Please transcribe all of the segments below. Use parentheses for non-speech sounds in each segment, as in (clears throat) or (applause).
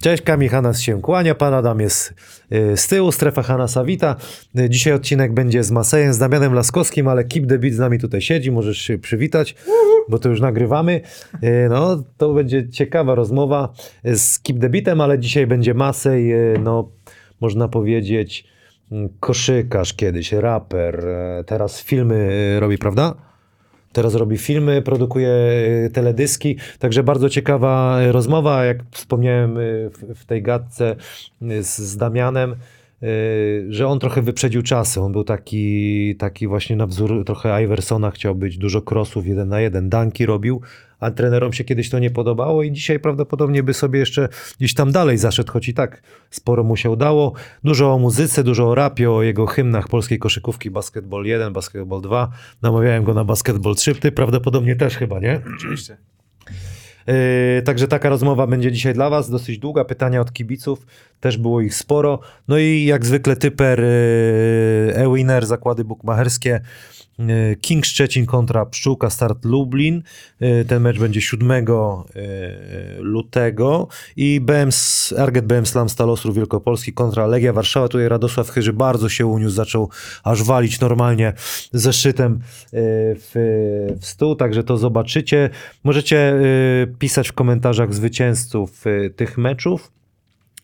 Cześć, Kamil Hanas się kłania, pan Adam jest y, z tyłu, strefa Hanasa wita. Y, Dzisiaj odcinek będzie z Masejem, z Damianem Laskowskim, ale the Beat z nami tutaj siedzi, możesz się przywitać, bo to już nagrywamy. Y, No, to będzie ciekawa rozmowa z Keep the Beatem, ale dzisiaj będzie Masej, no, można powiedzieć, mm, koszykarz kiedyś, raper, teraz filmy robi, prawda? Teraz robi filmy, produkuje y, teledyski, także bardzo ciekawa y, rozmowa, jak wspomniałem y, w, tej gadce z, z Damianem, że on trochę wyprzedził czasy. On był taki, taki właśnie na wzór trochę Iversona, chciał być dużo crossów jeden na jeden, danki robił, a trenerom się kiedyś to nie podobało i dzisiaj prawdopodobnie by sobie jeszcze gdzieś tam dalej zaszedł, choć i tak sporo mu się udało. Dużo o muzyce, dużo o rapie, o jego hymnach polskiej koszykówki, basketball 1, basketball 2. Namawiałem go na basketball 3, ty prawdopodobnie też chyba, nie? Oczywiście. Yy, także taka rozmowa będzie dzisiaj dla Was, dosyć długa. Pytania od kibiców, też było ich sporo. No i jak zwykle typer yy, e-winner, zakłady bukmacherskie. Yy, King Szczecin kontra Pszczółka Start Lublin. Yy, Ten mecz będzie 7 yy, lutego. I BM, Arget BM Slam Stal Ostrów Wielkopolski kontra Legia Warszawa. Tutaj Radosław Chyży bardzo się uniósł, zaczął aż walić normalnie zeszytem w, w stół, także to zobaczycie. Możecie pisać w komentarzach zwycięzców tych meczów.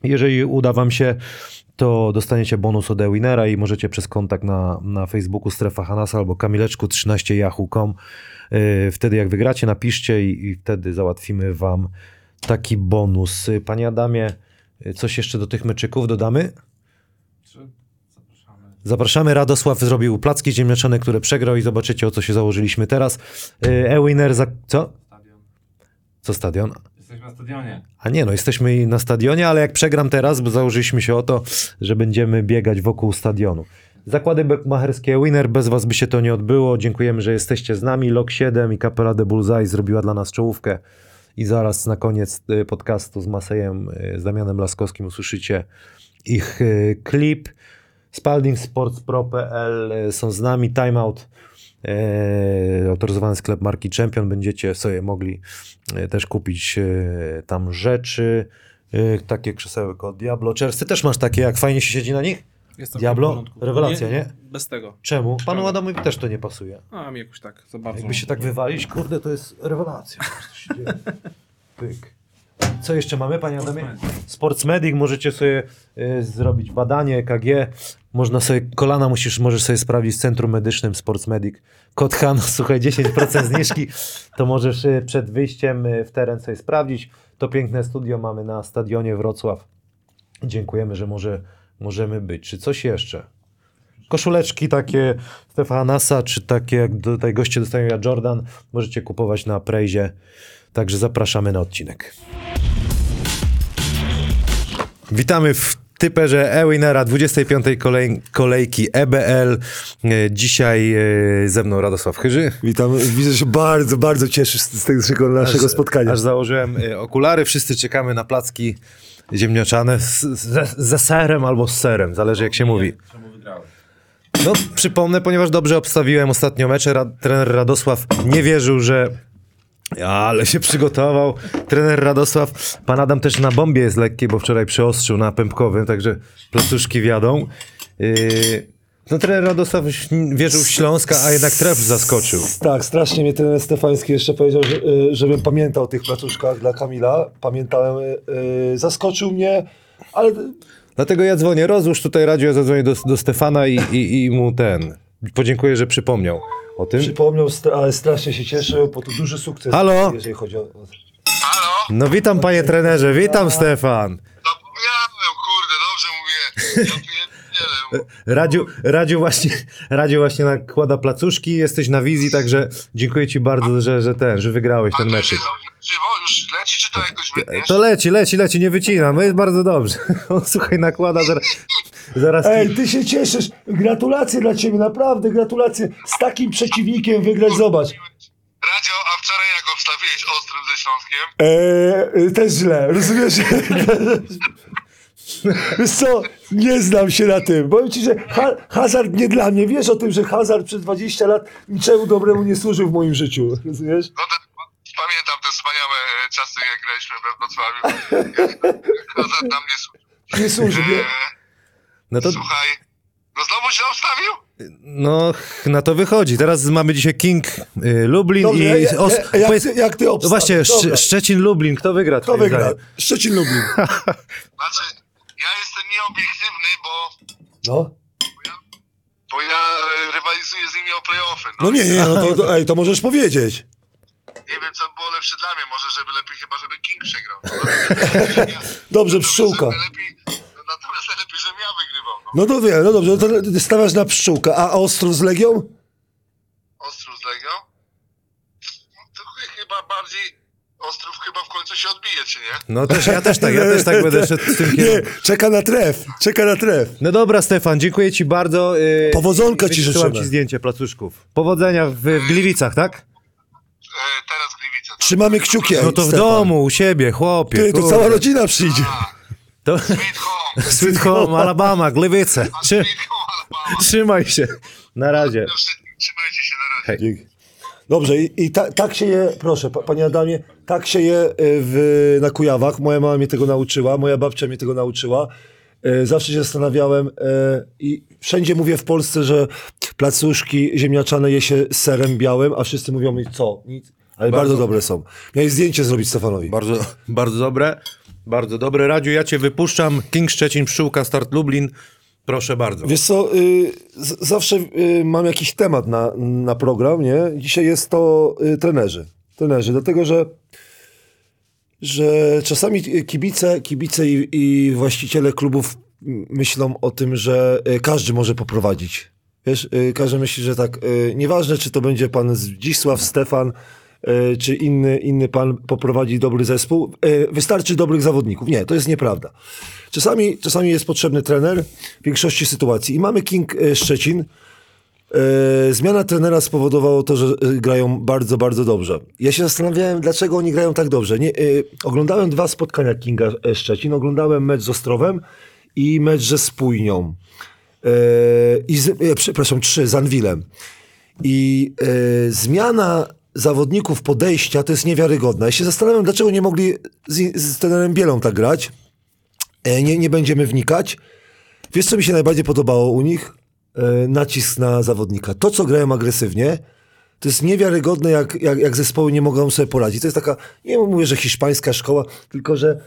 Jeżeli uda Wam się, to dostaniecie bonus od Ewinera i możecie przez kontakt na, na Facebooku Strefa Hanasa albo kamileczku13yahoo.com yy, wtedy jak wygracie, napiszcie i, i wtedy załatwimy Wam taki bonus. Yy, Panie Adamie, yy, coś jeszcze do tych meczyków dodamy? Zapraszamy? Zapraszamy. Radosław zrobił placki ziemniaczane, które przegrał i zobaczycie o co się założyliśmy teraz. Ewiner za... Co? Stadion. Co stadion? Jesteśmy na stadionie. A nie, no jesteśmy na stadionie, ale jak przegram teraz, bo założyliśmy się o to, że będziemy biegać wokół stadionu. Zakłady bukmacherskie Winner, bez was by się to nie odbyło. Dziękujemy, że jesteście z nami. Lok 7 i Kapela de Bullseye zrobiła dla nas czołówkę. I zaraz na koniec y, podcastu z Masejem, y, z Damianem Laskowskim usłyszycie ich y, klip. Spalding Sports.pro.pl y, są z nami. Timeout, autoryzowany sklep marki Champion. Będziecie sobie mogli e, też kupić e, tam rzeczy. E, takie krzesełko Diablo. Czers, ty też masz takie, jak fajnie się siedzi na nich? Jest Diablo? Rewelacja, nie? Bez tego. Czemu? Panu Czemu? Adamowi też to nie pasuje. A mi jakoś tak za bardzo. Jakby się tak wywalić, kurde, to jest rewelacja. (laughs) Pyk. Co jeszcze mamy, panie Adamie? Sports Medic, możecie sobie y, zrobić badanie EKG. Można sobie, kolana musisz, możesz sobie sprawdzić w centrum medycznym Sports Medic. Kod słuchaj, 10% zniżki, to możesz y, przed wyjściem y, w teren sobie sprawdzić. To piękne studio mamy na stadionie Wrocław. Dziękujemy, że może, możemy być. Czy coś jeszcze? Koszuleczki takie Stefanasa, czy takie jak tutaj goście dostają ja Jordan, możecie kupować na Prejzie. Także zapraszamy na odcinek. Witamy w typerze Ewinera 25. Kolej, kolejki EBL. Dzisiaj e, ze mną Radosław Chyży. Witam, widzę, że się bardzo, bardzo cieszysz z z tego naszego Aż- spotkania. Aż założyłem e, okulary, wszyscy czekamy na placki ziemniaczane z, z, ze serem albo z serem, zależy jak się mówi. No, przypomnę, ponieważ dobrze obstawiłem ostatnio mecze, trener Radosław nie wierzył, że... Ale się przygotował. Trener Radosław, pan Adam też na bombie jest lekki, bo wczoraj przyostrzył na pępkowym, także placuszki wiadą. Yy... No trener Radosław wierzył w Śląska, a jednak tref zaskoczył. Tak, strasznie mnie ten Stefański jeszcze powiedział, że, y, żebym pamiętał o tych placuszkach dla Kamila. Pamiętałem, y, y, zaskoczył mnie, ale Dlatego ja dzwonię, rozłóż tutaj radio, ja zadzwonię do, do Stefana i, i, i mu ten... Podziękuję, że przypomniał o tym. przypomniał, ale strasznie się cieszył, bo to duży sukces, Halo? jeżeli chodzi o... Halo? No witam panie trenerze, witam Stefan. Zapomniałem, kurde, dobrze mówię. Ja pierdzielę. (laughs) Radziu, Radziu, właśnie, Radziu właśnie nakłada placuszki, jesteś na wizji, także dziękuję ci bardzo, że, że ten, że wygrałeś ten meczyk. Żywo już leci, czy to jakoś wytniesz? To leci, leci, leci, nie wycinam, jest bardzo dobrze. (laughs) On słuchaj, nakłada zaraz, zaraz Ej, ty się cieszysz, gratulacje dla ciebie, naprawdę gratulacje. Z takim przeciwnikiem wygrać, zobacz. Radio, a wczoraj jak obstawiłeś Ostrym ze Śląskiem? Eee, też źle, rozumiesz? Wiesz co, nie znam się na tym. Powiem ci, że ha hazard nie dla mnie. Wiesz o tym, że hazard przez 20 lat niczemu dobremu nie służył w moim życiu. Rozumiesz? No to pamiętam te wspaniałe czasy, jak graliśmy we Wrocławiu. (laughs) Hazard na mnie służył. Nie służy, nie? No to, Słuchaj, no znowu źle obstawił? no, na to wychodzi. Teraz mamy dzisiaj King y, Lublin Dobrze, i... ja, ja, os- ja, jak, powiedz- ty, jak ty no właśnie, Dobra. Szczecin Lublin, kto wygra? Kto wygra? Szczecin Lublin. (laughs) Znaczy, ja jestem nieobiektywny, bo, No. bo ja e, rywalizuję z nimi o playoffy. No. No nie, nie, no to, to, ej, to możesz powiedzieć. Nie wiem, co by było lepsze dla mnie. Może, żeby lepiej chyba, żeby King przegrał. (laughs) No, Dobrze, pszczółka. Lepiej, natomiast lepiej, żebym ja wygrywał. No. No to wiem, no dobrze, no to stawiasz na pszczółkę, a Ostrów z Legią? Ostrów z Legią? No, to ch- chyba bardziej... Ostrów chyba w końcu się odbije, czy nie? No też, ja też tak, ja też tak będę szedł z tym Nie, kierunkiem. czeka na tref, czeka na tref. No dobra, Stefan, dziękuję ci bardzo. y, Powodzonka ci życzymy. ci zdjęcie placuszków. Powodzenia w, w Gliwicach, tak? E, teraz Gliwice. tak. Trzymamy kciuki. No to w Stefan. domu, u siebie, chłopie. Ty, to cała rodzina przyjdzie. To... Sweet home. (laughs) Sweet Home, Alabama, Gliwice. Trzy... Trzymaj się. Na razie. Trzymajcie się na razie. Dzięki. Dobrze, i, i ta, tak się je, proszę, pa, panie Adamie, tak się je y, w, na Kujawach. Moja mama mnie tego nauczyła, moja babcia mnie tego nauczyła. Y, Zawsze się zastanawiałem y, i wszędzie mówię w Polsce, że placuszki ziemniaczane je się z serem białym, a wszyscy mówią mi co? Nic. Ale bardzo, Bardzo- dobre są. Miałeś zdjęcie zrobić Stefanowi. Bardzo, bardzo dobre. Bardzo dobre. Radziu, ja cię wypuszczam. King Szczecin, Pszczółka, Start Lublin. Proszę bardzo. Wiesz co, y, z- zawsze y, mam jakiś temat na, na program, nie? Dzisiaj jest to y, trenerzy. Trenerzy, dlatego że, że czasami kibice, kibice i, i właściciele klubów myślą o tym, że y, każdy może poprowadzić. Wiesz, y, każdy myśli, że tak, y, nieważne czy to będzie pan Zdzisław, Stefan, czy inny, inny pan poprowadzi dobry zespół, y, wystarczy dobrych zawodników. Nie, to jest nieprawda. Czasami, czasami jest potrzebny trener w większości sytuacji. I mamy King y, Szczecin. Zmiana trenera spowodowała to, że grają bardzo, bardzo dobrze. Ja się zastanawiałem, dlaczego oni grają tak dobrze. Nie, oglądałem dwa spotkania Kinga Szczecin. Oglądałem mecz z Ostrowem i mecz ze Spójnią. I z, przepraszam, trzy, z Anwilem. I zmiana zawodników podejścia to jest niewiarygodna. Ja się zastanawiam, dlaczego nie mogli z, z trenerem Bielą tak grać. E, Nie, nie będziemy wnikać. Wiesz, co mi się najbardziej podobało u nich? E, nacisk na zawodnika. To, co grają agresywnie, to jest niewiarygodne, jak, jak, jak zespoły nie mogą sobie poradzić. To jest taka, nie mówię, że hiszpańska szkoła, tylko że,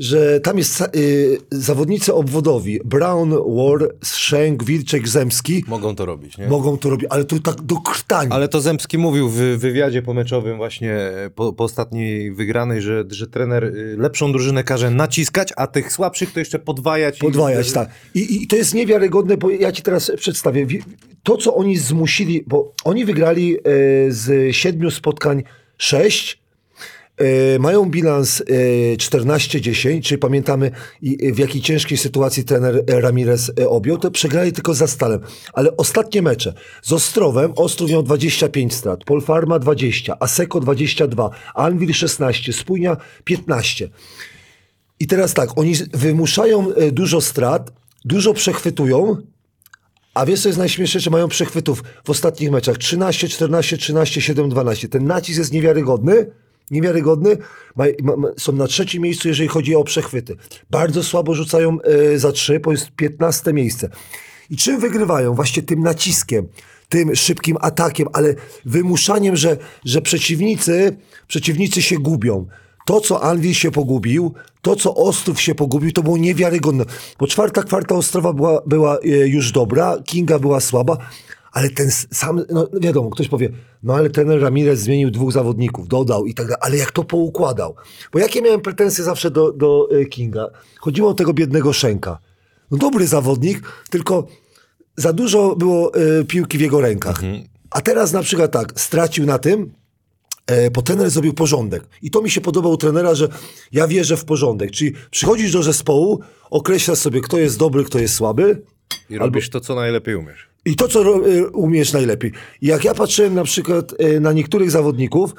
że tam jest y, zawodnicy obwodowi. Brown, War, Szenk, Wilczek, Zemski Mogą to robić, nie? mogą to robić, ale to tak do krtani. Ale to Zemski mówił w wywiadzie pomeczowym właśnie po, po ostatniej wygranej, że, że trener y, lepszą drużynę każe naciskać, a tych słabszych to jeszcze podwajać. i- Podwajać, tak. I, I to jest niewiarygodne, bo ja ci teraz przedstawię. Wi- To, co oni zmusili, bo oni wygrali e, z siedmiu spotkań sześć, e, mają bilans e, 14-10, czyli pamiętamy w jakiej ciężkiej sytuacji trener e, Ramirez e, objął, to przegrali tylko za Stalem. Ale ostatnie mecze z Ostrowem, Ostrów miał 25 strat, Polfarma 20, Aseko 22, Anvil 16, Spójnia 15. I teraz tak, oni wymuszają e, dużo strat, dużo przechwytują, a wiesz co jest najśmieszniejsze, mają przechwytów w ostatnich meczach 13, 14, 13, 7, 12. Ten nacisk jest niewiarygodny, niewiarygodny. Ma, ma, są na trzecim miejscu, jeżeli chodzi o przechwyty. Bardzo słabo rzucają e, za trzy, bo jest 15 miejsce. I czym wygrywają? Właśnie tym naciskiem, tym szybkim atakiem, ale wymuszaniem, że, że przeciwnicy, przeciwnicy się gubią. To, co Anwil się pogubił, to, co Ostrów się pogubił, to było niewiarygodne. Bo czwarta kwarta Ostrowa była, była e, już dobra, Kinga była słaba, ale ten sam, no wiadomo, ktoś powie, no ale trener Ramirez zmienił dwóch zawodników, dodał i tak dalej, ale jak to poukładał? Bo jakie miałem pretensje zawsze do, do e, Kinga? Chodziło o tego biednego Szenka. No dobry zawodnik, tylko za dużo było e, piłki w jego rękach. A teraz na przykład tak, stracił na tym, e, bo trener zrobił porządek. I to mi się podoba u trenera, że ja wierzę w porządek. Czyli przychodzisz do zespołu, określasz sobie, kto jest dobry, kto jest słaby I robisz to, co najlepiej umiesz. I to, co e, umiesz najlepiej. Jak ja patrzyłem na przykład e, na niektórych zawodników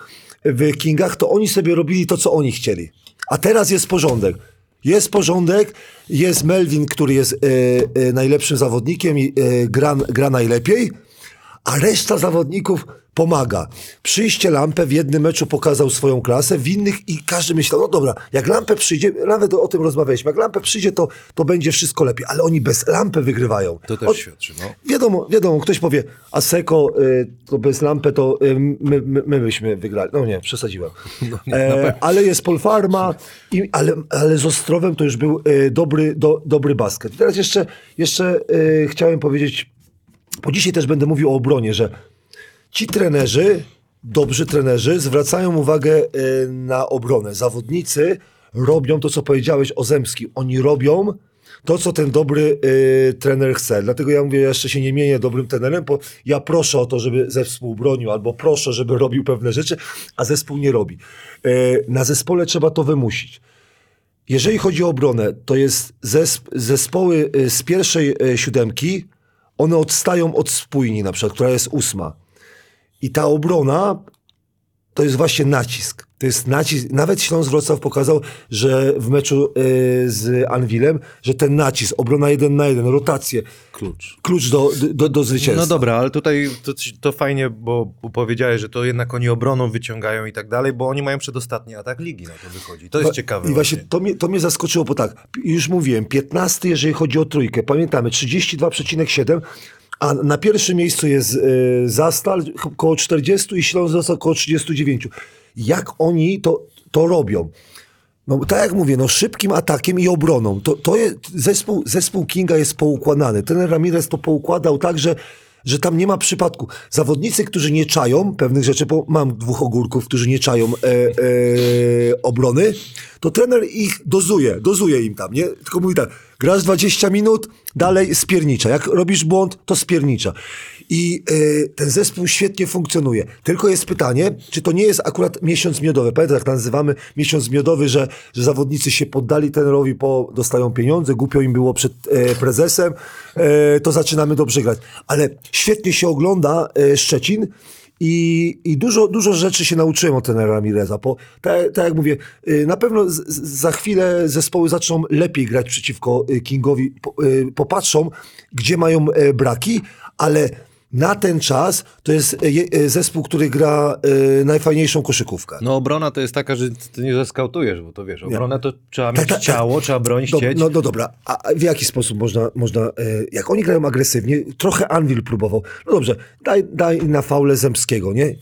w Kingach, to oni sobie robili to, co oni chcieli. A teraz jest porządek. Jest porządek, jest Melvin, który jest e, najlepszym zawodnikiem i gra, gra najlepiej, a reszta zawodników pomaga. Przyjście Lampę w jednym meczu pokazał swoją klasę, w innych i każdy myślał, no dobra, jak Lampę przyjdzie, nawet o tym rozmawialiśmy, jak Lampę przyjdzie, to, to będzie wszystko lepiej, ale oni bez Lampy wygrywają. To też Od- świadczy, no. Wiadomo, wiadomo, ktoś powie, a Seko y, to bez lampy to y, my, my, my byśmy wygrali. No nie, przesadziłem. (laughs) e, ale jest Polfarma, i, ale, ale z Ostrowem to już był y, dobry, do, dobry basket. I teraz jeszcze, jeszcze y, chciałem powiedzieć, bo dzisiaj też będę mówił o obronie, że ci trenerzy, dobrzy trenerzy, zwracają uwagę y, na obronę. Zawodnicy robią to, co powiedziałeś o Zemski. Oni robią to, co ten dobry y, trener chce. Dlatego ja mówię, ja jeszcze się nie mienię dobrym trenerem, bo ja proszę o to, żeby zespół bronił, albo proszę, żeby robił pewne rzeczy, a zespół nie robi. Y, na zespole trzeba to wymusić. Jeżeli chodzi o obronę, to jest zesp zespoły z pierwszej y, siódemki, one odstają od spójni, na przykład, która jest ósma. I ta obrona to jest właśnie nacisk. To jest nacisk. Nawet Śląsk Wrocław pokazał, że w meczu y, z Anwilem, że ten nacisk, obrona jeden na jeden, rotacje, Klucz. klucz do, do, do zwycięstwa. No dobra, ale tutaj to, to fajnie, bo powiedziałeś, że to jednak oni obroną wyciągają i tak dalej, bo oni mają przedostatni atak ligi, na to wychodzi. To jest Wa- ciekawe. I właśnie to mnie, to mnie zaskoczyło, bo tak, już mówiłem, 15 jeżeli chodzi o trójkę, pamiętamy, 32,7, a na pierwszym miejscu jest y, Zastal ch- koło 40 i Śląsk został koło 39. Jak oni to, to robią? No tak jak mówię, no szybkim atakiem i obroną. To, to jest, zespół, zespół Kinga jest poukładany. Ten Ramirez to poukładał tak, że, że tam nie ma przypadku. Zawodnicy, którzy nie czają pewnych rzeczy, bo mam dwóch ogórków, którzy nie czają e, e, obrony, to trener ich dozuje, dozuje im tam, nie? Tylko mówi tak, grasz 20 minut, dalej spiernicza. Jak robisz błąd, to spiernicza. I e, ten zespół świetnie funkcjonuje. Tylko jest pytanie, czy to nie jest akurat miesiąc miodowy. Pamiętasz, jak nazywamy miesiąc miodowy, że, że zawodnicy się poddali trenerowi, bo dostają pieniądze, głupio im było przed e, prezesem, e, to zaczynamy dobrze grać. Ale świetnie się ogląda Szczecin i, i dużo, dużo rzeczy się nauczyłem od trenera Ramireza. Po, tak, tak jak mówię, y, na pewno z, za chwilę zespoły zaczną lepiej grać przeciwko y, Kingowi. Po, y, popatrzą, gdzie mają braki, ale na ten czas to jest e, e, zespół, który gra e, najfajniejszą koszykówkę. No obrona to jest taka, że ty nie zeskautujesz, bo to wiesz, obrona to trzeba Tak, mieć tak, tak. ciało, trzeba bronić, Do, chcieć. no, no dobra, a w jaki sposób można, można jak oni grają agresywnie, trochę Anvil próbował, no dobrze, daj, daj na faule Zemskiego, nie?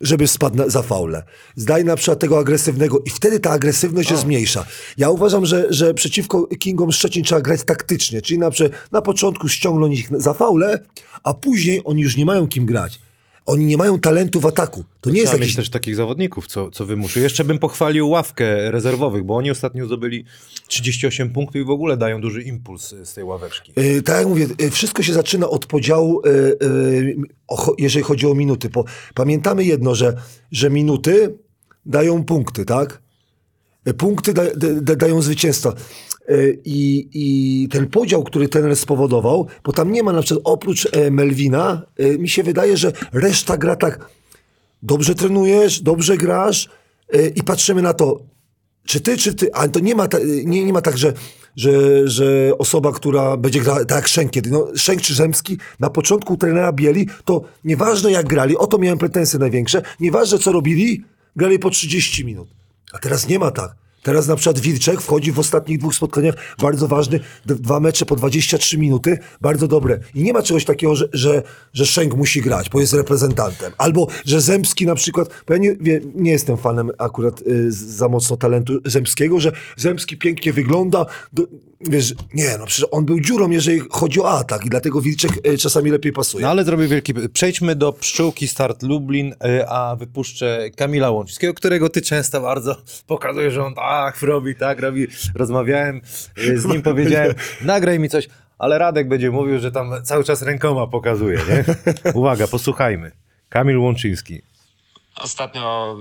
Żeby spadł na, za faulę. Zdaj na przykład tego agresywnego i wtedy ta agresywność się zmniejsza. Ja uważam, że, że przeciwko Kingom Szczecin trzeba grać taktycznie, czyli na, przykład na początku ściągnąć ich za faulę, a później oni już nie mają kim grać. Oni nie mają talentu w ataku. To nie jest Trzeba jakiś... mieć też takich zawodników, co, co wymuszy. Jeszcze bym pochwalił ławkę rezerwowych, bo oni ostatnio zdobyli 38 punktów i w ogóle dają duży impuls z tej ławeczki. Yy, tak jak mówię, yy, wszystko się zaczyna od podziału, yy, o, jeżeli chodzi o minuty. Po, pamiętamy jedno, że, że minuty dają punkty, tak? Punkty da, da, da, dają zwycięstwa. Yy, I, I ten podział, który trener spowodował, bo tam nie ma na przykład oprócz e, Melwina, yy, mi się wydaje, że reszta gra tak, dobrze trenujesz, dobrze grasz i patrzymy na to, czy ty, czy ty, ale to nie ma, ta, nie, nie ma tak, że, że, że osoba, która będzie grała tak jak Szenk kiedy, no Szenk czy Zemski, na początku trenera Bieli, to nieważne jak grali, o to miałem pretensje największe, nieważne co robili, grali po 30 minut. A teraz nie ma tak. Teraz na przykład Wilczek wchodzi w ostatnich dwóch spotkaniach, bardzo ważny, dwa mecze po 23 minuty, bardzo dobre. I nie ma czegoś takiego, że, że, że Szenk musi grać, bo jest reprezentantem. Albo, że Zemski na przykład, bo ja nie, nie jestem fanem akurat y, za mocno talentu Zemskiego, że Zemski pięknie wygląda, do, wiesz, nie, no przecież on był dziurą, jeżeli chodzi o atak i dlatego Wilczek y, czasami lepiej pasuje. No ale zrobię wielki... Przejdźmy do pszczółki Start Lublin, y, a wypuszczę Kamila Łączyńskiego, którego ty często bardzo (laughs) pokazujesz, że on tak robi, tak robi. Rozmawiałem y, z nim, powiedziałem, (laughs) nagraj mi coś, ale Radek będzie mówił, że tam cały czas rękoma pokazuje, nie? (laughs) Uwaga, posłuchajmy. Kamil Łączyński. Ostatnio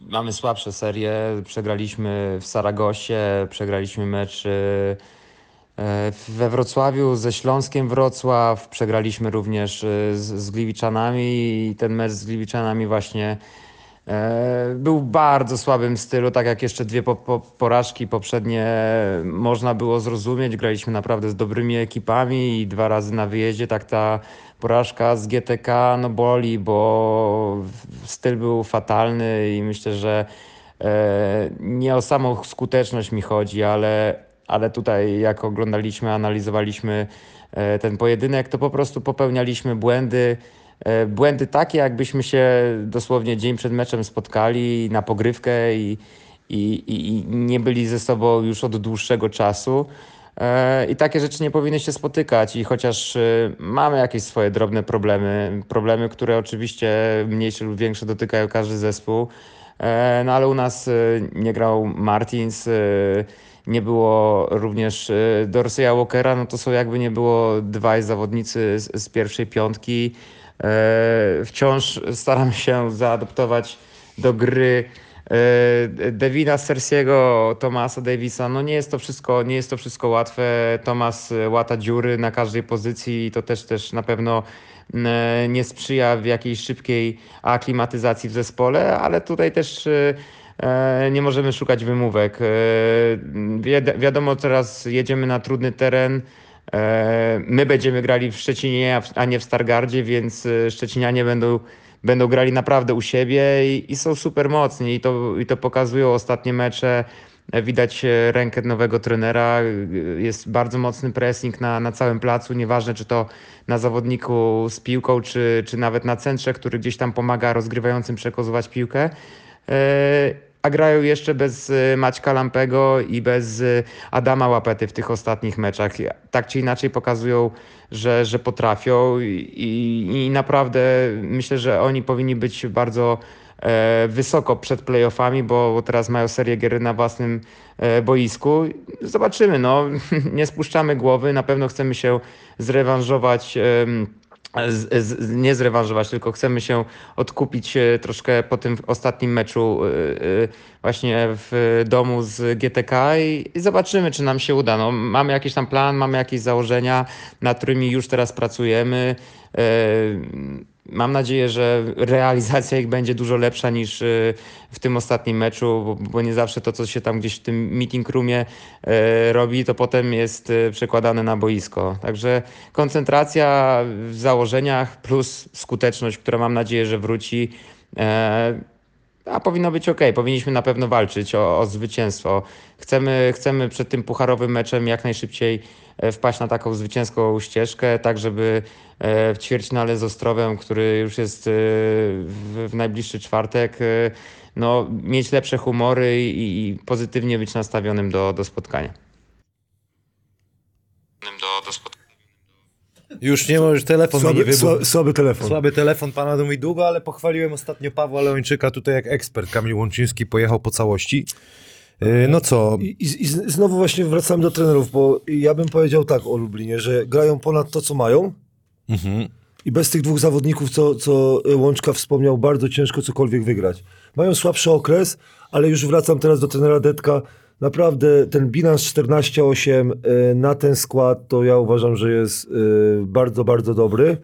mamy słabsze serie. Przegraliśmy w Saragosie, przegraliśmy mecz y, e, we Wrocławiu ze Śląskiem Wrocław, przegraliśmy również y, z, z Gliwiczanami i ten mecz z Gliwiczanami właśnie Był w bardzo słabym stylu, tak jak jeszcze dwie po, po, porażki poprzednie można było zrozumieć. Graliśmy naprawdę z dobrymi ekipami i dwa razy na wyjeździe. Tak ta porażka z GTK no boli, bo styl był fatalny i myślę, że e, nie o samą skuteczność mi chodzi, ale, ale tutaj jak oglądaliśmy, analizowaliśmy e, ten pojedynek, to po prostu popełnialiśmy błędy. E, Błędy takie, jakbyśmy się dosłownie dzień przed meczem spotkali na pogrywkę i, i, i, nie byli ze sobą już od dłuższego czasu. E, I takie rzeczy nie powinny się spotykać. I chociaż e, mamy jakieś swoje drobne problemy, problemy, które oczywiście mniejsze lub większe dotykają każdy zespół, no ale u nas nie grał Martins, nie było również Dorseya Walkera, no to są jakby nie było dwaj zawodnicy z, z pierwszej piątki. E, Wciąż staram się zaadoptować do gry e, Devina Sersiego, Tomasa Davisa. No nie jest to wszystko, nie jest to wszystko łatwe. Tomas e, łata dziury na każdej pozycji i to też też na pewno nie sprzyja w jakiejś szybkiej aklimatyzacji w zespole, ale tutaj też nie możemy szukać wymówek. Wiad- Wiadomo, teraz jedziemy na trudny teren. E, My będziemy grali w Szczecinie, a nie w Stargardzie, więc e, Szczecinianie będą, będą grali naprawdę u siebie i, i są super mocni i to, i to pokazują ostatnie mecze. E, Widać rękę nowego trenera, jest bardzo mocny pressing na, na całym placu, nieważne czy to na zawodniku z piłką, czy, czy nawet na centrze, który gdzieś tam pomaga rozgrywającym przekozywać piłkę. A grają jeszcze bez e, Maćka Lampego i bez e, Adama Łapety w tych ostatnich meczach. Tak czy inaczej pokazują, że, że potrafią i, i, naprawdę myślę, że oni powinni być bardzo e, wysoko przed playoffami, bo, bo teraz mają serię gier na własnym e, boisku. Zobaczymy, no. (laughs) nie spuszczamy głowy, na pewno chcemy się zrewanżować. Z, z, nie zrewanżować, tylko chcemy się odkupić e, troszkę po tym ostatnim meczu e, e, właśnie w domu z GTK i, i zobaczymy, czy nam się uda. No, mamy jakiś tam plan, mamy jakieś założenia, nad którymi już teraz pracujemy. Mam nadzieję, że realizacja ich będzie dużo lepsza niż e, w tym ostatnim meczu, bo, nie zawsze to, co się tam gdzieś w tym meeting roomie e, robi, to potem jest e, przekładane na boisko. Także koncentracja w założeniach plus skuteczność, która mam nadzieję, że wróci. E, a powinno być ok. Powinniśmy na pewno walczyć o, o zwycięstwo. Chcemy, chcemy przed tym pucharowym meczem jak najszybciej wpaść na taką zwycięską ścieżkę, tak żeby e, w ćwierćfinale z Ostrowem, który już jest e, w, najbliższy czwartek, e, no, mieć lepsze humory i, i pozytywnie być nastawionym do, do spotkania. Do, do spotkania. Już nie możesz, telefon mi nie Słaby, wybuchł. sła, słaby telefon. Słaby telefon pana mówi długo, ale pochwaliłem ostatnio Pawła Leończyka tutaj jak ekspert. Kamil Łączyński pojechał po całości. Yy, No co, I, i, I znowu właśnie wracamy do trenerów, bo ja bym powiedział tak o Lublinie, że grają ponad to, co mają. I bez tych dwóch zawodników, co, co Łączka wspomniał, bardzo ciężko cokolwiek wygrać. Mają słabszy okres, ale już wracam teraz do trenera Detka. Naprawdę ten bilans 14-8 y, na ten skład to ja uważam, że jest bardzo, bardzo dobry.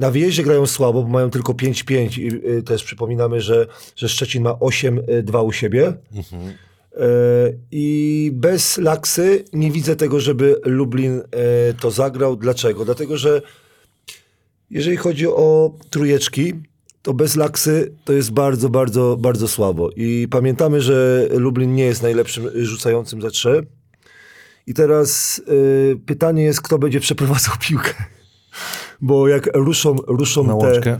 Y, Na wyjeździe grają słabo, bo mają tylko 5-5 i y, też przypominamy, że, że Szczecin ma 8-2 u siebie. E, I bez Laksy nie widzę tego, żeby Lublin e, to zagrał. Dlaczego? Dlatego, że jeżeli chodzi o trójeczki, to bez Laksy to jest bardzo, bardzo, bardzo słabo. I pamiętamy, że Lublin nie jest najlepszym rzucającym za trzy. I teraz e, pytanie jest, kto będzie przeprowadzał piłkę. Bo jak ruszą, ruszą na te łączkę.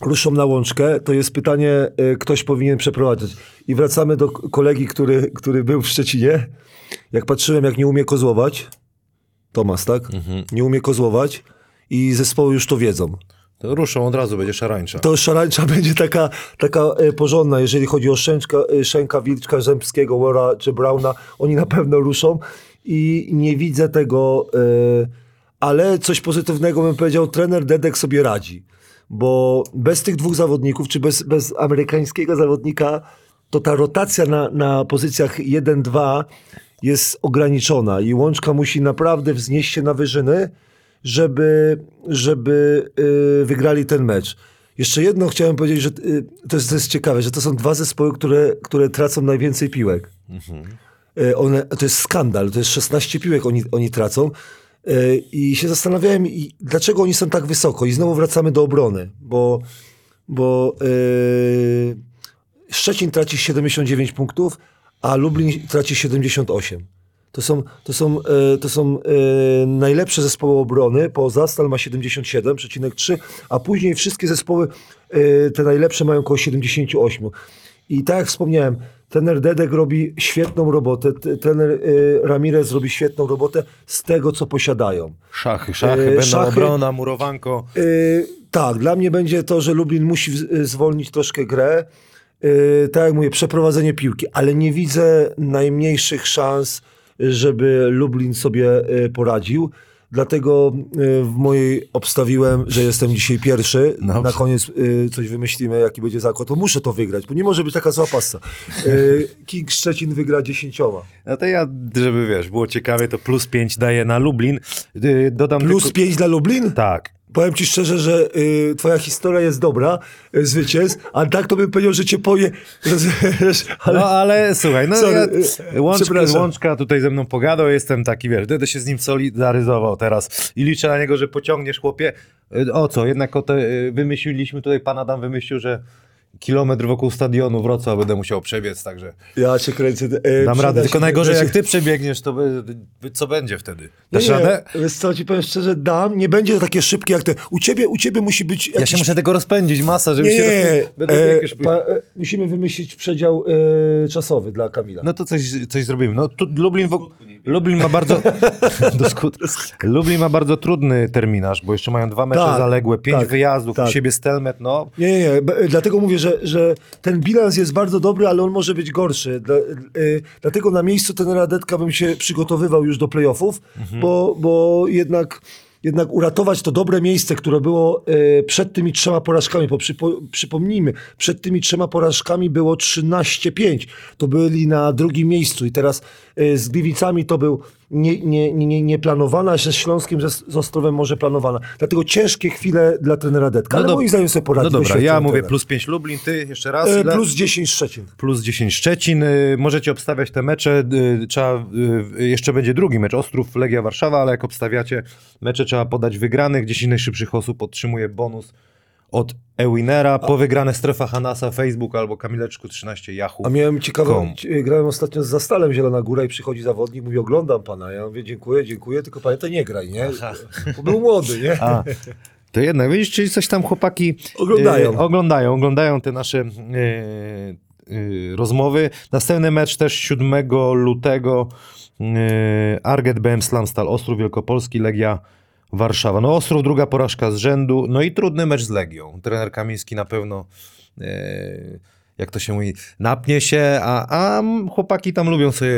ruszą na łączkę, to jest pytanie, y, ktoś powinien przeprowadzić. I wracamy do kolegi, który, który był w Szczecinie. Jak patrzyłem, jak nie umie kozłować, Tomasz, tak? Nie umie kozłować i zespoły już to wiedzą. To ruszą od razu, będzie szarańcza. To szarańcza (laughs) będzie taka, taka e, porządna, jeżeli chodzi o Szczęczka, e, Szenka, Wilczka, Rzębskiego, Wora czy Brauna. Oni na pewno ruszą i nie widzę tego, e, ale coś pozytywnego bym powiedział, trener Dedek sobie radzi. Bo bez tych dwóch zawodników, czy bez, bez amerykańskiego zawodnika, to ta rotacja na, na pozycjach 1-2 jest ograniczona i Łączka musi naprawdę wznieść się na wyżyny, żeby, żeby y, wygrali ten mecz. Jeszcze jedno chciałem powiedzieć, że y, to jest, to jest ciekawe, że to są dwa zespoły, które, które tracą najwięcej piłek. Y, One, to jest skandal, to jest 16 piłek oni, oni tracą. Y, I się zastanawiałem, i dlaczego oni są tak wysoko. I znowu wracamy do obrony, bo, bo y, Szczecin traci 79 punktów, a Lublin traci 78. To są, to są, e, to są e, najlepsze zespoły obrony. Poza Stal ma 77,3, a później wszystkie zespoły, e, te najlepsze mają około 78. I tak jak wspomniałem, trener Dedek robi świetną robotę, trener e, Ramirez robi świetną robotę z tego, co posiadają. Szachy, szachy, E, będą obrona, murowanko. Yy, tak, dla mnie będzie to, że Lublin musi y, zwolnić troszkę grę. Yy, tak jak mówię, przeprowadzenie piłki, ale nie widzę najmniejszych szans, żeby Lublin sobie y, poradził. Dlatego y, w mojej obstawiłem, że jestem dzisiaj pierwszy. Dobrze. Na koniec y, coś wymyślimy, jaki będzie zakład. To muszę to wygrać, bo nie może być taka zła passa. Y, (laughs) King Szczecin wygra dziesięcioma. No to ja, żeby wiesz, było ciekawie, to plus 5 daję na Lublin. Dodam Plus tylko... 5 dla Lublin? Tak. Powiem ci szczerze, że y, twoja historia jest dobra, y, zwycięstw, a tak to bym powiedział, że cię poje... Ale, No ale słuchaj, no Sorry, ja, y, łączka, łączka tutaj ze mną pogadał, jestem taki, wiesz, będę się z nim solidaryzował teraz i liczę na niego, że pociągniesz chłopie. Y, O co, jednak o te, y, wymyśliliśmy tutaj, pan Adam wymyślił, że kilometr wokół stadionu Wrocław będę musiał przebiec, także ja cię kręcę. y, dam radę. się- Tylko najgorzej, się- jak ty przebiegniesz, to by, by, co będzie wtedy? Dasz nie, radę? Wiesz co, ci powiem szczerze, dam. Nie będzie to takie szybkie jak te. U ciebie, u ciebie musi być Ja jakiś... się muszę tego rozpędzić, masa, żeby Nie, się... nie, nie. E, już- pa, e, musimy wymyślić przedział e, czasowy dla Kamila. No to coś, coś zrobimy. No tu Lublin, w... Lublin ma bardzo (laughs) do skutku. Lublin ma bardzo trudny terminarz, bo jeszcze mają dwa mecze Tak, zaległe, pięć tak, wyjazdów, tak. u siebie Stelmet, no. Nie, nie, nie. Dlatego mówię, że, że ten bilans jest bardzo dobry, ale on może być gorszy. Dla, y, dlatego na miejscu tenera Detka bym się przygotowywał już do playoffów, Mhm. bo, bo jednak, jednak uratować to dobre miejsce, które było y, przed tymi trzema porażkami, bo przypo, przypomnijmy, przed tymi trzema porażkami było 13-5. To byli na drugim miejscu i teraz y, z Gliwicami to był nie, nie, nie, nie, nieplanowana, a ze Śląskiem, ze, z Ostrowem może planowana. Dlatego ciężkie chwile dla trenera Detka, ale dob- moim zdaniem sobie poradzi. No dobra, ja mówię trener. plus 5 Lublin, ty jeszcze raz. E, plus 10 Szczecin. plus 10 Szczecin. Y, Możecie obstawiać te mecze. y, Trzeba, y, jeszcze będzie drugi mecz, Ostrów, Legia Warszawa, ale jak obstawiacie mecze, trzeba podać wygranych. 10 najszybszych osób otrzymuje bonus od Ewinera. Po wygrane strefa Hanasa, Facebook albo Kamileczku 13 Yahoo. A miałem ciekawą, ci- grałem ostatnio z Zastalem Zielona Góra i przychodzi zawodnik, mówi oglądam pana. Ja mówię dziękuję, dziękuję, tylko pamiętaj nie graj, nie? Bo był młody, nie? A, to jednak, widzisz, czyli coś tam chłopaki Oglądają. E, oglądają, oglądają te nasze e, e, rozmowy. Następny mecz też 7 lutego e, Arget BM Slamstal, Ostrów Wielkopolski, Legia Warszawa. No Ostrów druga porażka z rzędu, no i trudny mecz z Legią. Trener Kamiński na pewno e, jak to się mówi, napnie się, a, a chłopaki tam lubią sobie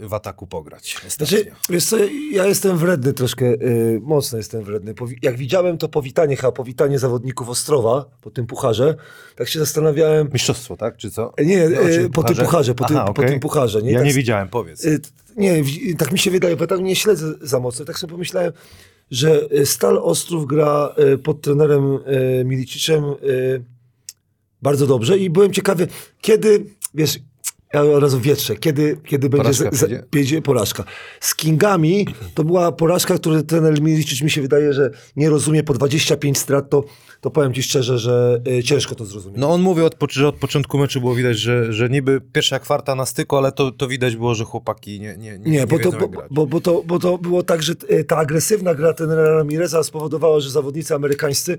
w ataku pograć. Znaczy, wiesz co, ja jestem wredny troszkę, y, mocno jestem wredny. Powi- jak widziałem to powitanie, chyba powitanie zawodników Ostrowa po tym pucharze, tak się zastanawiałem, Mistrzostwo, tak? Czy co? nie, po tym pucharze, po, Aha, po okej. tym pucharze. Nie? Ja tak, nie widziałem, powiedz. Nie, tak mi się wydaje, bo tak nie śledzę za mocno. Tak sobie pomyślałem, że y, Stal Ostrów gra y, pod trenerem y, Miliciczem bardzo dobrze i byłem ciekawy, kiedy, wiesz, ja od razu wietrzę, kiedy, kiedy będzie, Porażka za, będzie? będzie porażka. Z Kingami to była porażka, której trener Milicic mi się wydaje, że nie rozumie po 25 strat, to, to powiem ci szczerze, że y, ciężko to zrozumieć. No on mówi, od, że od początku meczu było widać, że, że niby pierwsza kwarta na styku, ale to, to widać było, że chłopaki nie, nie, nie, Nie, bo, to, bo, bo, bo, to, bo to było tak, że e, ta agresywna gra trenera Ramireza spowodowała, że zawodnicy amerykańscy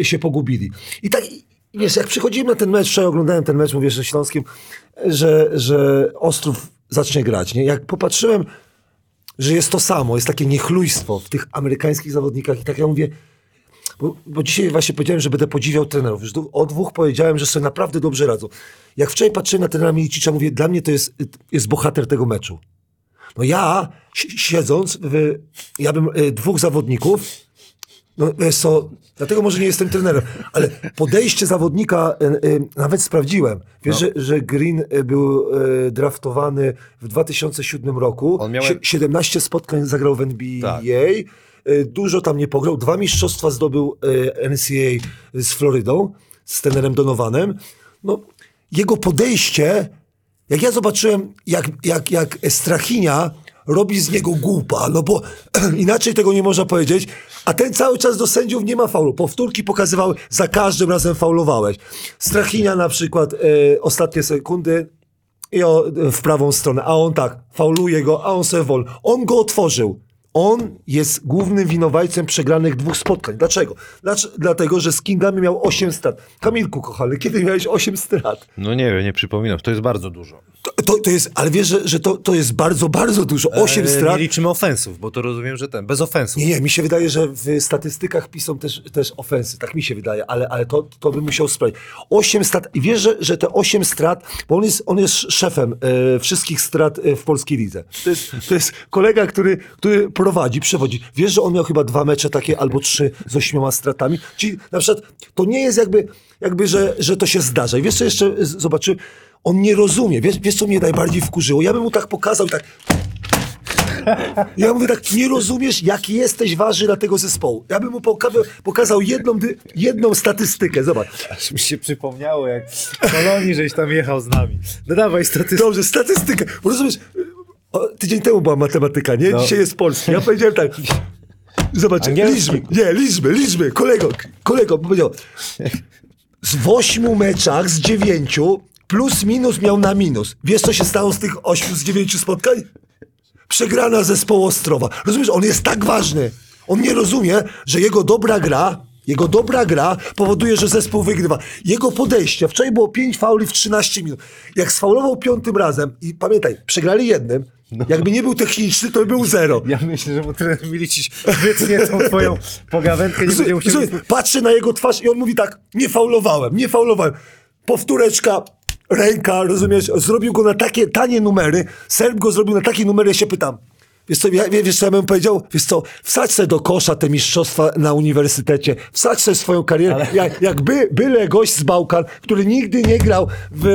e, się pogubili. I tak, i- wiesz, jak przychodzimy na ten mecz, wczoraj oglądałem ten mecz, mówię, że Śląskim, że, że Ostrów zacznie grać. Nie? Jak popatrzyłem, że jest to samo, jest takie niechlujstwo w tych amerykańskich zawodnikach i tak ja mówię, bo, bo dzisiaj właśnie powiedziałem, że będę podziwiał trenerów. Już o dwóch powiedziałem, że sobie naprawdę dobrze radzą. Jak wczoraj patrzyłem na trenera Milicicza, mówię, dla mnie to jest, jest bohater tego meczu. No ja, si- siedząc, w, ja bym y, dwóch zawodników No wiesz co, dlatego może nie jestem trenerem, ale podejście zawodnika e, e, nawet sprawdziłem. Wiesz, że, że Green e, był e, draftowany w 2007 roku. On miał- Sie- 17 spotkań zagrał w NBA. Tak. E, Dużo tam nie pograł. Dwa mistrzostwa zdobył e, NCAA z Florydą, z trenerem Donovanem. No, jego podejście, jak ja zobaczyłem, jak, jak, jak Strachinia robi z niego głupa, no bo (clears throat) inaczej tego nie można powiedzieć, a ten cały czas do sędziów nie ma faulu. Powtórki pokazywały, za każdym razem faulowałeś. Strachinia na przykład e, ostatnie sekundy i o, w prawą stronę, a on tak, fauluje go, a on sobie wolno. On go otworzył. On jest głównym winowajcem przegranych dwóch spotkań. Dlaczego? Dlaczego? Dlatego, że z Kingami miał 8 strat. Kamilku, kochany, kiedy miałeś 8 strat? No nie wiem, nie przypominam. To jest bardzo dużo. To, to, to jest, ale wiesz, że, że to, to jest bardzo, bardzo dużo. 8 E, strat. Nie liczymy ofensów, bo to rozumiem, że ten, bez ofensów. Nie, nie, mi się wydaje, że w statystykach piszą też, też ofensy, tak mi się wydaje, ale, ale to, to bym musiał sprawdzić. 8 strat, i wiesz, że, że te 8 strat, bo on jest, on jest szefem e, wszystkich strat e, w polskiej lidze. To jest, to jest kolega, który, który prowadzi, przewodzi. Wiesz, że on miał chyba dwa mecze takie albo trzy z ośmioma stratami? Czyli na przykład to nie jest jakby, jakby że, że to się zdarza. I wiesz, co jeszcze z- zobaczyłem? On nie rozumie. Wiesz, wiesz, co mnie najbardziej wkurzyło? Ja bym mu tak pokazał tak... Ja mówię tak, nie rozumiesz, jaki jesteś ważny dla tego zespołu. Ja bym mu pokazał, pokazał jedną, jedną statystykę, zobacz. Aż mi się przypomniało, jak w Kolonii, żeś tam jechał z nami. No dawaj statystykę. Dobrze, statystykę, bo rozumiesz, o, tydzień temu była matematyka, nie? No. Dzisiaj jest polski. Ja powiedziałem tak, zobacz, Angielski. liczby, nie, liczby, liczby, kolego, kolego, powiedział, z ośmiu meczach z dziewięciu plus minus miał na minus. Wiesz, co się stało z tych ośmiu z dziewięciu spotkań? Przegrana zespołu Ostrowa. Rozumiesz, on jest tak ważny. On nie rozumie, że jego dobra gra, jego dobra gra powoduje, że zespół wygrywa. Jego podejście, wczoraj było 5 fauli w 13 minut. Jak sfaulował piątym razem i pamiętaj, przegrali jednym, jakby nie był techniczny, to by był zero. Ja myślę, że mu trener Milicic wytnie tą twoją pogawędkę, nie będzie musiał... Słuchaj, Patrzę na jego twarz i on mówi tak, nie faulowałem, nie faulowałem. Powtóreczka, ręka, rozumiesz, zrobił go na takie tanie numery, Serb go zrobił na takie numery, ja się pytam, Wiesz co, ja, wiesz co ja bym powiedział? Wiesz co, wsadź sobie do kosza te mistrzostwa na uniwersytecie, wsadź sobie swoją karierę, jak, jak by, byle gość z Bałkan, który nigdy nie grał w,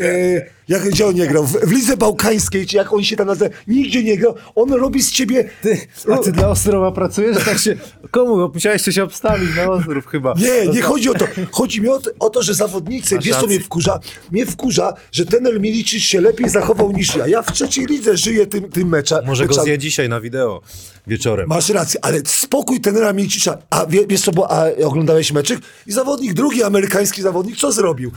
e, jak, gdzie on nie grał, w, w Lidze Bałkańskiej, czy jak on się tam nazywa, nigdzie nie grał, on robi z ciebie... Ty, a ty dla Ostrowa pracujesz? Tak się... Komu? Bo musiałeś coś obstawić na Ostrów chyba. Nie, nie chodzi o to. Chodzi mi o to, o to że zawodnicy, Masz wiesz co mnie wkurza? Mnie wkurza, że ten Milicic się lepiej zachował niż ja. Ja w trzeciej lidze żyję tym, tym meczem. Może go zje dzisiaj na wideo wieczorem. Masz rację, ale spokój tenera Milicicza. A wie, wiesz co, bo a, oglądałeś meczyk? I zawodnik, drugi amerykański zawodnik, co zrobił?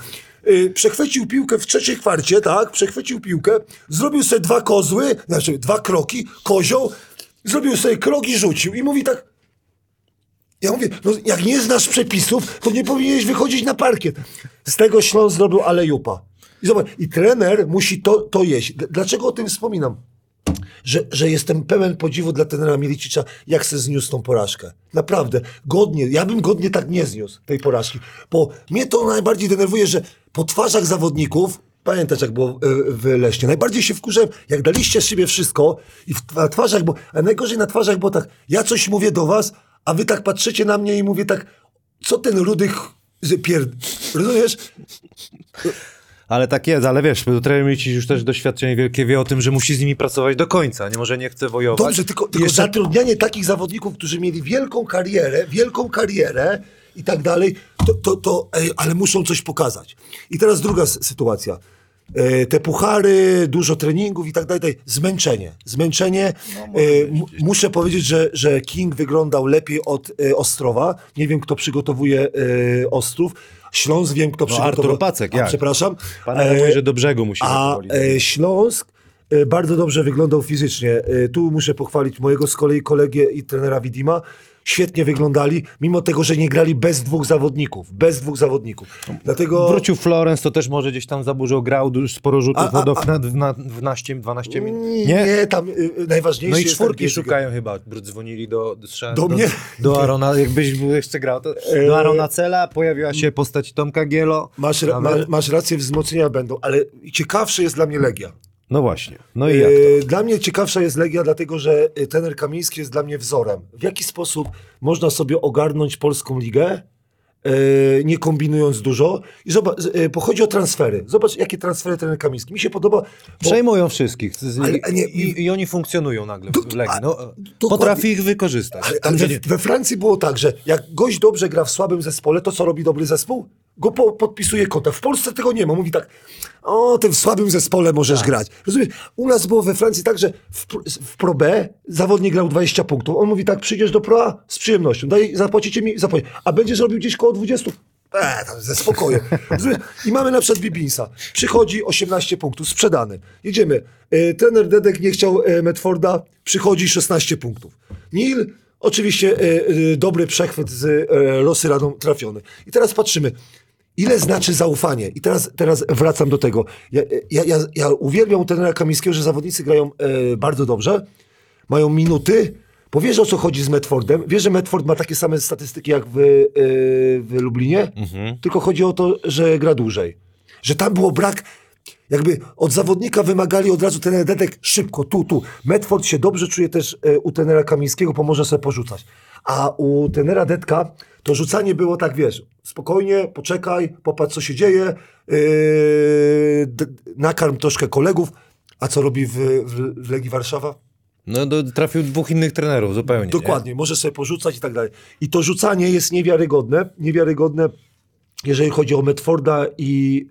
Yy, przechwycił piłkę w trzeciej kwarcie, tak? Przechwycił piłkę, zrobił sobie dwa kozły, znaczy dwa kroki, kozioł, zrobił sobie krok i rzucił. I mówi tak, ja mówię, no jak nie znasz przepisów, to nie powinieneś wychodzić na parkiet. Z tego Śląsk zrobił alejupa. I zobacz, i trener musi to, to jeść. Dlaczego o tym wspominam? Że, że jestem pełen podziwu dla trenera Milicicza, jak se zniósł tą porażkę. Naprawdę, godnie. Ja bym godnie tak nie zniósł tej porażki. Bo mnie to najbardziej denerwuje, że po twarzach zawodników, pamiętasz jak było y, w Leśnie, najbardziej się wkurzałem, jak daliście z siebie wszystko i w, na twarzach, bo, a najgorzej na twarzach było tak, ja coś mówię do was, a wy tak patrzycie na mnie i mówię tak, co ten rudy ch- z- pierd... Rozumiesz? Ale tak jest, ale wiesz, trener Milicic już też doświadczenie wielkie wie o tym, że musi z nimi pracować do końca, nie może nie chce wojować. Dobrze, tylko, tylko jeszcze zatrudnianie takich zawodników, którzy mieli wielką karierę, wielką karierę i tak dalej, to, to, to ej, ale muszą coś pokazać. I teraz druga sytuacja. E, te puchary, dużo treningów i tak dalej, dalej. zmęczenie. Zmęczenie. No, e, mu- muszę powiedzieć, że, że King wyglądał lepiej od e, Ostrowa. Nie wiem, kto przygotowuje e, Ostrów. Śląsk wiem, kto przygotował. No, Artur Pacek, A, jak? Przepraszam. Pan E, mówi, że do brzegu musi a e, Śląsk e, bardzo dobrze wyglądał fizycznie. Tu muszę pochwalić mojego z kolei kolegę i trenera Widima. Świetnie wyglądali, mimo tego, że nie grali bez dwóch zawodników. Bez dwóch zawodników. Dlatego... Wrócił Florence, to też może gdzieś tam za dużo grał, sporo rzutów A, a, a- na, na, w naście, 12 minut. Nie, Nie? tam y, y, najważniejszy No i czwórki szukają chyba. Dzwonili do, do, Do mnie? Do Arona, jakbyś jeszcze grał, to do Arona Cela pojawiła się postać Tomka Gielo. Masz, ra- ma, masz rację, wzmocnienia będą, ale ciekawsze jest dla mnie Legia. No właśnie. No i jak to? E, Dla mnie ciekawsza jest Legia, dlatego że trener Kamiński jest dla mnie wzorem. W jaki sposób można sobie ogarnąć polską ligę, e, nie kombinując dużo. I zobacz, e, bo chodzi o transfery. Zobacz, jakie transfery trener Kamiński. Mi się podoba. Bo, Przejmują wszystkich. Ale- i, nie, i, I oni funkcjonują nagle w To- Legii. No, potrafi ich wykorzystać. ale, ale we, we Francji było tak, że jak gość dobrze gra w słabym zespole, to co robi dobry zespół? Go po, podpisuje kontrakt. W Polsce tego nie ma. Mówi tak, o, ty w słabym zespole możesz Tak. grać. Rozumiesz? U nas było we Francji tak, że w, w Pro B zawodnik grał 20 punktów. On mówi tak, przyjdziesz do Pro A z przyjemnością. Daj, zapłacicie mi, zapłać. A będziesz robił gdzieś koło 20? Eee, tam ze spokojem. (laughs) Rozumiesz? I mamy na przykład Bibinsa. Przychodzi 18 punktów, sprzedany. Jedziemy. E, trener Dedek nie chciał e, Medforda, przychodzi 16 punktów. Nil, oczywiście e, e, dobry przechwyt z e, Rosy Radą trafiony. I teraz patrzymy. Ile znaczy zaufanie? I teraz, teraz wracam do tego. Ja, ja, ja, ja uwielbiam trenera Kamińskiego, że zawodnicy grają e, bardzo dobrze, mają minuty, bo wiesz o co chodzi z Medfordem. Wiesz, że Medford ma takie same statystyki jak w, e, w Lublinie, tylko chodzi o to, że gra dłużej. Że tam było brak, jakby od zawodnika wymagali od razu trener Dedek szybko, tu, tu. Medford się dobrze czuje też e, u trenera Kamińskiego, bo może sobie porzucać. A u trenera Dedka to rzucanie było tak, wiesz, spokojnie, poczekaj, popatrz co się dzieje, yy, nakarm troszkę kolegów. A co robi w, w, w Legii Warszawa? No, do, trafił dwóch innych trenerów zupełnie. Dokładnie, może sobie porzucać i tak dalej. I to rzucanie jest niewiarygodne, niewiarygodne, jeżeli chodzi o Medforda i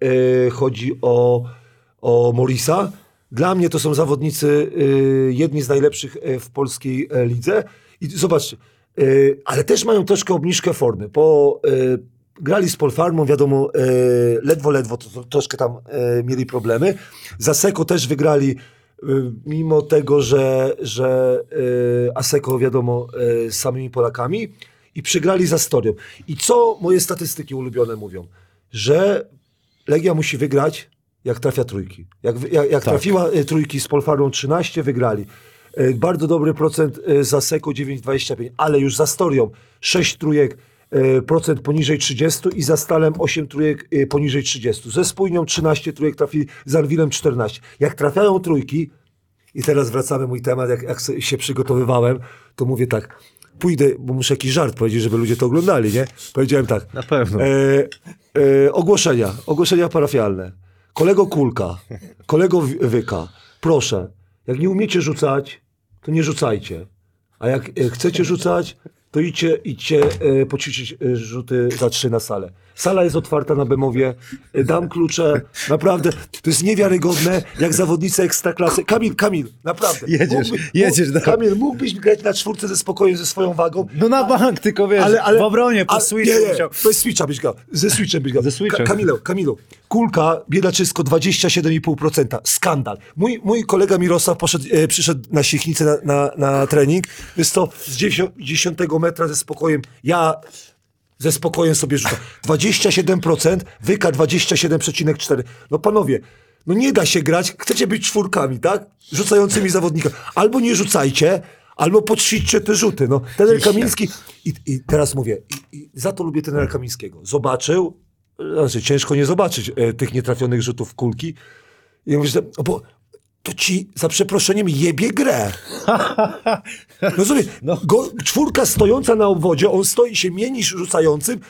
e, chodzi o, o Morisa. Dla mnie to są zawodnicy e, jedni z najlepszych e, w polskiej e, lidze. I zobaczcie, ale też mają troszkę obniżkę formy, bo e, grali z Polfarmą, wiadomo, e, ledwo, ledwo to, to, troszkę tam e, mieli problemy. Za Seko też wygrali mimo tego, że, że Aseko wiadomo z samymi Polakami i przegrali za Storią. I co moje statystyki ulubione mówią? Że Legia musi wygrać, jak trafia trójki. Jak, jak, jak Tak. trafiła trójki z Polfarą 13, wygrali. Y, Bardzo dobry procent y, za Seko 9,25, ale już za Storią 6 trójek y, procent poniżej 30 i za Stalem 8 trójek poniżej 30. Ze Spójnią 13 trójek trafili, z Arwilem 14. Jak trafiają trójki, i teraz wracamy mój temat, jak, jak się przygotowywałem, to mówię tak, pójdę, bo muszę jakiś żart powiedzieć, żeby ludzie to oglądali, nie? Powiedziałem tak. Na pewno. E, e, ogłoszenia, ogłoszenia parafialne. Kolego Kulka, kolego Wyka, proszę, jak nie umiecie rzucać, to nie rzucajcie. A jak e, chcecie rzucać, to idźcie, idźcie e, poćwiczyć e, rzuty za trzy na salę. Sala jest otwarta na Bemowie, e, dam klucze, naprawdę, to jest niewiarygodne, jak zawodnicy ekstraklasy. Kamil, Kamil, naprawdę. Jedziesz, mógłby- jedziesz, mógł-. Kamil, mógłbyś grać na czwórce ze spokojem, ze swoją wagą, No na bank, tylko wiesz, w obronie, po a- switchu nie, nie. Bez switcha byś grał. Ze switchem byś grał. Ze switchem. Ka- Kamilu, Kamilu, kulka, biedaczysko 27,5%. Skandal. Mój, mój kolega Mirosław poszedł, e, przyszedł na Siechnicę na, na, na trening. Jest to z 10, 10 metra ze spokojem. Ja ze spokojem sobie rzucam. 27%, wyka 27,4%. No panowie, no nie da się grać. Chcecie być czwórkami, tak? Rzucającymi zawodnikami. Albo nie rzucajcie, albo podświćcie te rzuty. No, trener Kamiński... I, I teraz mówię, i, i za to lubię trenera Kamińskiego. Zobaczył, znaczy ciężko nie zobaczyć e, tych nietrafionych rzutów kulki. I mówię, że, o, bo to ci, za przeproszeniem, jebie grę. (laughs) Rozumiesz? No. Go, czwórka stojąca na obwodzie, on stoi się mienisz rzucającym,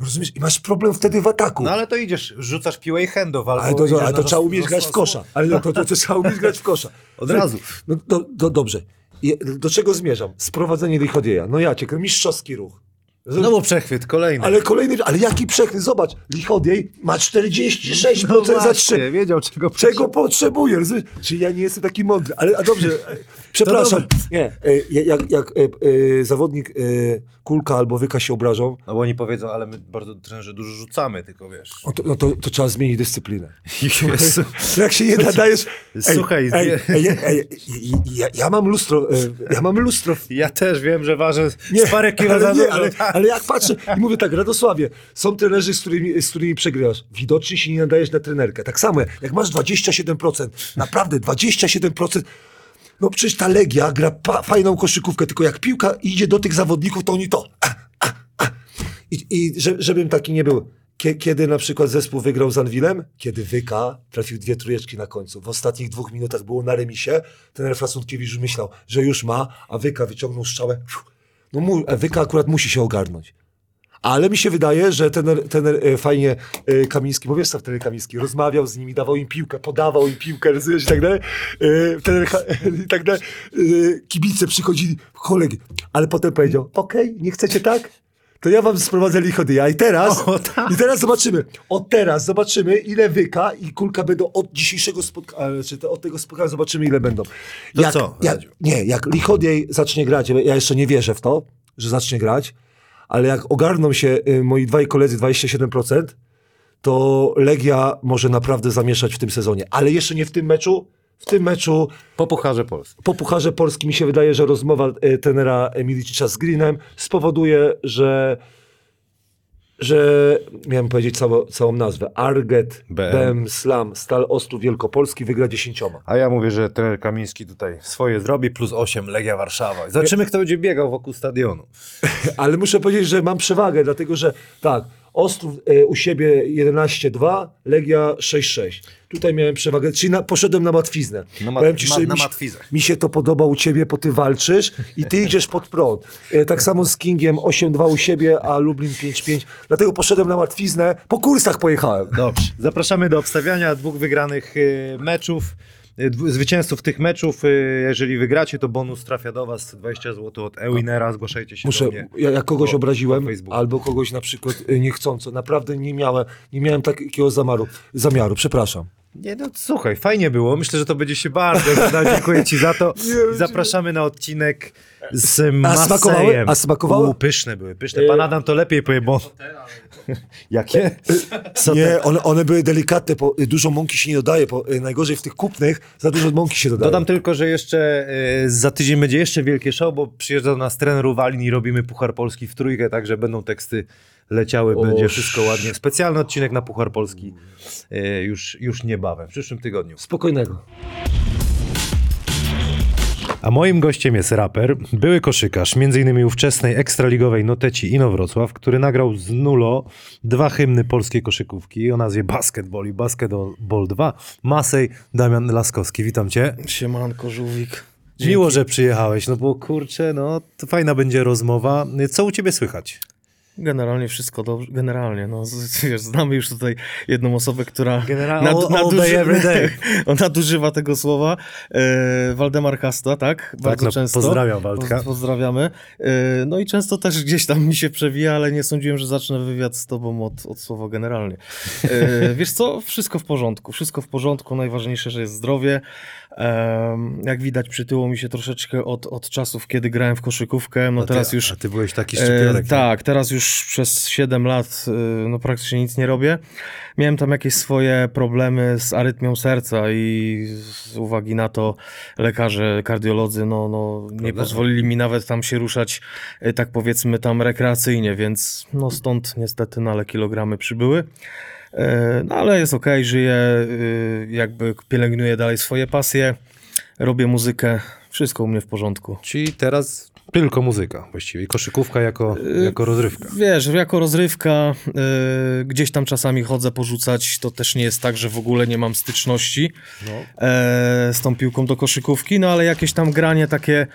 rozumiesz? I masz problem wtedy w ataku. No ale to idziesz, rzucasz piłę i handoff albo ale to, to, ale to trzeba umieć grać w kosza. Ale no, to, to, to trzeba umieć grać w kosza. Od razu. No, do, do, dobrze. I, do czego zmierzam? Sprowadzenie Lichodieja. No ja cię, mistrzowski ruch. No bo przechwyt, kolejny. Ale kolejny, ale jaki przechwyt? Zobacz, Lichodiej ma 46% no za właśnie, trzy. wiedział czego Czego potrzebuję? rozumiesz? Czyli ja nie jestem taki mądry. Ale a dobrze, (laughs) przepraszam. Nie, e, jak, jak e, e, zawodnik e, Kulka albo Wyka się obrażą, No bo oni powiedzą, ale my bardzo trenerzy dużo rzucamy, tylko wiesz. no to, no to, to trzeba zmienić dyscyplinę. Jezu. (laughs) Jak się nie nadajesz... (laughs) Słuchaj, ej, ej, ej, ja, ja mam lustro, e, ja mam lustro Ja też wiem, że ważę z parę kilo za ale, nie, dużo. ale, ale jak patrzę i mówię tak, Radosławie, są trenerzy, z którymi, z którymi przegrywasz. Widocznie się nie nadajesz na trenerkę. Tak samo, jak masz 27%, naprawdę 27%, no przecież ta Legia gra fajną koszykówkę, tylko jak piłka idzie do tych zawodników, to oni to. I, i że, żebym taki nie był. kie, kiedy na przykład zespół wygrał z Anwilem? Kiedy Wyka trafił dwie trójeczki na końcu. W ostatnich dwóch minutach było na remisie. Ten Frasutkiewicz już myślał, że już ma, a Wyka wyciągnął strzałę. Fiu. No mu, a Wyka akurat musi się ogarnąć. Ale mi się wydaje, że ten, ten e, fajnie e, Kamiński, bo wiesz co wtedy Kamiński, rozmawiał z nimi, dawał im piłkę, podawał im piłkę, rozumiesz, i tak dalej. E, wtedy, (laughs) i tak dalej. E, kibice przychodzili, kolegi, ale potem powiedział, okej, nie chcecie tak? To ja wam sprowadzę lichodyja i teraz, O, tak. i teraz zobaczymy, od teraz zobaczymy, ile wyka i kulka będą od dzisiejszego spotkania, czy to od tego spotkania zobaczymy, ile będą. To co, Jak, nie, jak Lichodiej zacznie grać, ja jeszcze nie wierzę w to, że zacznie grać, ale jak ogarną się y, moi dwaj koledzy 27%, to Legia może naprawdę zamieszać w tym sezonie. Ale jeszcze nie w tym meczu. W tym meczu Po Pucharze Polski. po Pucharze Polski mi się wydaje, że rozmowa y, tenera Milicicza z Greenem spowoduje, że że miałem powiedzieć całą, całą nazwę. Arget, BM. BM, Slam, Stal Ostrów Wielkopolski wygra dziesięcioma. A ja mówię, że trener Kamiński tutaj swoje zrobi, plus 8 Legia Warszawa. Zobaczymy, kto będzie biegał wokół stadionu. (laughs) Ale muszę powiedzieć, że mam przewagę, dlatego że tak, Ostrów e, u siebie 11-2, Legia 6-6. Tutaj miałem przewagę, czyli na, poszedłem na matwiznę. Na ma- Powiem ci, ma- że na mi, się- mi się to podoba u ciebie, bo ty walczysz i ty idziesz pod prąd. E, tak samo z Kingiem 8-2 u siebie, a Lublin 5-5. Dlatego poszedłem na matwiznę, po kursach pojechałem. Dobrze. Zapraszamy do obstawiania dwóch wygranych y, meczów. Dwu- Zwycięzców tych meczów, y, jeżeli wygracie, to bonus trafia do was 20 zł od Ewinera. Zgłaszajcie się Muszę, do mnie. ja, ja kogoś po- obraziłem, albo kogoś na przykład y, niechcąco. Naprawdę nie miałem, nie miałem takiego zamaru, zamiaru, przepraszam. Nie, no słuchaj, fajnie było. Myślę, że to będzie się bardzo. Dziękuję ci za to. (laughs) Zapraszamy na odcinek z smakowały? Masejem. A smakowały? U, pyszne były, pyszne. Pan Adam to lepiej powie, bo... (laughs) Jakie? Nie, one, one były delikatne, bo y, dużo mąki się nie dodaje, bo y, najgorzej w tych kupnych za dużo mąki się dodaje. Dodam tylko, że jeszcze e, za tydzień będzie jeszcze wielkie show, bo przyjeżdża do nas trener Uwalin i robimy Puchar Polski w trójkę, także będą teksty leciały, O, będzie wszystko ładnie. Specjalny odcinek na Puchar Polski e, już, już niebawem, w przyszłym tygodniu. Spokojnego. A moim gościem jest raper, były koszykarz, m.in. ówczesnej ekstraligowej Noteci Inowrocław, który nagrał z Nulo dwa hymny polskiej koszykówki o nazwie Basketball i Basketball 2. Masej Damian Laskowski, witam cię. Siemanko, żółwik. Miło, że przyjechałeś, no bo kurczę, no to fajna będzie rozmowa. Co u ciebie słychać? Generalnie wszystko dobrze. Generalnie, no wiesz, znamy już tutaj jedną osobę, która Generalnie all, all day, every day. (laughs) nadużywa tego słowa. E, Waldemar Hasta, tak? Bardzo no, często. pozdrawiam Waldka. Poz- Pozdrawiamy. E, no i często też gdzieś tam mi się przewija, ale nie sądziłem, że zacznę wywiad z tobą od, od słowa generalnie. E, wiesz co? Wszystko w porządku. Wszystko w porządku. Najważniejsze, że jest zdrowie. Jak widać, przytyło mi się troszeczkę od, od czasów, kiedy grałem w koszykówkę. No A ty- teraz już A ty byłeś taki E, szczypiorek. tak, teraz już przez 7 lat e, no praktycznie nic nie robię. Miałem tam jakieś swoje problemy z arytmią serca i z uwagi na to lekarze, kardiolodzy no, no, nie pozwolili mi nawet tam się ruszać e, tak powiedzmy tam rekreacyjnie, więc no stąd niestety na ale kilogramy przybyły. E, No ale jest okej, żyję, e, jakby pielęgnuję dalej swoje pasje, robię muzykę, wszystko u mnie w porządku. Czyli teraz tylko muzyka właściwie i koszykówka jako, Y, jako rozrywka. Wiesz, jako rozrywka y, gdzieś tam czasami chodzę porzucać, to też nie jest tak, że w ogóle nie mam styczności e, z tą piłką do koszykówki, no ale jakieś tam granie takie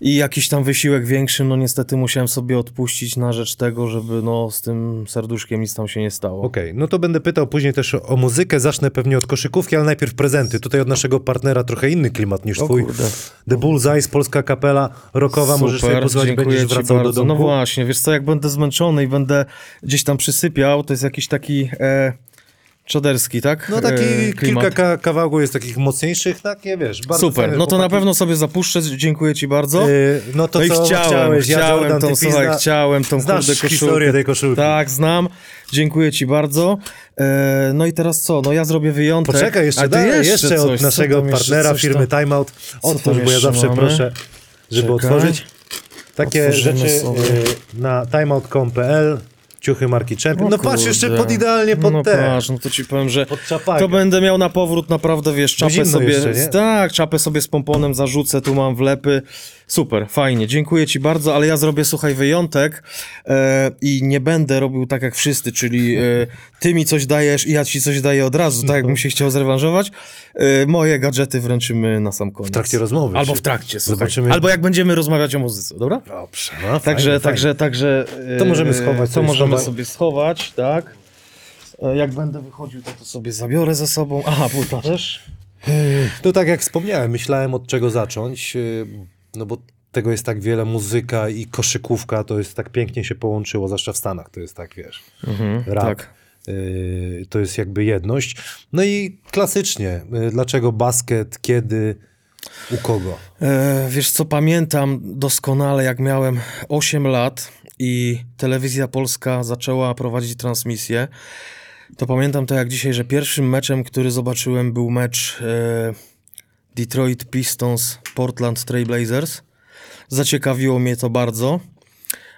i jakiś tam wysiłek większy, no niestety musiałem sobie odpuścić na rzecz tego, żeby no z tym serduszkiem nic tam się nie stało. Okej, no to będę pytał później też o, muzykę. Zacznę pewnie od koszykówki, ale najpierw prezenty. Tutaj od naszego partnera trochę inny klimat niż O twój. kurde. The Bullseye, polska kapela rockowa. Możesz sobie pozwolić, dziękuję będziesz wracał do bardzo. domu. No właśnie, wiesz co, jak będę zmęczony i będę gdzieś tam przysypiał, to jest jakiś taki e, czoderski, tak? No taki E, kilka ka- kawałków jest takich mocniejszych, takie wiesz, bardzo Super, no to na chłopaki. pewno sobie zapuszczę, dziękuję ci bardzo. Yy, no to no i co chciałem, chciałeś, ja chciałem Jordan, tą, słuchaj, chciałem tą Znasz kurde koszulkę. historię tej koszulki. Tak, znam. Dziękuję ci bardzo. E, no i teraz co? No ja zrobię wyjątek. Poczekaj, jeszcze dalej, jeszcze, jeszcze od coś, co naszego partnera firmy tam? Timeout. tam Otwórz, bo ja zawsze mamy? proszę, żeby Czekaj. otworzyć. Takie Otworzymy rzeczy sobie. yy, na timeout.pl ciuchy marki Champion. O No patrz, jeszcze pod idealnie pod no te. patrz, no to ci powiem, że to będę miał na powrót naprawdę, wiesz, czapę zimno sobie, jeszcze, tak, czapę sobie z pomponem zarzucę, tu mam wlepy, super, fajnie, dziękuję ci bardzo, ale ja zrobię, słuchaj, wyjątek e, i nie będę robił tak jak wszyscy, czyli e, ty mi coś dajesz i ja ci coś daję od razu, tak jakbym się chciał zrewanżować, e, moje gadżety wręczymy na sam koniec. W trakcie rozmowy. Albo w trakcie, słuchaj. Zobaczymy. Albo jak będziemy rozmawiać o muzyce, dobra? Dobrze, no, Także, fajnie, także, także. To możemy schować To możemy sobie schować, tak. Jak będę wychodził, to to sobie zabiorę ze sobą. Aha, płyta też. fajnie. To tak jak wspomniałem, myślałem od czego zacząć, no bo tego jest tak wiele, muzyka i koszykówka, to jest tak pięknie się połączyło, zwłaszcza w Stanach, to jest tak, wiesz, rap. tak. Yy, to jest jakby jedność. No i klasycznie, yy, dlaczego basket, kiedy, u kogo? E, wiesz co, pamiętam doskonale, jak miałem 8 lat i telewizja polska zaczęła prowadzić transmisję. To pamiętam to jak dzisiaj, że pierwszym meczem, który zobaczyłem, był mecz e, Detroit Pistons Portland Trail Blazers. Zaciekawiło mnie to bardzo,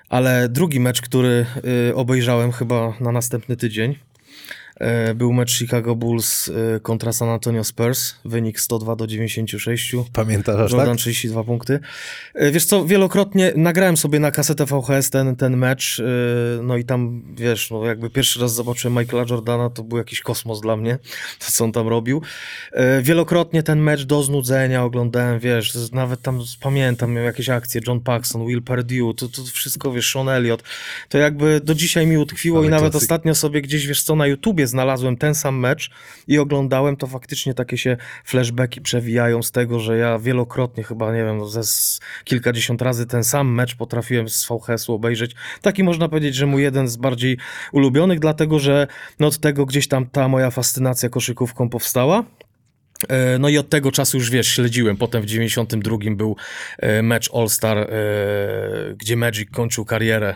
ale drugi mecz, który e, obejrzałem chyba na następny tydzień, był mecz Chicago Bulls e, kontra San Antonio Spurs, wynik 102 do 96. Pamiętasz aż Jordan tak? 32 punkty. E, Wiesz co, wielokrotnie nagrałem sobie na kasetę VHS ten, ten mecz, e, no i tam, wiesz, no jakby pierwszy raz zobaczyłem Michaela Jordana, to był jakiś kosmos dla mnie, to (laughs) co on tam robił. E, Wielokrotnie ten mecz do znudzenia oglądałem, wiesz, nawet tam pamiętam, miał jakieś akcje, John Paxson, Will Perdue, to, to wszystko, wiesz, Sean Elliott, to jakby do dzisiaj mi utkwiło Ale i nawet klasyk. ostatnio sobie gdzieś, wiesz co, na YouTubie znalazłem ten sam mecz i oglądałem, to faktycznie takie się flashbacki przewijają z tego, że ja wielokrotnie chyba, nie wiem, no ze kilkadziesiąt razy ten sam mecz potrafiłem z VHS-u obejrzeć. Taki można powiedzieć, że mój jeden z bardziej ulubionych, dlatego że no od tego gdzieś tam ta moja fascynacja koszykówką powstała. E, No i od tego czasu już wiesz, śledziłem. Potem w 92 był e, mecz All-Star, e, gdzie Magic kończył karierę.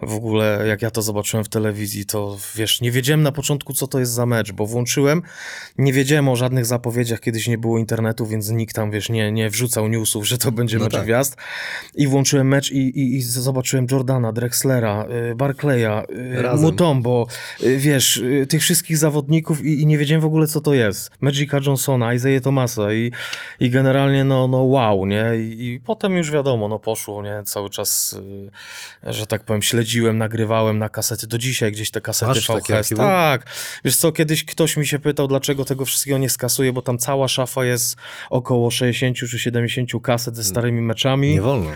W ogóle, jak ja to zobaczyłem w telewizji, to wiesz, nie wiedziałem na początku, co to jest za mecz, bo włączyłem, nie wiedziałem o żadnych zapowiedziach, kiedyś nie było internetu, więc nikt tam, wiesz, nie, nie wrzucał newsów, że to będzie No mecz tak. gwiazd. I włączyłem mecz i, i, i zobaczyłem Jordana, Drexlera, y, Barclaya, y, Razem. Mutombo, y, wiesz, tych wszystkich zawodników i, i nie wiedziałem w ogóle, co to jest. Magica Johnsona, Isaiah Thomasa i, i generalnie, no, no wow, nie? I, I potem już wiadomo, no poszło, nie? Cały czas, że tak powiem, śledziłem, nagrywałem na kasety. Do dzisiaj gdzieś te kasety Masz VHS. Tak. Wiesz co, kiedyś ktoś mi się pytał, dlaczego tego wszystkiego nie skasuję, bo tam cała szafa jest około 60 czy 70 kaset ze starymi meczami. Nie wolno.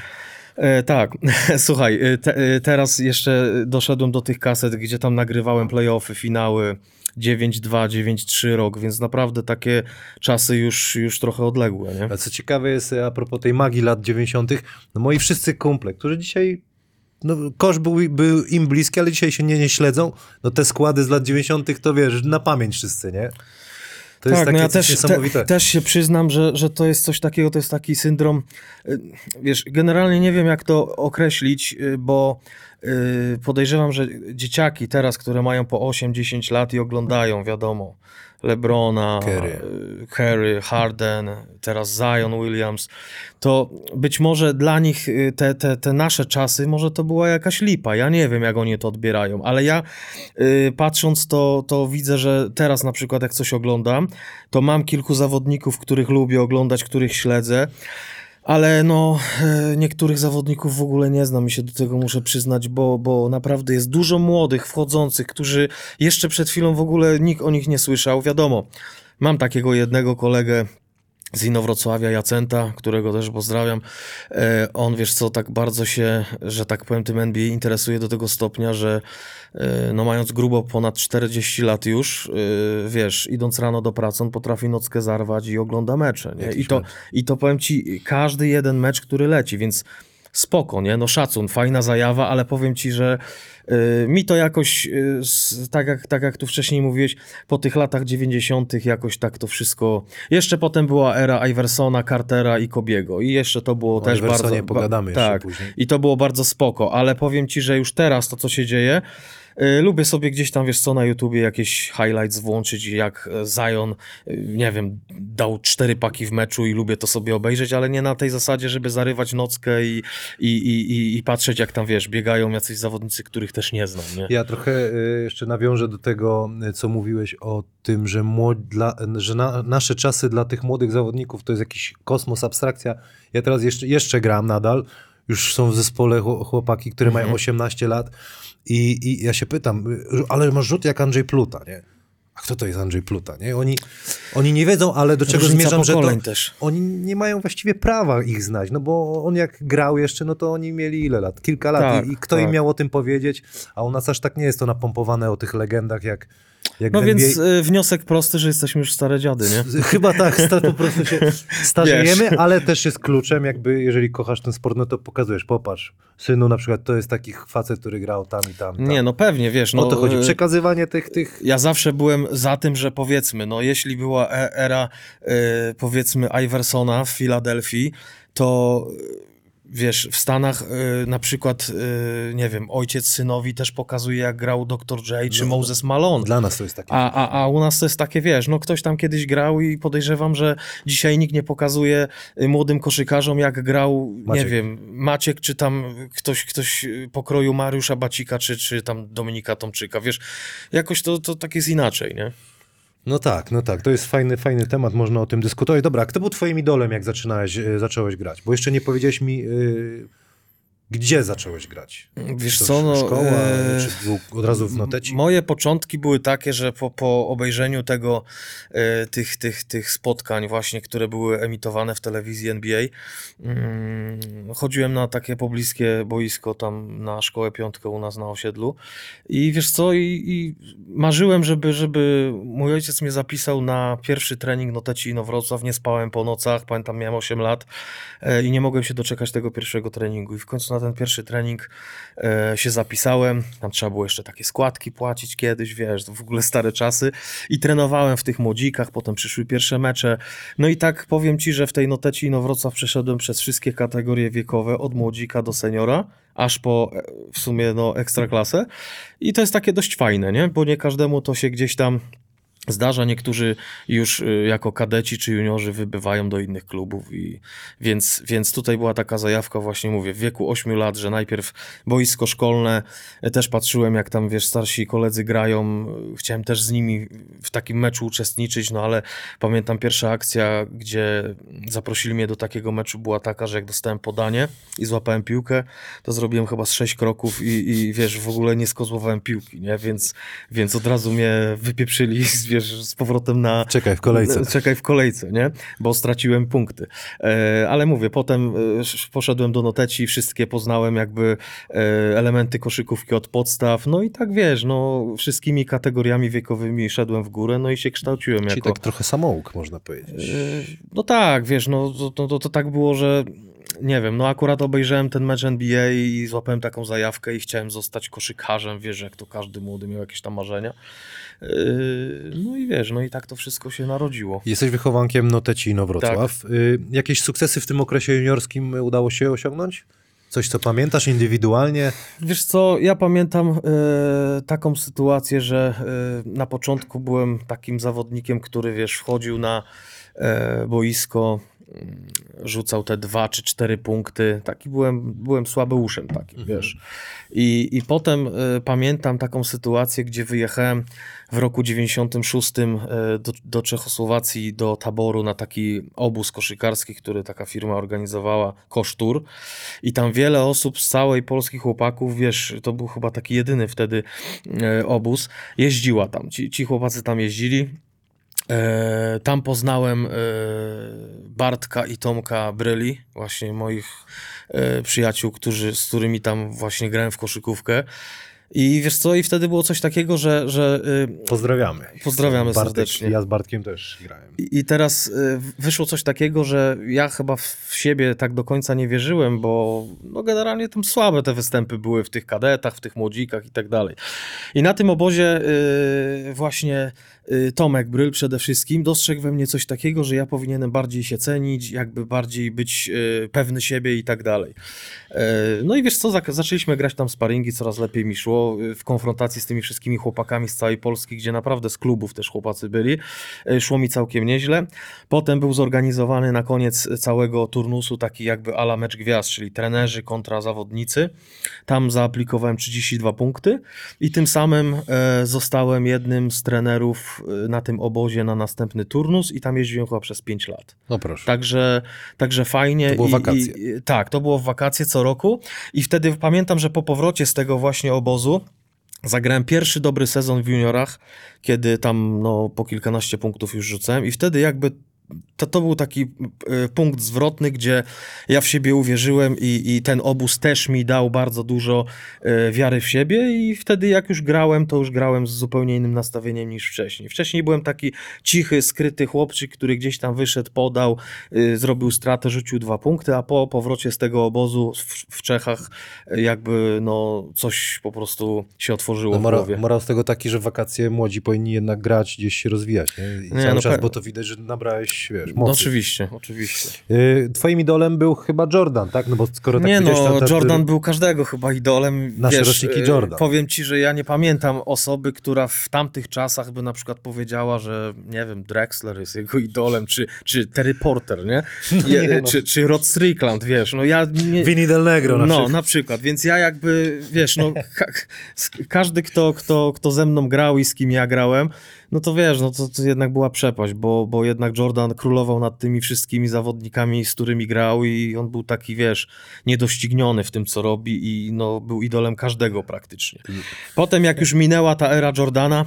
E, tak, (laughs) słuchaj, e, te, e, teraz jeszcze doszedłem do tych kaset, gdzie tam nagrywałem playoffy, finały 9-2, 9-3 rok, więc naprawdę takie czasy już, już trochę odległe, nie? A co ciekawe jest, a propos tej magii lat 90., no moi wszyscy kumple, którzy dzisiaj, no kosz był, był im bliski, ale dzisiaj się nie, nie śledzą, no te składy z lat 90. to wiesz, na pamięć wszyscy, nie? To jest tak, takie no ja też, te, też się przyznam, że, że to jest coś takiego, to jest taki syndrom, y, wiesz, generalnie nie wiem jak to określić, y, bo y, podejrzewam, że dzieciaki teraz, które mają po 8-10 lat i oglądają, wiadomo, Lebrona, Curry. y, Curry, Harden, teraz Zion Williams, to być może dla nich y, te, te, te nasze czasy, może to była jakaś lipa. Ja nie wiem, jak oni to odbierają, ale ja y, patrząc to, to widzę, że teraz na przykład jak coś oglądam, to mam kilku zawodników, których lubię oglądać, których śledzę. Ale no, e, niektórych zawodników w ogóle nie znam i się do tego muszę przyznać, bo, bo naprawdę jest dużo młodych, wchodzących, którzy jeszcze przed chwilą w ogóle nikt o nich nie słyszał. Wiadomo, mam takiego jednego kolegę z Inowrocławia, Jacenta, którego też pozdrawiam. E, on, wiesz co, tak bardzo się, że tak powiem, tym NBA interesuje do tego stopnia, że e, no mając grubo ponad 40 lat już, e, wiesz, idąc rano do pracy, on potrafi nockę zarwać i ogląda mecze, nie? I to. I to powiem ci, każdy jeden mecz, który leci, więc spoko, nie? No szacun, fajna zajawa, ale powiem ci, że y, mi to jakoś, y, s- tak, jak, tak jak tu wcześniej mówiłeś, po tych latach 90. jakoś tak to wszystko. Jeszcze potem była era Iversona, Cartera i Kobiego. I jeszcze to było O też Iversonie bardzo. pogadamy jeszcze tak. później. I to było bardzo spoko, ale powiem ci, że już teraz to, co się dzieje. Y, Lubię sobie gdzieś tam, wiesz co, na YouTubie jakieś highlights włączyć, jak e, Zion, y, nie wiem, dał cztery paki w meczu i lubię to sobie obejrzeć, ale nie na tej zasadzie, żeby zarywać nockę i, i, i, i, patrzeć, jak tam, wiesz, biegają jacyś zawodnicy, których też nie znam, nie? Ja trochę jeszcze nawiążę do tego, co mówiłeś o tym, że, młod, dla, że na, nasze czasy dla tych młodych zawodników to jest jakiś kosmos, abstrakcja. Ja teraz jeszcze, jeszcze gram nadal. Już są w zespole chło- chłopaki, które mają 18 lat i, i ja się pytam, ale masz rzut jak Andrzej Pluta, nie? A kto to jest Andrzej Pluta, nie? Oni, oni nie wiedzą, ale do czego Różnica zmierzam, że to, też. oni nie mają właściwie prawa ich znać, no bo on jak grał jeszcze, no to oni mieli ile lat? Kilka lat Tak, i, i kto im tak. miał o tym powiedzieć, a u nas aż tak nie jest to napompowane o tych legendach jak, jak No więc NBA. y, wniosek prosty, że jesteśmy już stare dziady, nie? (laughs) Chyba tak, sta, po prostu się (laughs) starzejemy, ale też jest kluczem, jakby jeżeli kochasz ten sport, no to pokazujesz, popatrz, synu na przykład to jest taki facet, który grał tam i tam. tam. Nie, no pewnie, wiesz, no... o to chodzi, y, przekazywanie tych, tych Ja zawsze byłem za tym, że powiedzmy, no jeśli była e- era e, powiedzmy Iversona w Filadelfii, to wiesz, w Stanach e, na przykład, e, nie wiem, ojciec synowi też pokazuje jak grał Dr. J czy No, Moses Malone. dla nas to jest takie. A, a, a u nas to jest takie, wiesz, no ktoś tam kiedyś grał i podejrzewam, że dzisiaj nikt nie pokazuje y, młodym koszykarzom, jak grał, Maciek. nie wiem, Maciek, czy tam ktoś, ktoś y, pokroju Mariusza Bacika, czy, czy tam Dominika Tomczyka, wiesz, jakoś to, to tak jest inaczej, nie? No tak, no tak, to jest fajny, fajny temat, można o tym dyskutować. Dobra, kto był twoim idolem, jak zaczynałeś, e, zacząłeś grać? Bo jeszcze nie powiedziałeś mi, y, gdzie zacząłeś grać? Wiesz To co, no... Szkoła, e, czy był od razu w noteci? Moje początki były takie, że po, po obejrzeniu tego, e, tych, tych, tych spotkań właśnie, które były emitowane w telewizji NBA, mm, chodziłem na takie pobliskie boisko tam na szkołę piątkę u nas na osiedlu i wiesz co, i, i marzyłem, żeby, żeby mój ojciec mnie zapisał na pierwszy trening Notecino Wrocław, nie spałem po nocach, pamiętam miałem 8 lat e, i nie mogłem się doczekać tego pierwszego treningu i w końcu na ten pierwszy trening e, się zapisałem. Tam trzeba było jeszcze takie składki płacić kiedyś, wiesz, to w ogóle stare czasy. I trenowałem w tych młodzikach, potem przyszły pierwsze mecze. No i tak powiem ci, że w tej noteci Ino Wrocław przeszedłem przez wszystkie kategorie wiekowe, od młodzika do seniora, aż po e, w sumie no ekstraklasę. I to jest takie dość fajne, nie? Bo nie każdemu to się gdzieś tam zdarza. Niektórzy już y, jako kadeci czy juniorzy wybywają do innych klubów i więc, więc tutaj była taka zajawka właśnie mówię w wieku 8 lat, że najpierw boisko szkolne, e, też patrzyłem jak tam wiesz starsi koledzy grają, e, chciałem też z nimi w takim meczu uczestniczyć, no ale pamiętam pierwsza akcja, gdzie zaprosili mnie do takiego meczu była taka, że jak dostałem podanie i złapałem piłkę, to zrobiłem chyba z sześć kroków i, i wiesz, w ogóle nie skozłowałem piłki, nie? Więc, więc od razu mnie wypieprzyli z, wiesz, z powrotem na, Czekaj w kolejce. (laughs) Czekaj w kolejce, nie? Bo straciłem punkty. E, ale mówię, potem e, sz- poszedłem do noteci, wszystkie poznałem jakby e, elementy koszykówki od podstaw. No i tak wiesz, no wszystkimi kategoriami wiekowymi szedłem w górę, no i się kształciłem Czyli jako... tak trochę samouk, można powiedzieć. No tak, wiesz, no to, to, to tak było, że nie wiem, no akurat obejrzałem ten mecz NBA i złapałem taką zajawkę i chciałem zostać koszykarzem, wiesz, jak to każdy młody miał jakieś tam marzenia. E, No i wiesz, no i tak to wszystko się narodziło. Jesteś wychowankiem Notecino Wrocław. Tak. Y, jakieś sukcesy w tym okresie juniorskim udało się osiągnąć? Coś, co pamiętasz indywidualnie? Wiesz co, ja pamiętam e, taką sytuację, że e, na początku byłem takim zawodnikiem, który wiesz, wchodził na e, boisko, rzucał te dwa czy cztery punkty. Taki byłem, byłem słabeuszem takim, wiesz. I, I potem e, pamiętam taką sytuację, gdzie wyjechałem w roku 96 e, do, do Czechosłowacji, do taboru na taki obóz koszykarski, który taka firma organizowała, Kosztur. I tam wiele osób z całej Polski chłopaków, wiesz, to był chyba taki jedyny wtedy e, obóz, jeździła tam. Ci, ci chłopacy tam jeździli. E, tam poznałem e, Bartka i Tomka Bryli, właśnie moich e, przyjaciół, którzy, z którymi tam właśnie grałem w koszykówkę. I wiesz co, i wtedy było coś takiego, że, że y, Pozdrawiamy. Pozdrawiamy Bartek, serdecznie. Ja z Bartkiem też grałem. i i teraz y, wyszło coś takiego, że ja chyba w siebie tak do końca nie wierzyłem, bo no generalnie tam słabe te występy były w tych kadetach, w tych młodzikach i tak dalej. I na tym obozie y, właśnie Tomek Bryl przede wszystkim dostrzegł we mnie coś takiego, że ja powinienem bardziej się cenić, jakby bardziej być y, pewny siebie i tak dalej. E, No i wiesz co, zaczęliśmy grać tam sparingi, coraz lepiej mi szło y, w konfrontacji z tymi wszystkimi chłopakami z całej Polski, gdzie naprawdę z klubów też chłopacy byli. Szło mi całkiem nieźle. Potem był zorganizowany na koniec całego turnusu taki jakby ala mecz gwiazd, czyli trenerzy kontra zawodnicy. Tam zaaplikowałem 32 punkty i tym samym zostałem jednym z trenerów e, na tym obozie na następny turnus i tam jeździłem chyba przez 5 lat. No proszę. Także, także fajnie. To było i, wakacje. I- tak, to było w wakacje co roku i wtedy pamiętam, że po powrocie z tego właśnie obozu zagrałem pierwszy dobry sezon w juniorach, kiedy tam no, po kilkanaście punktów już rzucałem i wtedy jakby to, to był taki e, punkt zwrotny, gdzie ja w siebie uwierzyłem i, i ten obóz też mi dał bardzo dużo e, wiary w siebie i wtedy jak już grałem, to już grałem z zupełnie innym nastawieniem niż wcześniej. Wcześniej byłem taki cichy, skryty chłopczyk, który gdzieś tam wyszedł, podał, y, zrobił stratę, rzucił dwa punkty, a po powrocie z tego obozu w, w Czechach y, jakby no coś po prostu się otworzyło No, w mora, morał z tego taki, że wakacje młodzi powinni jednak grać, gdzieś się rozwijać. Nie? I Nie, cały no czas, bo to widać, że nabrałeś, wiesz, No, oczywiście, oczywiście. Y, Twoim idolem był chyba Jordan, tak? No bo skoro tak nie no, to- Jordan był każdego chyba idolem. Nasze Wiesz, roczniki y, Jordan. Powiem ci, że ja nie pamiętam osoby, która w tamtych czasach by na przykład powiedziała, że nie wiem, Drexler jest jego idolem, czy, czy Terry Porter, nie? (laughs) Je, Nie, no. czy, czy Rod Strickland, wiesz, no ja nie... Vinny Del Negro na no, przykład. na przykład, więc ja jakby, wiesz, no, ka każdy, kto, kto, kto ze mną grał i z kim ja grałem, no to wiesz, no to, to jednak była przepaść, bo, bo jednak Jordan królował nad tymi wszystkimi zawodnikami, z którymi grał i on był taki, wiesz, niedościgniony w tym, co robi i no, był idolem każdego praktycznie. Potem, jak już minęła ta era Jordana,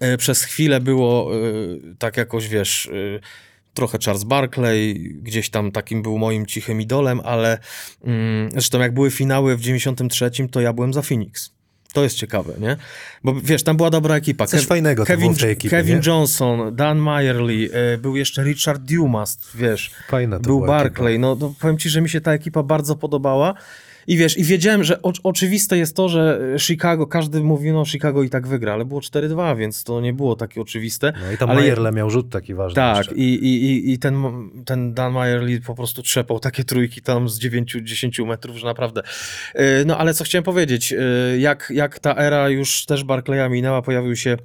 e, przez chwilę było e, tak jakoś, wiesz, e, trochę Charles Barkley, gdzieś tam takim był moim cichym idolem, ale mm, zresztą jak były finały w 93, to ja byłem za Phoenix. To jest ciekawe, nie? Bo wiesz, tam była dobra ekipa. Coś fajnego tam Kevin, tej ekipie, Kevin nie? Johnson, Dan Meyerly, e, był jeszcze Richard Dumas, wiesz. Fajna to był Barclay. No, no powiem ci, że mi się ta ekipa bardzo podobała. I wiesz, i wiedziałem, że o, oczywiste jest to, że Chicago, każdy mówi, no Chicago i tak wygra, ale było 4-2, więc to nie było takie oczywiste. No i tam ale je- Majerle miał rzut taki ważny. tak, jeszcze. i, i, i- ten, ten Dan Meyerly po prostu trzepał takie trójki tam z 9-10 metrów, że naprawdę. Yy, No ale co chciałem powiedzieć, yy, jak, jak ta era już też Barclaya minęła, pojawił się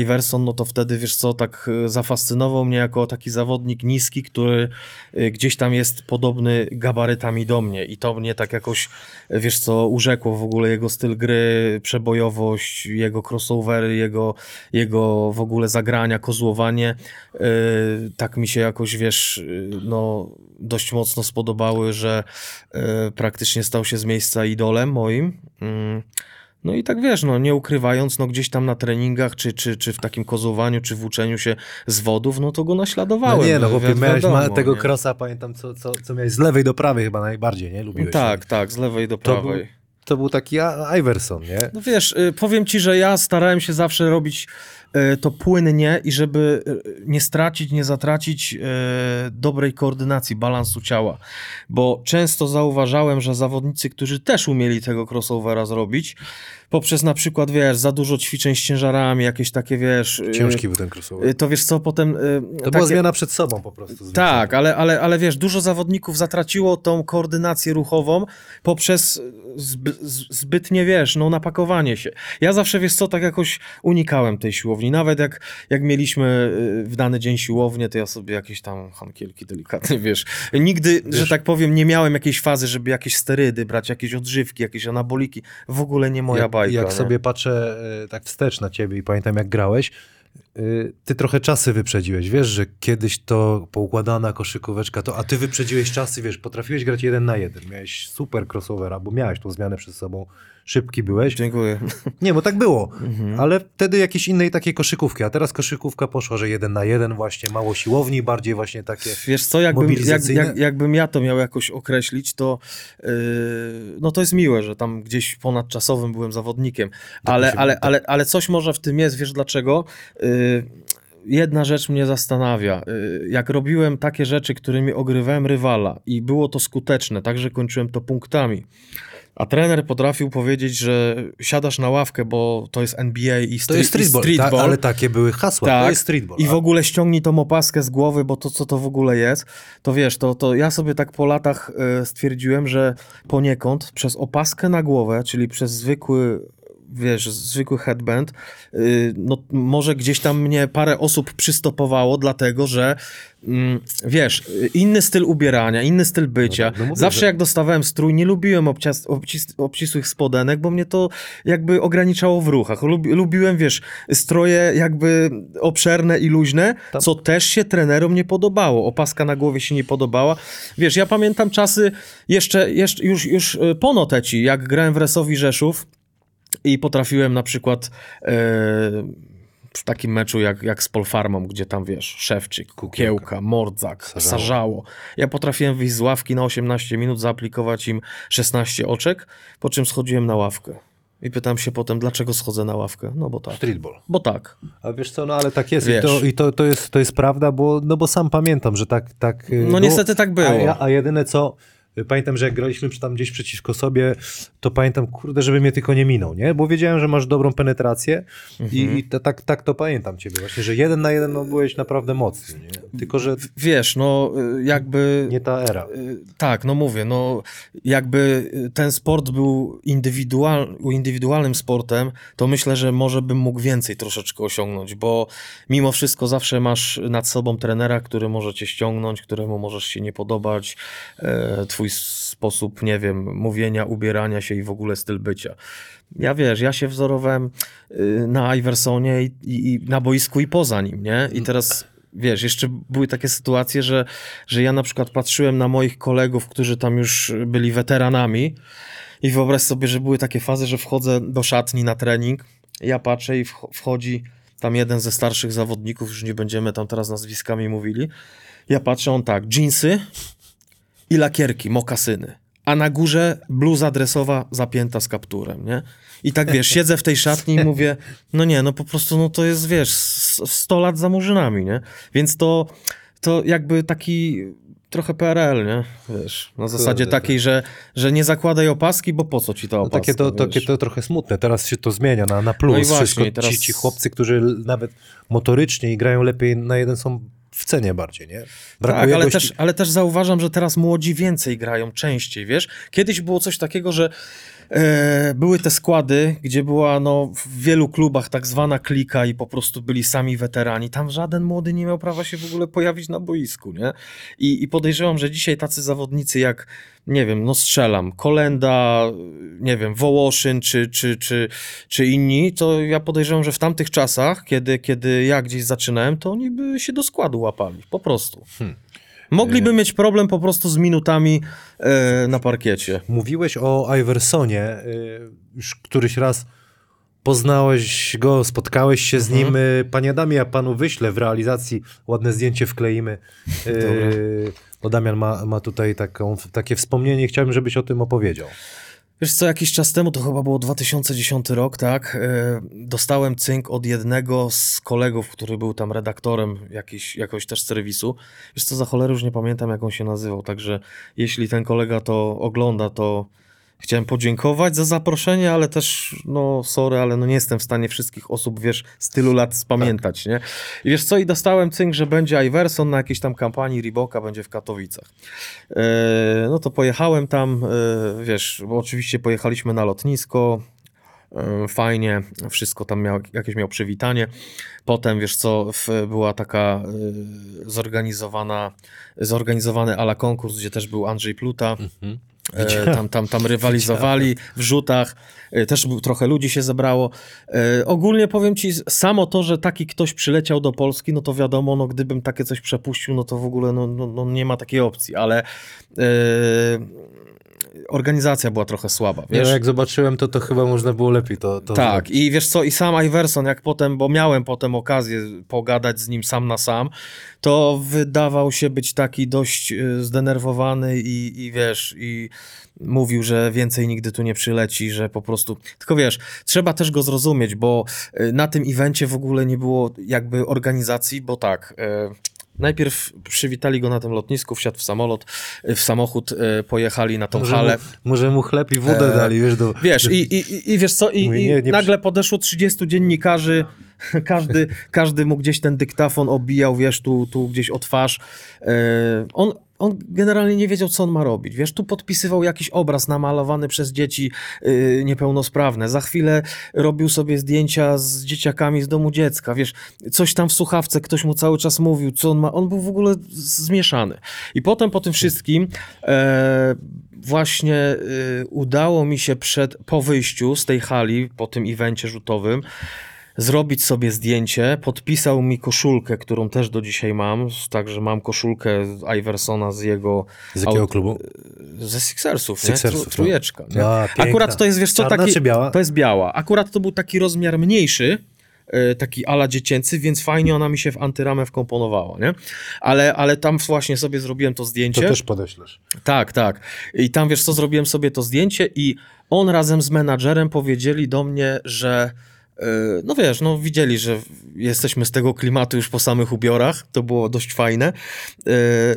Iverson, no to wtedy, wiesz co, tak yy, zafascynował mnie jako taki zawodnik niski, który yy, gdzieś tam jest podobny gabarytami do mnie i to mnie tak jakoś, yy, wiesz co, urzekło w ogóle jego styl gry, przebojowość, jego crossovery, jego, jego w ogóle zagrania, kozłowanie. Tak mi się jakoś, wiesz, no dość mocno spodobały, że praktycznie stał się z miejsca idolem moim. No i tak wiesz, no nie ukrywając, no gdzieś tam na treningach, czy, czy, czy w takim kozłowaniu, czy włóczeniu się z wodów, no to go naśladowałem. No nie, no chłopie, wi- miałeś ma, tego nie? krosa, pamiętam, co, co, co miałeś z lewej do prawej chyba najbardziej, nie? Lubiłeś. Tak, tak, z lewej do To był- prawej. To był taki Iverson, nie? No wiesz, y, powiem ci, że ja starałem się zawsze robić to płynnie i żeby y, nie stracić, nie zatracić y, dobrej koordynacji, balansu ciała. Bo często zauważałem, że zawodnicy, którzy też umieli tego crossovera zrobić, poprzez na przykład, wiesz, za dużo ćwiczeń z ciężarami, jakieś takie, wiesz... Ciężki był ten crossover. To wiesz co, potem... To takie- była zmiana przed sobą po prostu. tak, ale, ale, ale wiesz, dużo zawodników zatraciło tą koordynację ruchową poprzez zbytnie, wiesz, no napakowanie się. Ja zawsze, wiesz co, tak jakoś unikałem tej siłowni. Nawet jak, jak mieliśmy y, w dany dzień siłownię, to ja sobie jakieś tam hankielki delikatne, wiesz. Nigdy, że tak powiem, nie miałem jakiejś fazy, żeby jakieś sterydy brać, jakieś odżywki, jakieś anaboliki. W ogóle nie moja jak, bajka. Jak nie? sobie patrzę e, tak wstecz na ciebie i pamiętam jak grałeś, e, ty trochę czasy wyprzedziłeś. Wiesz, że kiedyś to poukładana koszykóweczka, to, a ty wyprzedziłeś czasy, wiesz, potrafiłeś grać jeden na jeden. Miałeś super crossovera, bo miałeś tą zmianę przed sobą. Szybki byłeś. Dziękuję. Nie, bo tak było. Mhm. Ale wtedy jakiejś innej takiej koszykówki, a teraz koszykówka poszła, że jeden na jeden właśnie, mało siłowni, bardziej właśnie takie... Wiesz co, jakbym, jak, jak, jakbym ja to miał jakoś określić, to yy, no to jest miłe, że tam gdzieś ponadczasowym byłem zawodnikiem, ale, ale, ale, ale coś może w tym jest, wiesz dlaczego? Yy, jedna rzecz mnie zastanawia. Y, Jak robiłem takie rzeczy, którymi ogrywałem rywala i było to skuteczne, także kończyłem to punktami. A trener potrafił powiedzieć, że siadasz na ławkę, bo to jest NBA i, To jest streetball, streetball. Ta, ale takie były hasła, to Tak. jest streetball. I w ogóle ściągnij tą opaskę z głowy, bo to co to w ogóle jest, to wiesz, to, to ja sobie tak po latach e, stwierdziłem, że poniekąd przez opaskę na głowę, czyli przez zwykły, wiesz, zwykły headband, y, no może gdzieś tam mnie parę osób przystopowało, dlatego że mm, wiesz, inny styl ubierania, inny styl bycia. No no mówię, Zawsze że- jak dostawałem strój, nie lubiłem obcias, obcis, obcisłych spodenek, bo mnie to jakby ograniczało w ruchach. Lubi, lubiłem, wiesz, stroje jakby obszerne i luźne, Tam- co też się trenerom nie podobało. Opaska na głowie się nie podobała. Wiesz, ja pamiętam czasy jeszcze, jeszcze już, już y, po noteci, jak grałem w Resowi Rzeszów i potrafiłem na przykład e, w takim meczu jak, jak z Polfarmą, gdzie tam wiesz, Szewczyk, Kukiełka, Mordzak, Sarzało. Sarzało. Ja potrafiłem wyjść z ławki na 18 minut, zaaplikować im 16 oczek, po czym schodziłem na ławkę. I pytam się potem, dlaczego schodzę na ławkę? No bo tak. Streetball. Bo tak. A wiesz co, no ale tak jest Wiesz. i, to, i to, to, jest, to jest prawda, bo, no bo sam pamiętam, że tak, tak y, No było. niestety tak było. A, a jedyne co, pamiętam, że jak graliśmy przy- tam gdzieś przeciwko sobie, to pamiętam, kurde, żeby mnie tylko nie minął, nie? Bo wiedziałem, że masz dobrą penetrację i, Mhm. i to, tak, tak to pamiętam ciebie właśnie, że jeden na jeden no, byłeś naprawdę mocny, nie? Tylko, że Wiesz, no y, jakby... nie ta era. Y, Tak, no mówię, no jakby y, ten sport był indywidual, indywidualnym sportem, to myślę, że może bym mógł więcej troszeczkę osiągnąć, bo mimo wszystko zawsze masz nad sobą trenera, który może cię ściągnąć, któremu możesz się nie podobać, e, sposób, nie wiem, mówienia, ubierania się i w ogóle styl bycia. Ja wiesz, ja się wzorowałem y, na Iversonie i, i, i na boisku i poza nim, nie? I teraz wiesz, jeszcze były takie sytuacje, że, że ja na przykład patrzyłem na moich kolegów, którzy tam już byli weteranami i wyobraź sobie, że były takie fazy, że wchodzę do szatni na trening, ja patrzę i wch- wchodzi tam jeden ze starszych zawodników, już nie będziemy tam teraz nazwiskami mówili, ja patrzę, on tak, dżinsy i lakierki, mokasyny. A na górze bluza dresowa zapięta z kapturem, nie? I tak wiesz, siedzę w tej szatni i mówię, no nie, no po prostu no to jest, wiesz, s- 100 lat za murzynami, nie? Więc to, to jakby taki trochę PRL, nie? Wiesz, na zasadzie Kurde, takiej, że, że nie zakładaj opaski, bo po co ci ta No, opaska, takie, to, wiesz? takie to trochę smutne. Teraz się to zmienia na, na plus. No i właśnie, Wszystko, teraz- ci, ci chłopcy, którzy nawet motorycznie i grają lepiej na jeden są w cenie bardziej, nie? Brakuje Tak, ale gości- też, ale też zauważam, że teraz młodzi więcej grają, częściej, wiesz? Kiedyś było coś takiego, że były te składy, gdzie była no, w wielu klubach tak zwana klika i po prostu byli sami weterani. Tam żaden młody nie miał prawa się w ogóle pojawić na boisku, nie? I, i podejrzewam, że dzisiaj tacy zawodnicy jak, nie wiem, no strzelam, Kolenda, nie wiem, Wołoszyn czy, czy, czy, czy inni, to ja podejrzewam, że w tamtych czasach, kiedy, kiedy ja gdzieś zaczynałem, to oni by się do składu łapali, po prostu. Hmm. Mogliby mieć problem po prostu z minutami e, na parkiecie. Mówiłeś o Iversonie, y, już któryś raz poznałeś go, spotkałeś się z Mhm. nim. Y, Panie Adamie, ja panu wyślę w realizacji, ładne zdjęcie wkleimy. Y, Bo Damian ma, ma tutaj taką, takie wspomnienie, chciałbym, żebyś o tym opowiedział. Wiesz co, jakiś czas temu, to chyba było 2010 rok, tak, e, dostałem cynk od jednego z kolegów, który był tam redaktorem jakiś, jakoś też serwisu. Wiesz co, za cholerę już nie pamiętam, jak on się nazywał, także jeśli ten kolega to ogląda, to chciałem podziękować za zaproszenie, ale też, no sorry, ale no nie jestem w stanie wszystkich osób, wiesz, z tylu lat spamiętać, nie? I wiesz co, i dostałem cynk, że będzie Iverson na jakiejś tam kampanii Reeboka, będzie w Katowicach. E, no to pojechałem tam, e, wiesz, bo oczywiście pojechaliśmy na lotnisko, e, fajnie, wszystko tam miał, jakieś miał przywitanie. Potem, wiesz co, w, była taka e, zorganizowana, zorganizowany ala konkurs, gdzie też był Andrzej Pluta. E, tam, tam, tam rywalizowali w rzutach, e, też trochę ludzi się zebrało. E, ogólnie powiem ci, samo to, że taki ktoś przyleciał do Polski, no to wiadomo, no gdybym takie coś przepuścił, no to w ogóle no, no, no nie ma takiej opcji, ale e, organizacja była trochę słaba, Nie, wiesz? no jak zobaczyłem to, to chyba można było lepiej to, to Tak, zrobić. i wiesz co, i sam Iverson, jak potem, bo miałem potem okazję pogadać z nim sam na sam, to wydawał się być taki dość y, zdenerwowany i, i wiesz, i mówił, że więcej nigdy tu nie przyleci, że po prostu. Tylko wiesz, trzeba też go zrozumieć, bo y, na tym evencie w ogóle nie było jakby organizacji, bo tak. y, Najpierw przywitali go na tym lotnisku, wsiadł w samolot, y, w samochód, y, pojechali na tą Może halę. mu, może mu chleb i wodę E, dali, wiesz, do... Wiesz, i, i, i- wiesz co, i, Mówi, nie, nie nagle podeszło 30 dziennikarzy, (laughs) każdy, każdy mu gdzieś ten dyktafon obijał, wiesz, tu, tu gdzieś o twarz. E, on, on generalnie nie wiedział, co on ma robić. Wiesz, tu podpisywał jakiś obraz namalowany przez dzieci y, niepełnosprawne. Za chwilę robił sobie zdjęcia z dzieciakami z domu dziecka. Wiesz, coś tam w słuchawce ktoś mu cały czas mówił, co on ma. On był w ogóle zmieszany. I potem po tym wszystkim e, właśnie y, udało mi się przed, po wyjściu z tej hali, po tym evencie rzutowym, zrobić sobie zdjęcie. Podpisał mi koszulkę, którą też do dzisiaj mam. Także mam koszulkę Iversona z jego. Z jakiego aut- klubu? Ze Sixersów, Sixersów, no. Tru, trujeczka. Nie? A. Akurat to jest, wiesz co, Czarna taki... biała? To jest biała. Akurat to był taki rozmiar mniejszy, e, taki ala dziecięcy, więc fajnie ona mi się w antyramę wkomponowała, nie? Ale, ale tam właśnie sobie zrobiłem to zdjęcie. To też podeślesz. Tak, tak. I tam wiesz co, zrobiłem sobie to zdjęcie i on razem z menadżerem powiedzieli do mnie, że no wiesz, no widzieli, że jesteśmy z tego klimatu już po samych ubiorach, to było dość fajne yy,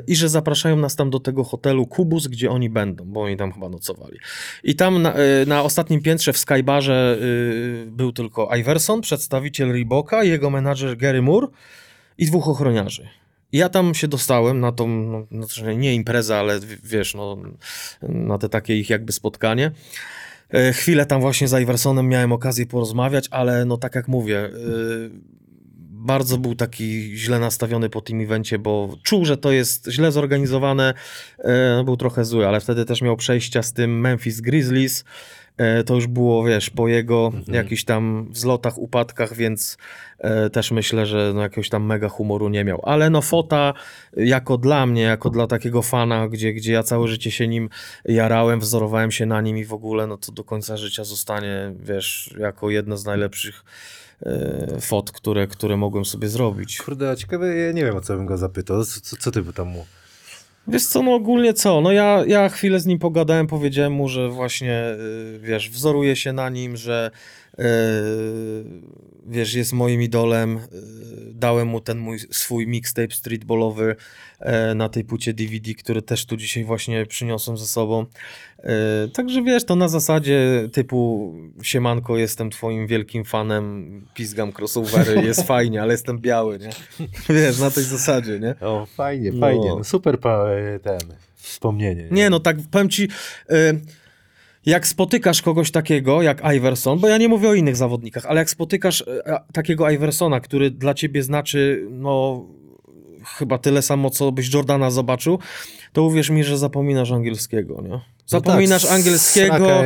i że zapraszają nas tam do tego hotelu Kubus, gdzie oni będą, bo oni tam chyba nocowali. I tam na, yy, na ostatnim piętrze w Skybarze był tylko Iverson, przedstawiciel Reeboka, jego menadżer Gary Moore i dwóch ochroniarzy. Ja tam się dostałem na tą, no, znaczy nie imprezę, ale wiesz, no, na te takie ich jakby spotkanie. E, Chwilę tam właśnie z Iversonem miałem okazję porozmawiać, ale no tak jak mówię, e, bardzo był taki źle nastawiony po tym evencie, bo czuł, że to jest źle zorganizowane, e, no, był trochę zły, ale wtedy też miał przejścia z tym Memphis Grizzlies, to już było, wiesz, po jego jakichś tam wzlotach, upadkach, więc e, też myślę, że no, jakiegoś tam mega humoru nie miał. Ale no fota jako dla mnie, jako dla takiego fana, gdzie, gdzie ja całe życie się nim jarałem, wzorowałem się na nim i w ogóle, no to do końca życia zostanie, wiesz, jako jedno z najlepszych e, fot, które, które mogłem sobie zrobić. Kurde, a ciekawe, ja nie wiem, o co bym go zapytał. Co, co, co ty by tam mu... Wiesz co, no ogólnie co, no ja, ja chwilę z nim pogadałem, powiedziałem mu, że właśnie, y, wiesz, wzoruję się na nim, że wiesz, jest moim idolem, y, dałem mu ten mój swój mixtape streetballowy e, na tej płycie DVD, który też tu dzisiaj właśnie przyniosłem ze sobą. E, Także wiesz, to na zasadzie typu siemanko, jestem twoim wielkim fanem, pizgam crossovery, jest (laughs) fajnie, ale jestem biały, nie? Wiesz, na tej zasadzie, nie? O, fajnie, No. fajnie. No, super pa, ten wspomnienie. Nie, no tak powiem ci, y, jak spotykasz kogoś takiego jak Iverson, bo ja nie mówię o innych zawodnikach, ale jak spotykasz a- takiego Iversona, który dla ciebie znaczy, no chyba tyle samo, co byś Jordana zobaczył, to uwierz mi, że zapominasz angielskiego, nie? Zapominasz tak, angielskiego,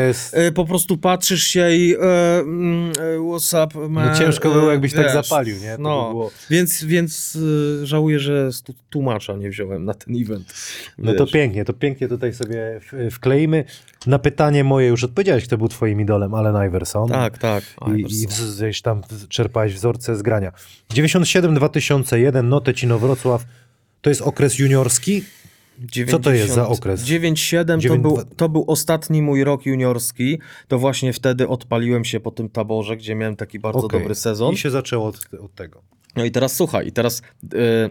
y, po prostu patrzysz się i y, mm, what's up, man? No ciężko było, jakbyś tak wiesz, zapalił, nie? To no, by więc, więc żałuję, że tłumacza nie wziąłem na ten event. No to Wiesz. pięknie, to pięknie tutaj sobie wkleimy. Na pytanie moje już odpowiedziałeś, kto był twoim idolem, Allen Iverson. Tak, tak. I. I gdzieś tam czerpałeś wzorce z grania. 97-2001, Notecino Wrocław. To jest okres juniorski? Co to jest za okres? 9-7 to był, to był ostatni mój rok juniorski. To właśnie wtedy odpaliłem się po tym taborze, gdzie miałem taki bardzo Okej. dobry sezon. I się zaczęło od, od tego. No i teraz słuchaj, i teraz e,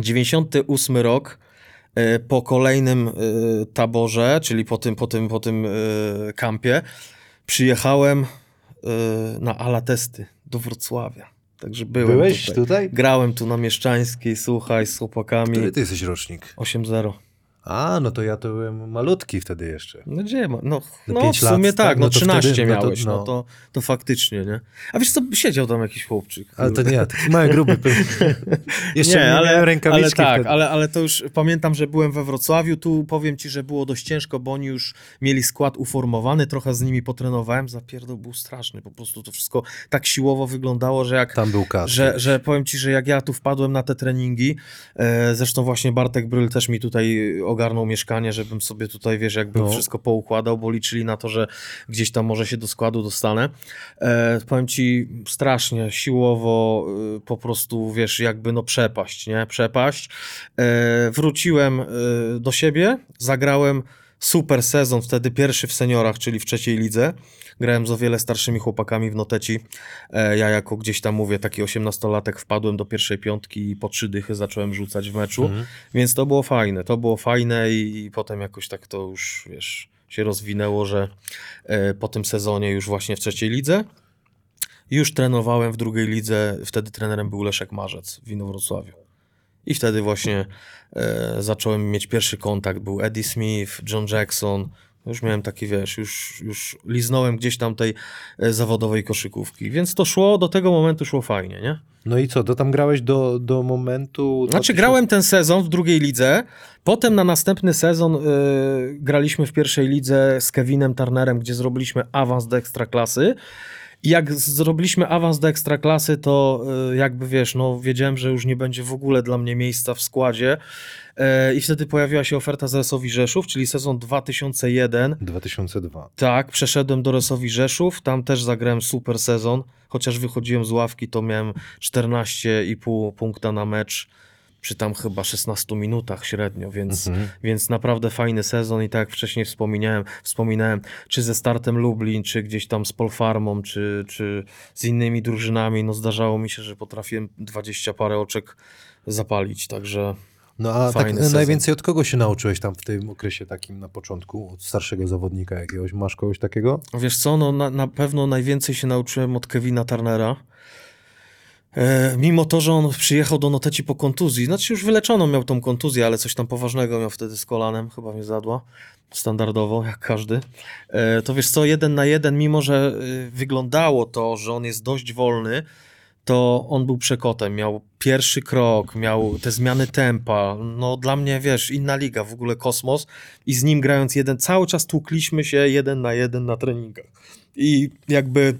98 rok e, po kolejnym e, taborze, czyli po tym, po tym, po tym kampie, przyjechałem na ala testy do Wrocławia. Także byłem Byłeś tutaj. tutaj? Grałem tu na Mieszczańskiej, słuchaj, z chłopakami. Który ty jesteś rocznik? 8-0. A, no to ja to byłem malutki wtedy jeszcze. No gdzie ma? No, No no w sumie lat, tak, no, No to 13 wtedy- no to- miałeś, no, to, to faktycznie, nie? A wiesz co, siedział tam jakiś chłopczyk. Ale to nie ja, taki mały, gruby. (laughs) jeszcze nie, ale, miałem ale rękawiczki tak, wtedy. ale, ale to już pamiętam, że byłem we Wrocławiu, tu powiem ci, że było dość ciężko, bo oni już mieli skład uformowany, trochę z nimi potrenowałem, zapierdol był straszny, po prostu to wszystko tak siłowo wyglądało, że jak Tam był kas. że, że powiem ci, że jak ja tu wpadłem na te treningi, e, zresztą właśnie Bartek Bryl też mi tutaj ogarnął ogarnął mieszkanie, żebym sobie tutaj, wiesz, jakby No. wszystko poukładał, bo liczyli na to, że gdzieś tam może się do składu dostanę. E, powiem ci, strasznie siłowo y, po prostu, wiesz, jakby no przepaść, nie? Przepaść. E, wróciłem y, do siebie, zagrałem super sezon, wtedy pierwszy w seniorach, czyli w trzeciej lidze. Grałem z o wiele starszymi chłopakami w Noteci. E, ja jako gdzieś tam mówię, taki osiemnastolatek wpadłem do pierwszej piątki i po trzy dychy zacząłem rzucać w meczu. Mhm. Więc to było fajne, to było fajne i, i potem jakoś tak to już, wiesz, się rozwinęło, że e, po tym sezonie już właśnie w trzeciej lidze już trenowałem w drugiej lidze, wtedy trenerem był Leszek Marzec w Inowrocławiu. I wtedy właśnie e, zacząłem mieć pierwszy kontakt, był Eddie Smith, John Jackson, już miałem taki, wiesz, już, już liznąłem gdzieś tam tej e, zawodowej koszykówki, więc to szło, do tego momentu szło fajnie, nie? No i co, to tam grałeś do, do momentu... Znaczy 2000 grałem ten sezon w drugiej lidze, potem na następny sezon y, graliśmy w pierwszej lidze z Kevinem Turnerem, gdzie zrobiliśmy awans do ekstraklasy. I jak zrobiliśmy awans do ekstraklasy, to y, jakby wiesz, no wiedziałem, że już nie będzie w ogóle dla mnie miejsca w składzie. Y, I wtedy pojawiła się oferta z Resowi Rzeszów, czyli sezon 2001. 2002. Tak, przeszedłem do Resowi Rzeszów, tam też zagrałem super sezon, chociaż wychodziłem z ławki, to miałem 14,5 punkta na mecz przy tam chyba 16 minutach średnio, więc, Mhm. więc naprawdę fajny sezon i tak jak wcześniej wspominałem, wspominałem, czy ze startem Lublin, czy gdzieś tam z Polfarmą, czy, czy z innymi drużynami, no zdarzało mi się, że potrafiłem 20 parę oczek zapalić, także No a tak sezon. najwięcej od kogo się nauczyłeś tam w tym okresie takim na początku? Od starszego zawodnika jakiegoś? Masz kogoś takiego? Wiesz co, no na, na pewno najwięcej się nauczyłem od Kevina Turnera. E, mimo to, że on przyjechał do Noteci po kontuzji, znaczy już wyleczono miał tą kontuzję, ale coś tam poważnego miał wtedy z kolanem, chyba mnie zadła, standardowo, jak każdy. E, to wiesz co, jeden na jeden, mimo że y, wyglądało to, że on jest dość wolny, to on był przekotem, miał pierwszy krok, miał te zmiany tempa, no dla mnie, wiesz, inna liga, w ogóle kosmos. I z nim grając jeden, cały czas tłukliśmy się jeden na jeden na treningach. I jakby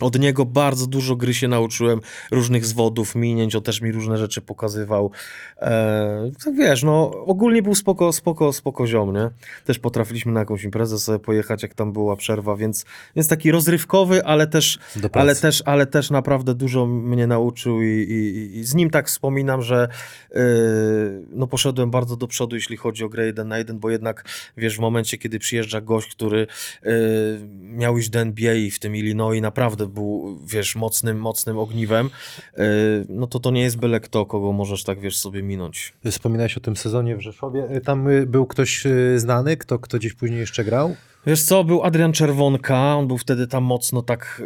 od niego bardzo dużo gry się nauczyłem, różnych zwodów, minięć, on też mi różne rzeczy pokazywał. Eee, tak wiesz, no ogólnie był spoko, spoko, spoko ziom, nie? Też potrafiliśmy na jakąś imprezę sobie pojechać, jak tam była przerwa, więc, więc taki rozrywkowy, ale też, ale też, ale też naprawdę dużo mnie nauczył i, i, i z nim tak wspominam, że yy, no poszedłem bardzo do przodu, jeśli chodzi o grę 1 na 1, bo jednak wiesz, w momencie, kiedy przyjeżdża gość, który yy, miał iść do NBA i w tym Illinois naprawdę był, wiesz, mocnym, mocnym ogniwem, yy, no to to nie jest byle kto, kogo możesz tak, wiesz, sobie minąć. Wspominałeś o tym sezonie w Rzeszowie. Y, Tam y, był ktoś znany, kto, kto gdzieś później jeszcze grał? Wiesz co, był Adrian Czerwonka, on był wtedy tam mocno tak e,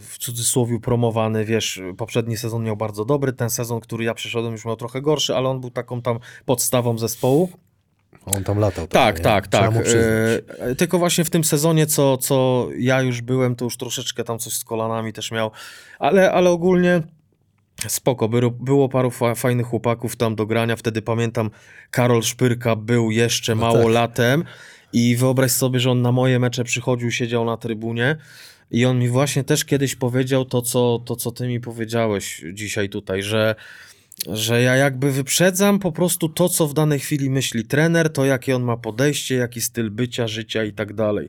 w cudzysłowie promowany, wiesz, poprzedni sezon miał bardzo dobry, ten sezon, który ja przeszedłem już miał trochę gorszy, ale on był taką tam podstawą zespołu. On tam latał. Tak, tak, tak. przyznać. E, tylko właśnie w tym sezonie, co, co ja już byłem, to już troszeczkę tam coś z kolanami też miał, ale, ale ogólnie spoko, było, było paru fa fajnych chłopaków tam do grania, wtedy pamiętam Karol Szpyrka był jeszcze No mało tak. latem i wyobraź sobie, że on na moje mecze przychodził, siedział na trybunie i on mi właśnie też kiedyś powiedział to, co, to, co ty mi powiedziałeś dzisiaj tutaj, że że ja jakby wyprzedzam po prostu to, co w danej chwili myśli trener, to jakie on ma podejście, jaki styl bycia, życia i tak dalej.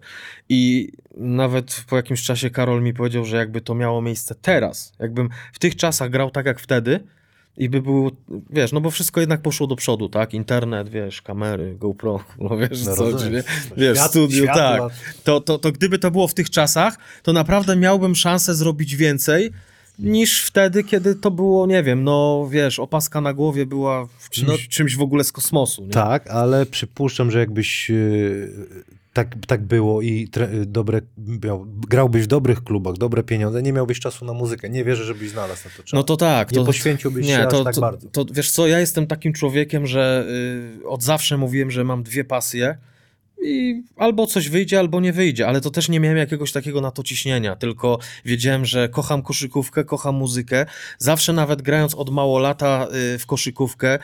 I nawet po jakimś czasie Karol mi powiedział, że jakby to miało miejsce teraz, jakbym w tych czasach grał tak jak wtedy i by był, wiesz, no bo wszystko jednak poszło do przodu, tak? Internet, wiesz, kamery, GoPro, (laughs) no wiesz No co, nie? wiesz, Świat- studio, światła. tak. To, to, to gdyby to było w tych czasach, to naprawdę miałbym szansę zrobić więcej, niż wtedy, kiedy to było, nie wiem, no wiesz, opaska na głowie była czymś, No- czymś w ogóle z kosmosu. Nie? Tak, ale przypuszczam, że jakbyś y, tak, tak było i tre, y, dobre, miał, grałbyś w dobrych klubach, dobre pieniądze, nie miałbyś czasu na muzykę. Nie wierzę, żebyś znalazł na to czas. No to tak. Nie to, poświęciłbyś się aż to, tak to, bardzo. To, wiesz co, ja jestem takim człowiekiem, że y, od zawsze mówiłem, że mam dwie pasje i albo coś wyjdzie, albo nie wyjdzie, ale to też nie miałem jakiegoś takiego na to ciśnienia, tylko wiedziałem, że kocham koszykówkę, kocham muzykę. Zawsze nawet grając od mało lata y, w koszykówkę,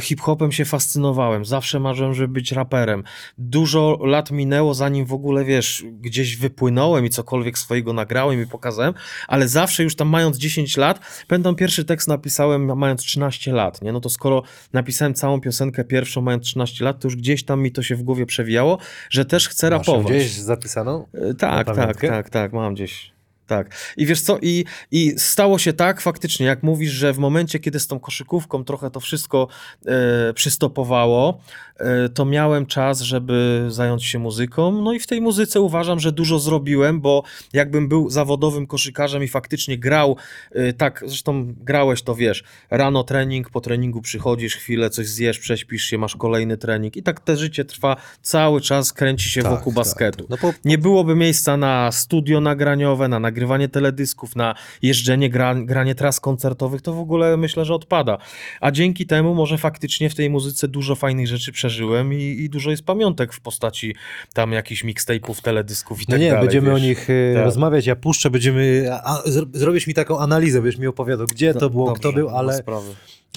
hip-hopem się fascynowałem, zawsze marzyłem, żeby być raperem. Dużo lat minęło, zanim w ogóle, wiesz, gdzieś wypłynąłem i cokolwiek swojego nagrałem i pokazałem, ale zawsze już tam mając 10 lat, pamiętam pierwszy tekst napisałem mając 13 lat, nie? No to skoro napisałem całą piosenkę pierwszą mając 13 lat, to już gdzieś tam mi to się w głowie przewijało, że też chcę Masz rapować. gdzieś zapisaną? E, Tak, tak, pamiątkę? tak, tak, mam gdzieś. Tak. I wiesz co, i, i stało się tak faktycznie, jak mówisz, że w momencie, kiedy z tą koszykówką trochę to wszystko e, przystopowało, e, to miałem czas, żeby zająć się muzyką. No i w tej muzyce uważam, że dużo zrobiłem, bo jakbym był zawodowym koszykarzem i faktycznie grał, e, tak, zresztą grałeś to wiesz, rano trening, po treningu przychodzisz, chwilę coś zjesz, prześpisz się, masz kolejny trening i tak te życie trwa cały czas, kręci się Tak, wokół tak, basketu. No po, Nie byłoby miejsca na studio nagraniowe, na nagrywanie teledysków, na jeżdżenie, gra, granie tras koncertowych, to w ogóle myślę, że odpada. A dzięki temu może faktycznie w tej muzyce dużo fajnych rzeczy przeżyłem i, i dużo jest pamiątek w postaci tam jakichś mixtape'ów, teledysków i No tak nie, dalej. będziemy wiesz. o nich e, Tak. rozmawiać, ja puszczę, będziemy, a, a, zro- zrobisz mi taką analizę, będziesz mi opowiadał, gdzie to było, Dobrze, kto był, ale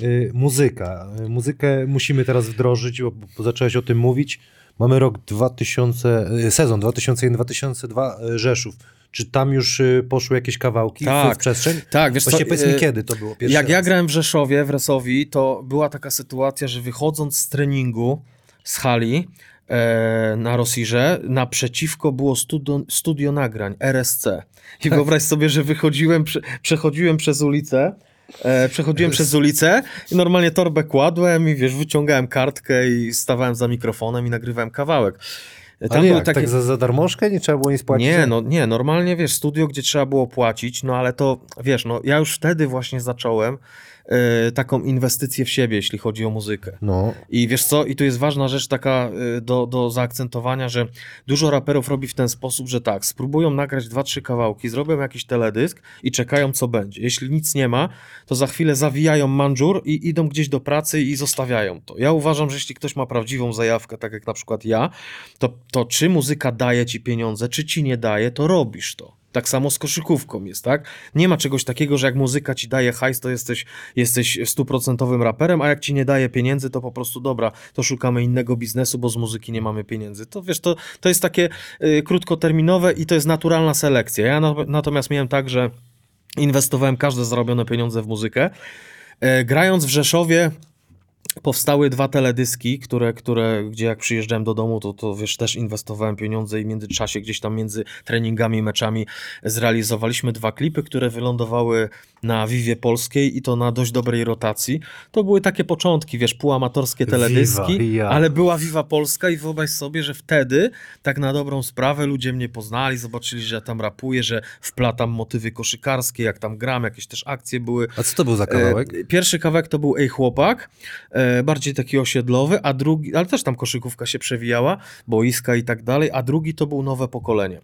y, muzyka. Y, muzykę musimy teraz wdrożyć, bo, bo zacząłeś o tym mówić. Mamy rok 2000, y, sezon 2001-2002 y, Rzeszów. Czy tam już y, poszły jakieś kawałki Tak. w przestrzeń? Tak, wiesz Właśnie co, powiedz mi, e, kiedy to było Jak ja raz? grałem w Rzeszowie, w Resowi, to była taka sytuacja, że wychodząc z treningu z hali e, na Rosirze, naprzeciwko było studio, studio nagrań, RSC. I (laughs) wyobraź sobie, że wychodziłem, prze, przechodziłem przez ulicę, e, przechodziłem przez ulicę i normalnie torbę kładłem i wiesz, wyciągałem kartkę i stawałem za mikrofonem i nagrywałem kawałek. Ale jak, tak za, za darmożkę? Nie trzeba było nic płacić? nie, no nie, normalnie wiesz, studio, gdzie trzeba było płacić, no ale to wiesz, no ja już wtedy właśnie zacząłem e, taką inwestycję w siebie, jeśli chodzi o muzykę. No, I wiesz co, i tu jest ważna rzecz taka y, do, do zaakcentowania, że dużo raperów robi w ten sposób, że tak, spróbują nagrać dwa, trzy kawałki, zrobią jakiś teledysk i czekają co będzie. Jeśli nic nie ma, to za chwilę zawijają manżur i idą gdzieś do pracy i zostawiają to. Ja uważam, że jeśli ktoś ma prawdziwą zajawkę, tak jak na przykład ja, to, to czy muzyka daje ci pieniądze, czy ci nie daje, to robisz to. Tak samo z koszykówką jest, tak? Nie ma czegoś takiego, że jak muzyka ci daje hajs, to jesteś, jesteś stuprocentowym raperem, a jak ci nie daje pieniędzy, to po prostu dobra, to szukamy innego biznesu, bo z muzyki nie mamy pieniędzy. To wiesz, to, to jest takie y, krótkoterminowe i to jest naturalna selekcja. Ja na, natomiast miałem tak, że inwestowałem każde zarobione pieniądze w muzykę. E, grając w Rzeszowie, powstały dwa teledyski, które, które, gdzie jak przyjeżdżałem do domu, to, to wiesz, też inwestowałem pieniądze i w międzyczasie gdzieś tam między treningami meczami zrealizowaliśmy dwa klipy, które wylądowały na Vivie Polskiej i to na dość dobrej rotacji. To były takie początki, wiesz, półamatorskie teledyski, Viva, ja. ale była Viva Polska i wyobraź sobie, że wtedy, tak na dobrą sprawę, ludzie mnie poznali, zobaczyli, że ja tam rapuję, że wplatam motywy koszykarskie, jak tam gram, jakieś też akcje były. a co to był za kawałek? E, Pierwszy kawałek to był Ej Chłopak, e, bardziej taki osiedlowy, a drugi, ale też tam koszykówka się przewijała, boiska i tak dalej, a drugi to był Nowe Pokolenie.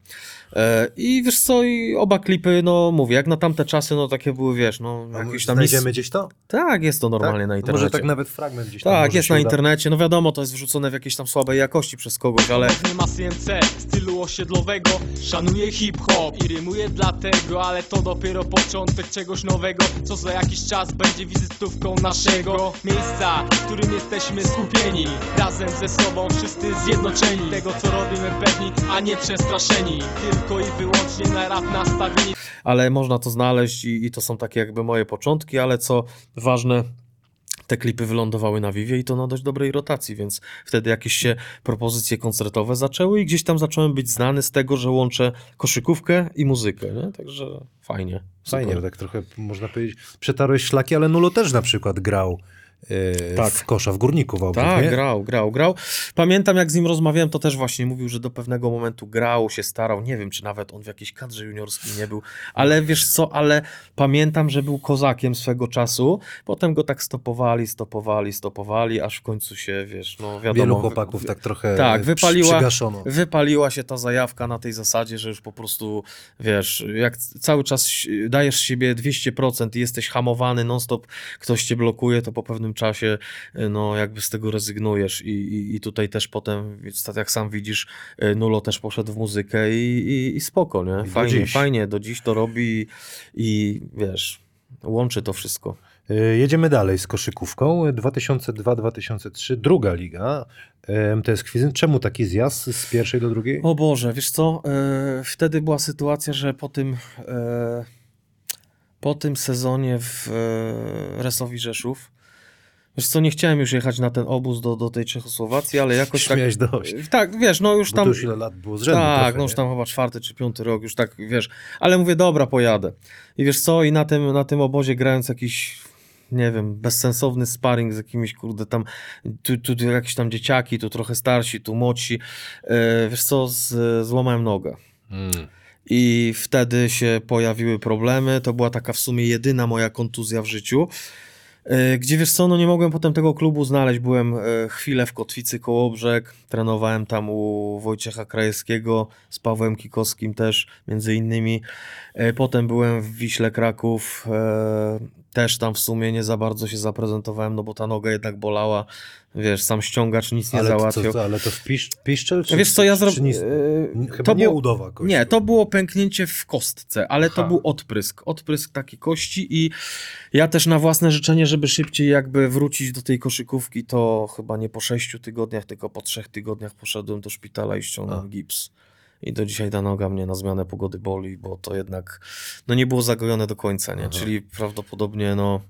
E, I wiesz co, i oba klipy, no mówię, jak na tamte czasy, no takie były, wiesz, no A jakieś tam... Znajdziemy gdzieś to? Tak, jest to normalnie tak? na To internecie. Może tak nawet fragment gdzieś tam. Tak, jest na internecie. No wiadomo, to jest wrzucone w jakiejś tam słabej jakości przez kogoś, ale Nie ma CNC, stylu osiedlowego Szanuję hip-hop i rymuję dlatego Ale to dopiero początek czegoś nowego Co za jakiś czas będzie wizytówką naszego Miejsca, w którym jesteśmy skupieni Razem ze sobą wszyscy zjednoczeni Tego co robimy pewni, a nie przestraszeni Tylko i wyłącznie na rap nastawieni ale można to znaleźć i, i to są takie jakby moje początki, ale co ważne, te klipy wylądowały na Vivie i to na dość dobrej rotacji, więc wtedy jakieś się propozycje koncertowe zaczęły i gdzieś tam zacząłem być znany z tego, że łączę koszykówkę i muzykę, nie? Także fajnie. Fajnie, Super. tak trochę można powiedzieć. Przetarłeś szlaki, ale Nulo też na przykład grał Tak. w kosza w Górniku Wałbrzych, Tak, nie? grał, grał, grał. Pamiętam jak z nim rozmawiałem, to też właśnie mówił, że do pewnego momentu grał, się starał. Nie wiem, czy nawet on w jakiejś kadrze juniorskiej nie był, ale wiesz co, ale pamiętam, że był kozakiem swego czasu. Potem go tak stopowali, stopowali, stopowali, aż w końcu się, wiesz, no wiadomo. Wielu chłopaków tak trochę Tak, wypaliła- przygaszono. Wypaliła się ta zajawka na tej zasadzie, że już po prostu, wiesz, jak cały czas dajesz siebie 200% i jesteś hamowany non-stop, ktoś cię blokuje, to po pewnym czasie, no jakby z tego rezygnujesz i, i, i tutaj też potem, więc tak jak sam widzisz, Nulo też poszedł w muzykę i, i, i spoko, nie? do Fajnie, dziś. fajnie, do dziś to robi i, wiesz, łączy to wszystko. Y, Jedziemy dalej z koszykówką. 2002-2003, druga liga. MTS Kwizyn. Czemu taki zjazd z pierwszej do drugiej? O Boże, wiesz co, e, wtedy była sytuacja, że po tym, e, po tym sezonie w e, Resowi Rzeszów, wiesz co, nie chciałem już jechać na ten obóz do, do tej Czechosłowacji, ale jakoś tak... Miałeś dość. Tak, wiesz, no już Bo tam... to już ile lat było z rzędu tak, trochę, no już nie? tam chyba czwarty czy piąty rok, już tak, wiesz, ale mówię, dobra, pojadę. I wiesz co, i na tym, na tym obozie grając jakiś, nie wiem, bezsensowny sparring z jakimiś, kurde, tam, tu, tu, tu jakieś tam dzieciaki, tu trochę starsi, tu młodsi, e, wiesz co, z, złamałem nogę. Mm. I wtedy się pojawiły problemy. To była taka w sumie jedyna moja kontuzja w życiu. E, Gdzie wiesz co, no nie mogłem potem tego klubu znaleźć. Byłem e, chwilę w Kotwicy Kołobrzeg, trenowałem tam u Wojciecha Krajewskiego, z Pawłem Kikowskim też, między innymi. E, Potem byłem w Wiśle Kraków, też tam w sumie nie za bardzo się zaprezentowałem, no bo ta noga jednak bolała. Wiesz, sam ściągacz nic nie ale, to, co, ale to w pisz, piszczel? Czy, Wiesz co, ja zrobiłem... nic? Chyba nie udowa kości. Nie, to było pęknięcie w kostce, ale to Aha. był odprysk. Odprysk takiej kości i ja też na własne życzenie, żeby szybciej jakby wrócić do tej koszykówki, to chyba nie po sześciu tygodniach, tylko po trzech tygodniach poszedłem do szpitala i ściągnąłem A. gips. I do dzisiaj ta noga mnie na zmianę pogody boli, bo to jednak no nie było zagojone do końca, nie? Aha. Czyli prawdopodobnie no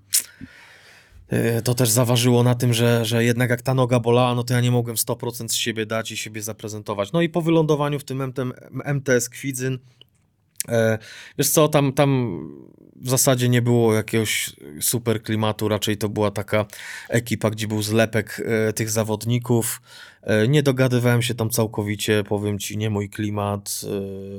yy, to też zaważyło na tym, że, że jednak jak ta noga bolała, no to ja nie mogłem 100% z siebie dać i siebie zaprezentować. No i po wylądowaniu w tym MTS Kwidzyn, e, wiesz co, tam, tam w zasadzie nie było jakiegoś super klimatu, raczej to była taka ekipa, gdzie był zlepek e, tych zawodników. E, nie dogadywałem się tam całkowicie, powiem ci, nie mój klimat.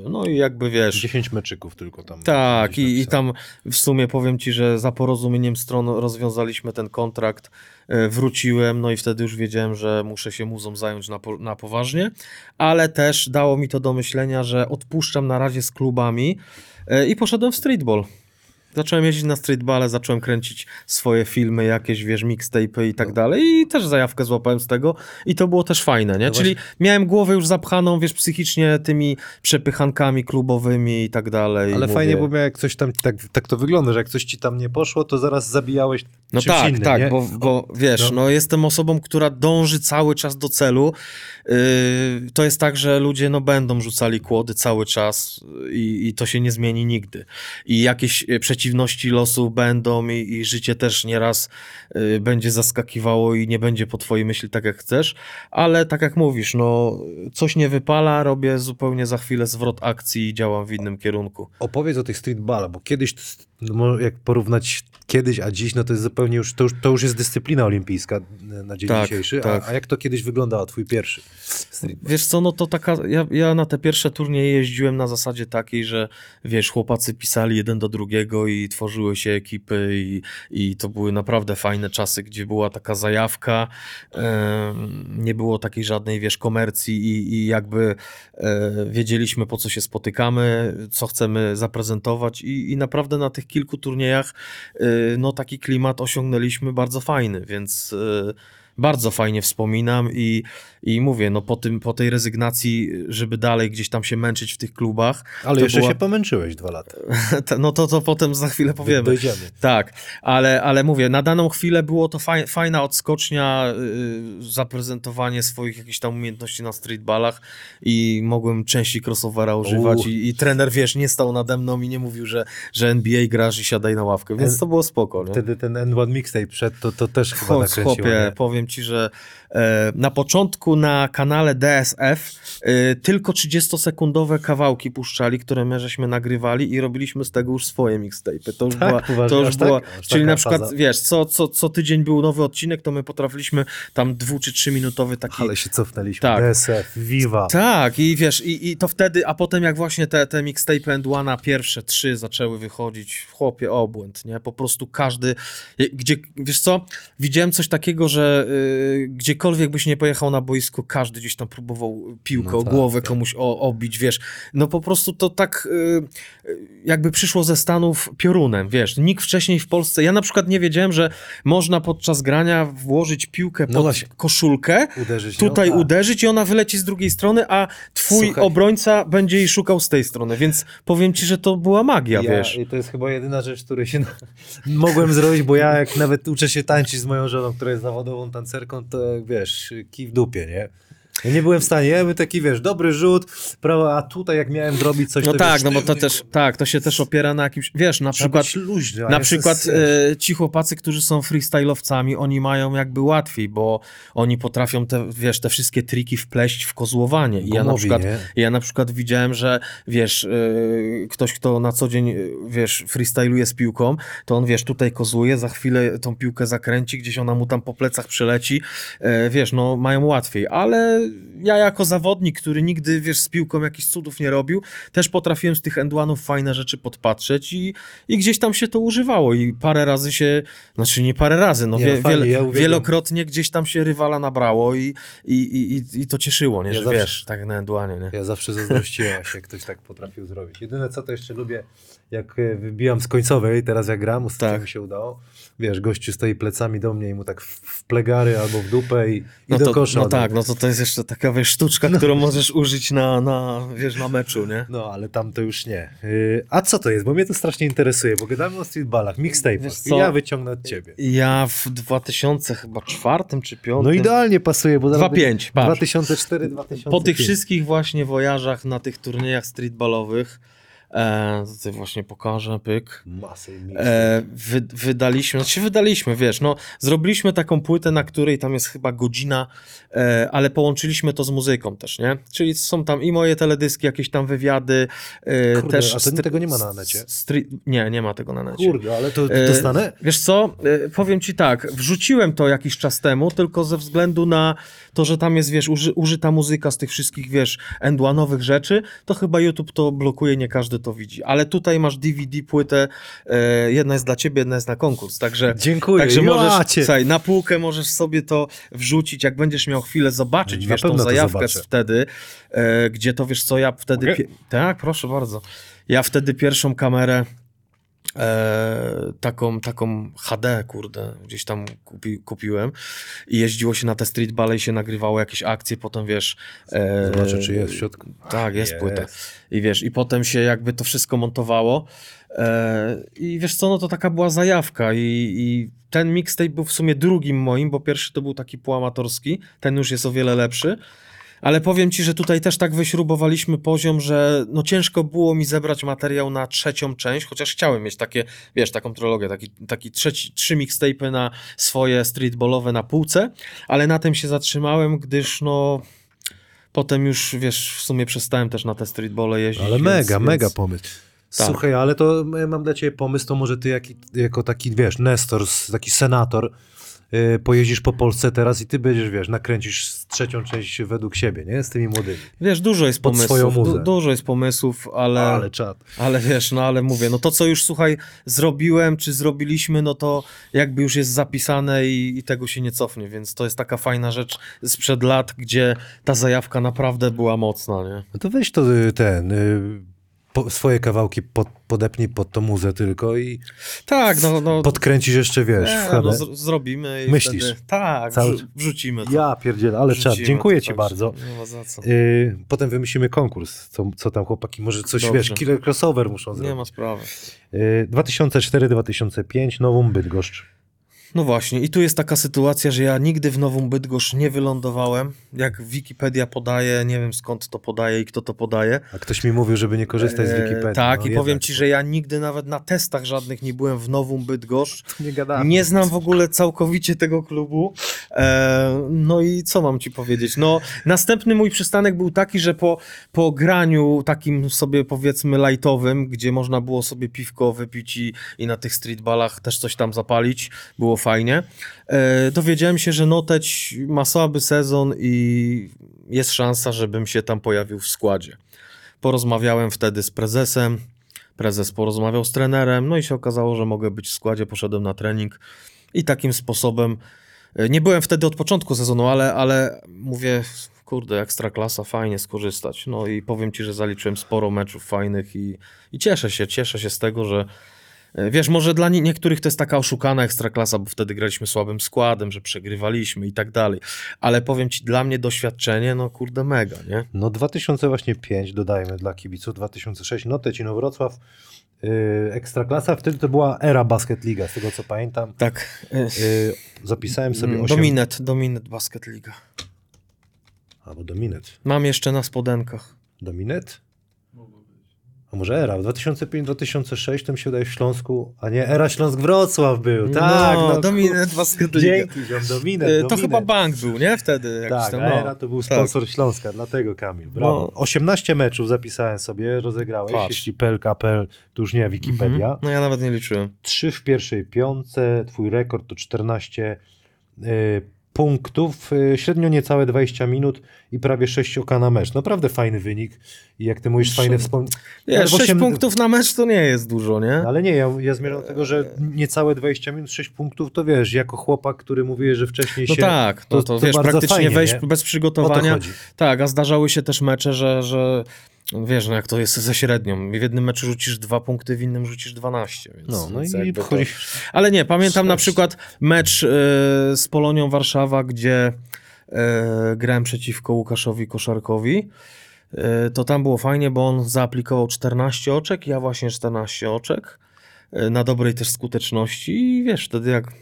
E, no i jakby wiesz... 10 meczyków tylko tam. Tak, i, i tam w sumie powiem ci, że za porozumieniem stron rozwiązaliśmy ten kontrakt, e, wróciłem, no i wtedy już wiedziałem, że muszę się muzą zająć na, po, na poważnie, ale też dało mi to do myślenia, że odpuszczam na razie z klubami i poszedłem w streetball. Zacząłem jeździć na streetballe, zacząłem kręcić swoje filmy, jakieś, wiesz, mixtape i tak dalej i też zajawkę złapałem z tego i to było też fajne, nie? No Czyli miałem głowę już zapchaną, wiesz, psychicznie tymi przepychankami klubowymi i tak dalej. Ale Mówię- fajnie, bo jak coś tam, tak, tak to wygląda, że jak coś ci tam nie poszło, to zaraz zabijałeś No tak, innym, tak, nie? bo, bo wiesz, no. no. jestem osobą, która dąży cały czas do celu. Yy, to jest tak, że ludzie no, będą rzucali kłody cały czas i, i to się nie zmieni nigdy. I jakieś e, przeciwności losu będą i, i życie też nieraz yy, będzie zaskakiwało i nie będzie po twojej myśli tak jak chcesz, ale tak jak mówisz, no coś nie wypala, robię zupełnie za chwilę zwrot akcji i działam w innym kierunku. Opowiedz o tych streetballach, bo kiedyś, no, jak porównać kiedyś, a dziś, no to jest zupełnie już, to już, to już jest dyscyplina olimpijska e, na dzień Tak, dzisiejszy. tak. A, a jak to kiedyś wyglądało, twój pierwszy? Wiesz co, no to taka, ja, ja na te pierwsze turnieje jeździłem na zasadzie takiej, że wiesz, chłopacy pisali jeden do drugiego i tworzyły się ekipy i, i to były naprawdę fajne czasy, gdzie była taka zajawka, em, nie było takiej żadnej, wiesz, komercji i, i jakby e, wiedzieliśmy po co się spotykamy, co chcemy zaprezentować i, i naprawdę na tych kilku turniejach e, no taki klimat osiągnęliśmy bardzo fajny, więc e, bardzo fajnie wspominam i, i mówię, no po, tym, po tej rezygnacji, żeby dalej gdzieś tam się męczyć w tych klubach, Ale jeszcze była- się pomęczyłeś dwa lata. (laughs) no to, to potem za chwilę powiemy. Dojdziemy. Tak, ale, ale mówię, na daną chwilę było to faj, fajna odskocznia, yy, zaprezentowanie swoich jakichś tam umiejętności na streetballach i mogłem części crossovera używać i, i trener, wiesz, nie stał nade mną i nie mówił, że, że NBA grasz i siadaj na ławkę, więc to było spoko, nie? Wtedy ten N1 mixtape przed, to, to też chyba Chodź, nakręciło. chłopie, nie? Powiem ci, że na początku na kanale DSF e, tylko 30-sekundowe kawałki puszczali, które my żeśmy nagrywali i robiliśmy z tego już swoje mixtape. To już Tak, była, poważnie, to już tak? była Aż czyli na przykład, faza? wiesz, co, co, co tydzień był nowy odcinek, to my potrafiliśmy tam dwu czy trzy minutowy taki Ale się cofnęliśmy. Tak. DSF, Viva. tak, i wiesz, i, i to wtedy, a potem jak właśnie te, te mixtape and one, pierwsze trzy zaczęły wychodzić, w chłopie obłęd, nie? Po prostu każdy, gdzie, wiesz co, widziałem coś takiego, że y, gdziekolwiek byś nie pojechał na boisko, każdy gdzieś tam próbował piłkę No o tak, głowę tak. komuś o, obić, wiesz. No po prostu to tak y, jakby przyszło ze Stanów piorunem, wiesz. Nikt wcześniej w Polsce, ja na przykład nie wiedziałem, że można podczas grania włożyć piłkę No pod właśnie. koszulkę, Uderzyć tutaj Tak. uderzyć i ona wyleci z drugiej strony, a twój Słuchaj. obrońca będzie jej szukał z tej strony, więc powiem ci, że to była magia, wiesz. I to jest chyba jedyna rzecz, której się (laughs) mogłem zrobić, bo ja jak nawet uczę się tańczyć z moją żoną, która jest zawodową tancerką, to wiesz, kij w dupie, nie? Ja nie byłem w stanie, ja bym taki, wiesz, dobry rzut, prawo, a tutaj jak miałem zrobić coś, No tak, wiesz, no bo to też, tak, to się też opiera na jakimś, wiesz, na przykład, luźny, na przykład e, ci chłopacy, którzy są freestyle'owcami, oni mają jakby łatwiej, bo oni potrafią te, wiesz, te wszystkie triki wpleść w kozłowanie. I ja na przykład, nie? ja na przykład widziałem, że wiesz, e, ktoś, kto na co dzień, wiesz, freestyluje z piłką, to on, wiesz, tutaj kozłuje, za chwilę tą piłkę zakręci, gdzieś ona mu tam po plecach przeleci, e, wiesz, no mają łatwiej, ale ja jako zawodnik, który nigdy, wiesz, z piłką jakichś cudów nie robił, też potrafiłem z tych endwanów fajne rzeczy podpatrzeć i, i gdzieś tam się to używało i parę razy się, znaczy nie parę razy, no Nie, wie, no fajnie, ja wielokrotnie gdzieś tam się rywala nabrało i, i, i, i, to cieszyło, nie, Ja że zawsze- wiesz, tak na endwanie, nie. Ja zawsze zazdrościłem jak ktoś tak potrafił zrobić. Jedyne co to jeszcze lubię, jak e, wybijam z końcowej, teraz jak gram, ostatnio Tak. mi się udało, wiesz, gościu stoi plecami do mnie i mu tak w, plegary albo w dupę i, i No, do to, kosza. no od razu. tak, no to to jest jeszcze taka wiesz, sztuczka, którą możesz użyć na, na, wiesz, na meczu, nie? No, ale tam to już nie. Yy, a co to jest? Bo mnie to strasznie interesuje, bo gadamy o streetballach, mixtape'ach i ja wyciągnę od ciebie. Ja w 2000 chyba czwartym czy piątym... No idealnie pasuje, bo zaraz 2-5, patrz. 2004, 2005. Po tych wszystkich właśnie wojażach na tych turniejach streetballowych, e, tutaj właśnie pokażę, pyk. Masy E, wy, wydaliśmy, znaczy wydaliśmy, wiesz, no zrobiliśmy taką płytę, na której tam jest chyba godzina, e, ale połączyliśmy to z muzyką też, nie? Czyli są tam i moje teledyski, jakieś tam wywiady, e, Kurde, też... a to tego nie ma na necie? Nie, nie ma tego na necie. Kurde, ale to, to E, dostanę? Wiesz co, e, powiem ci tak, wrzuciłem to jakiś czas temu, tylko ze względu na to, że tam jest, wiesz, uży, użyta muzyka z tych wszystkich, wiesz, endłanowych rzeczy, to chyba YouTube to blokuje, nie każdy to widzi. Ale tutaj masz DVD, płytę, e, jedna jest dla ciebie, jedna jest na konkurs, także... Dziękuję. Także możesz, słuchaj, na półkę możesz sobie to wrzucić, jak będziesz miał chwilę zobaczyć, Na wiesz, tą to zajawkę wtedy, e, gdzie to, wiesz co, ja wtedy... Pie- tak, proszę bardzo. Ja wtedy pierwszą kamerę e, taką, taką HD, kurde, gdzieś tam kupi, kupiłem i jeździło się na te streetballe i się nagrywało jakieś akcje, potem wiesz... E, Zobaczę, czy jest w środku. Tak, jest Jest. płyta. I wiesz, i potem się jakby to wszystko montowało e, i wiesz co, no to taka była zajawka i, i ten mixtape był w sumie drugim moim, bo pierwszy to był taki półamatorski, ten już jest o wiele lepszy. Ale powiem ci, że tutaj też tak wyśrubowaliśmy poziom, że no ciężko było mi zebrać materiał na trzecią część, chociaż chciałem mieć takie, wiesz, taką trylogię, taki, taki trzeci, trzy mixtape'y na swoje streetballowe na półce, ale na tym się zatrzymałem, gdyż no potem już, wiesz, w sumie przestałem też na te streetballe jeździć. Ale mega, więc... mega pomysł. Tak. Słuchaj, ale to ja mam dla ciebie pomysł, to może ty jaki, jako taki, wiesz, Nestor, taki senator, pojeździsz po Polsce teraz i ty będziesz, wiesz, nakręcisz trzecią część według siebie, nie? Z tymi młodymi. Wiesz, dużo jest pomysłów, du- dużo jest pomysłów, ale, Ale ale... czad. wiesz, no ale mówię, no to co już, słuchaj, zrobiłem, czy zrobiliśmy, no to jakby już jest zapisane i, i tego się nie cofnie, więc to jest taka fajna rzecz sprzed lat, gdzie ta zajawka naprawdę była mocna, nie? No to weź to y, ten, y, po, swoje kawałki pod, podepnij pod tą muzę tylko i Tak, no, no, podkręcisz jeszcze, wiesz, nie, no z- zrobimy i Myślisz? wtedy, tak, Cały- wrzu- wrzucimy to. Ja pierdzielę, ale czad. Dziękuję ci także bardzo. Nie ma za co. Y, potem wymyślimy konkurs, co, co tam chłopaki, może coś, Dobrze. wiesz, killer crossover muszą Nie zrobić. ma sprawy. Y, 2004-2005, Nową Bydgoszcz. No właśnie, i tu jest taka sytuacja, że ja nigdy w Nową Bydgoszcz nie wylądowałem. Jak Wikipedia podaje, nie wiem skąd to podaje i kto to podaje. A ktoś mi mówił, żeby nie korzystać z E, Wikipedii. Tak, no i powiem ci, że ja nigdy nawet na testach żadnych nie byłem w Nową Bydgoszcz. Nie. Nie znam w ogóle całkowicie tego klubu. E, no i co mam ci powiedzieć? No, następny mój przystanek był taki, że po, po graniu takim sobie powiedzmy lightowym, gdzie można było sobie piwko wypić i, i na tych streetballach też coś tam zapalić, było fajnie. E, dowiedziałem się, że Noteć ma słaby sezon i jest szansa, żebym się tam pojawił w składzie. Porozmawiałem wtedy z prezesem. Prezes porozmawiał z trenerem, no i się okazało, że mogę być w składzie. Poszedłem na trening i takim sposobem E, Nie byłem wtedy od początku sezonu, ale, ale mówię, kurde, ekstra klasa, fajnie skorzystać. No i powiem ci, że zaliczyłem sporo meczów fajnych i, i cieszę się, cieszę się z tego, że wiesz, może dla nie- niektórych to jest taka oszukana ekstra klasa, bo wtedy graliśmy słabym składem, że przegrywaliśmy i tak dalej. Ale powiem ci, dla mnie doświadczenie, no kurde, mega, nie? No 2005 dodajmy dla kibiców, 2006 Notecino Wrocław, yy, Ekstraklasa, wtedy to była era Basket Liga, z tego co pamiętam. Tak. e, Yy, zapisałem sobie mm, 8... Dominet, Dominet Basket Liga. Albo Dominet. Mam jeszcze na spodenkach. Dominet? A może era? W 2005-2006 to mi się wydaje w Śląsku, a nie, era Śląsk-Wrocław był, tak. no, No, Basket Liga. Dzięki, ziom, Dominet, E, To Dominet. chyba bank był, nie? Wtedy. Tak, tam, no. era to był sponsor Śląska, dlatego Kamil. Brawo. No. 18 meczów zapisałem sobie, rozegrałeś, Patrz. jeśli PLKPL, to już nie Wikipedia. Mhm. No ja nawet nie liczyłem. 3 w pierwszej piątce, twój rekord to 14 y, punktów, y, średnio niecałe 20 minut i prawie 6 oka na mecz. Naprawdę fajny wynik i jak ty mówisz, fajne wspomnienie. Wiesz, 6 punktów na mecz to nie jest dużo, nie? Ale nie, ja, ja zmierzam do tego, że niecałe 20 minut, 6 punktów, to wiesz, jako chłopak, który mówi, że wcześniej No się... tak, to, to- to, to wiesz, praktycznie fajnie, wejść nie? bez przygotowania. Tak, a zdarzały się też mecze, że, że wiesz, no jak to jest ze średnią. W jednym meczu rzucisz dwa punkty, w innym rzucisz 12. Więc, No, no więc i jakby to- wchodzi... Ale nie, pamiętam na przykład mecz e, z Polonią Warszawa, gdzie e, grałem przeciwko Łukaszowi Koszarkowi. E, to tam było fajnie, bo on zaaplikował 14 oczek, ja właśnie 14 oczek. E, Na dobrej też skuteczności i wiesz, wtedy jak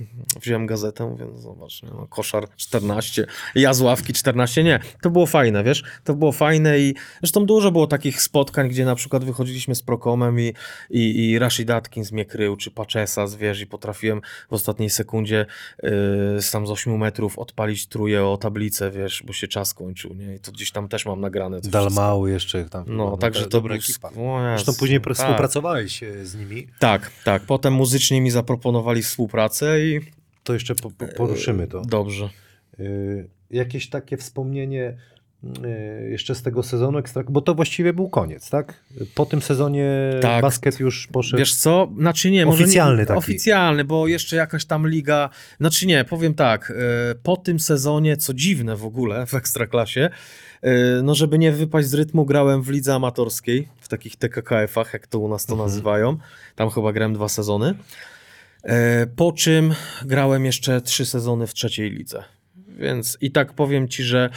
wziąłem gazetę, mówię, no zobacz, nie, no, koszar 14, ja z ławki 14, nie, to było fajne, wiesz, to było fajne i zresztą dużo było takich spotkań, gdzie na przykład wychodziliśmy z Prokomem i, i, i Rashid Atkins mnie krył, czy Paczesa, wiesz, i potrafiłem w ostatniej sekundzie yy, z tam z 8 metrów odpalić truje o tablicę, wiesz, bo się czas kończył, nie, i to gdzieś tam też mam nagrane. Dalmały jeszcze tam. No, także to dobra był... ekipa. Zresztą później tak. współpracowałeś e, z nimi. Tak, tak. Potem muzycznie mi zaproponowali współpracę i To jeszcze po, po, poruszymy to. dobrze. Y, jakieś takie wspomnienie y, jeszcze z tego sezonu ekstra, bo to właściwie był koniec, tak? Po tym sezonie Tak. basket już poszedł. Wiesz co? Znaczy nie, Oficjalny nie, taki. Oficjalny, bo jeszcze jakaś tam liga. Znaczy nie, powiem tak. e, Po tym sezonie, co dziwne w ogóle w ekstraklasie, no żeby nie wypaść z rytmu, grałem w lidze amatorskiej, w takich TKKF-ach, jak to u nas to Mhm. nazywają. Tam chyba grałem dwa sezony. E, Po czym grałem jeszcze trzy sezony w trzeciej lidze. Więc i tak powiem ci, że e,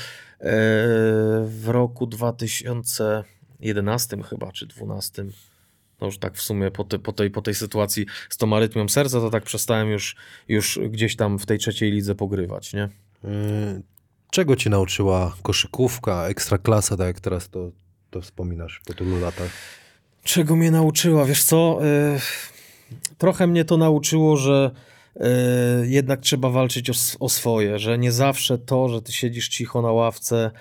w roku 2011 chyba, czy 2012, no już tak w sumie po, te, po, tej, po tej sytuacji z tą arytmią serca, to tak przestałem już, już gdzieś tam w tej trzeciej lidze pogrywać, nie? Czego cię nauczyła koszykówka, ekstraklasa, tak jak teraz to, to wspominasz po tylu latach? Czego mnie nauczyła? Wiesz co? y, trochę mnie to nauczyło, że y, jednak trzeba walczyć o, o swoje, że nie zawsze to, że ty siedzisz cicho na ławce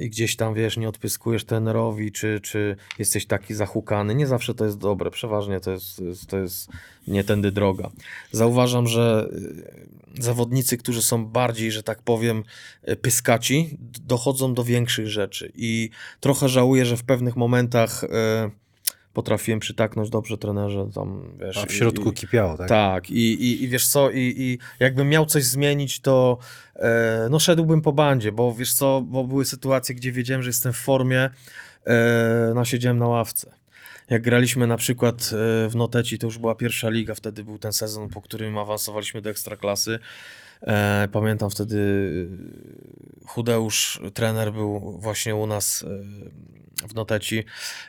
i gdzieś tam, wiesz, nie odpyskujesz trenerowi, czy, czy jesteś taki zahukany, nie zawsze to jest dobre. Przeważnie to jest, to jest, nie tędy droga. Zauważam, że y, zawodnicy, którzy są bardziej, że tak powiem, y, pyskaci, dochodzą do większych rzeczy i trochę żałuję, że w pewnych momentach y, potrafiłem przytaknąć dobrze trenerze tam, wiesz. A w środku i, kipiało, tak? tak, i, i, i wiesz co, i, i jakbym miał coś zmienić, to e, no szedłbym po bandzie, bo wiesz co, bo były sytuacje, gdzie wiedziałem, że jestem w formie, e, no siedziałem na ławce. Jak graliśmy na przykład e, w Noteci, to już była pierwsza liga, wtedy był ten sezon, po którym awansowaliśmy do Ekstraklasy. E, pamiętam wtedy e, Chudeusz, trener był właśnie u nas e, w Noteci.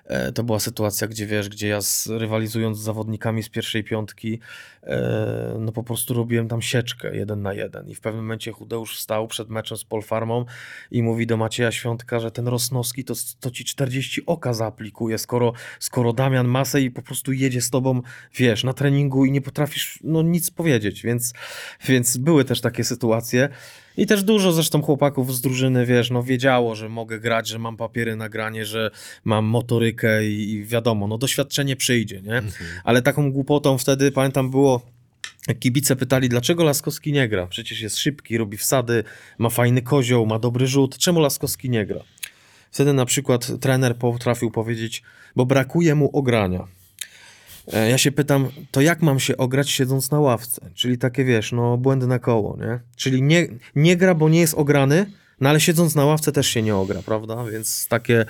E, to była sytuacja, gdzie wiesz, gdzie ja z, rywalizując z zawodnikami z pierwszej piątki, e, no po prostu robiłem tam sieczkę jeden na jeden. I w pewnym momencie Chudeusz wstał przed meczem z Polfarmą i mówi do Macieja Świątka, że ten Rosnowski to, to ci 40 oka zaaplikuje, skoro, skoro Damian Masej i po prostu jedzie z tobą, wiesz, na treningu i nie potrafisz no, nic powiedzieć, więc, więc były też takie sytuacje. I też dużo zresztą chłopaków z drużyny, wiesz, no wiedziało, że mogę grać, że mam papiery na granie, że mam motorykę i, i wiadomo, no doświadczenie przyjdzie, nie? Ale taką głupotą wtedy, pamiętam, było jak Kibice pytali, dlaczego Laskowski nie gra? Przecież jest szybki, robi wsady, ma fajny kozioł, ma dobry rzut. Czemu Laskowski nie gra? Wtedy na przykład trener potrafił powiedzieć, bo brakuje mu ogrania. E, Ja się pytam, to jak mam się ograć siedząc na ławce? Czyli takie, wiesz, no błędne koło, nie? Czyli nie, nie gra, bo nie jest ograny, no ale siedząc na ławce też się nie ogra, prawda? Więc takie,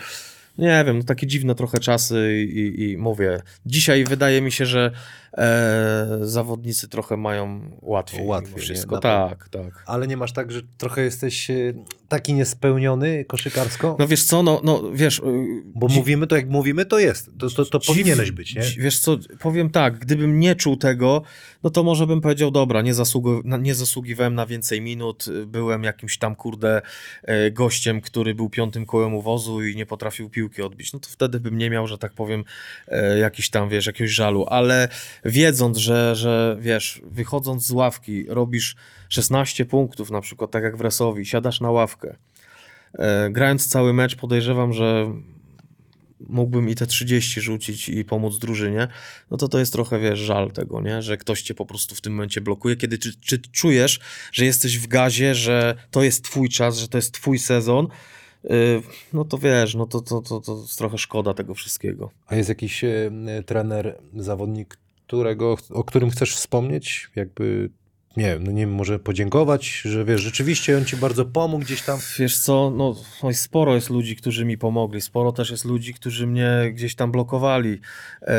nie wiem, no takie dziwne trochę czasy i, i, i mówię, dzisiaj wydaje mi się, że e, zawodnicy trochę mają łatwiej, Łatwiej, nie? wszystko. Na Tak, tak. Ale nie masz tak, że trochę jesteś e, taki niespełniony koszykarsko? No wiesz co, no, no wiesz... y, Bo dzi- mówimy to, jak mówimy, to jest. To, to, to Dziw- powinieneś być, nie? Wiesz co, powiem tak, gdybym nie czuł tego, no to może bym powiedział, dobra, nie, zasługu, nie zasługiwałem na więcej minut, y, byłem jakimś tam, kurde, e, gościem, który był piątym kołem u wozu i nie potrafił piłki odbić, no to wtedy bym nie miał, że tak powiem, e, jakiś tam, wiesz, jakiegoś żalu, ale wiedząc, że, że wiesz, wychodząc z ławki, robisz 16 punktów, na przykład tak jak w Resowi, siadasz na ławkę, e, grając cały mecz, podejrzewam, że mógłbym i te 30 rzucić i pomóc drużynie, no to to jest trochę, wiesz, żal tego, nie? Że ktoś cię po prostu w tym momencie blokuje, kiedy czy, czy czujesz, że jesteś w gazie, że to jest twój czas, że to jest twój sezon, yy, no to wiesz, no to, to, to, to trochę szkoda tego wszystkiego. A jest jakiś e, trener, zawodnik, którego, o którym chcesz wspomnieć? Jakby, nie wiem, no nie wiem, może podziękować, że wiesz, rzeczywiście on ci bardzo pomógł gdzieś tam. Wiesz co, no oj, sporo jest ludzi, którzy mi pomogli, sporo też jest ludzi, którzy mnie gdzieś tam blokowali. E,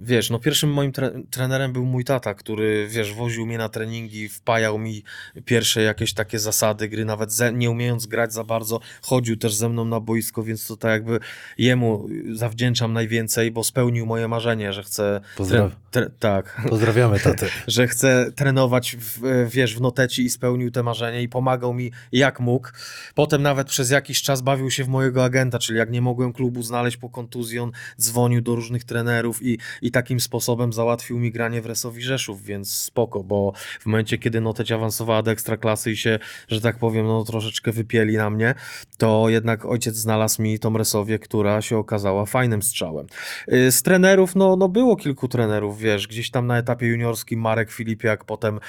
wiesz, no pierwszym moim tre trenerem był mój tata, który, wiesz, woził mnie na treningi, wpajał mi pierwsze jakieś takie zasady gry, nawet nie umiejąc grać za bardzo, chodził też ze mną na boisko, więc to tak jakby jemu zawdzięczam najwięcej, bo spełnił moje marzenie, że chcę... Pozdraw- tak, Pozdrawiamy tatę. (laughs) że chce trenować, w, wiesz, w noteci i spełnił te marzenie i pomagał mi jak mógł. Potem nawet przez jakiś czas bawił się w mojego agenta, czyli jak nie mogłem klubu znaleźć po kontuzji, on dzwonił do różnych trenerów i, i takim sposobem załatwił mi granie w Resowi Rzeszów, więc spoko, bo w momencie, kiedy Noteć awansowała do Ekstraklasy i się, że tak powiem, no troszeczkę wypieli na mnie, to jednak ojciec znalazł mi tą Resowię, która się okazała fajnym strzałem. Y, Z trenerów, no, no było kilku trenerów, wiesz, gdzieś tam na etapie juniorskim Marek Filipiak, potem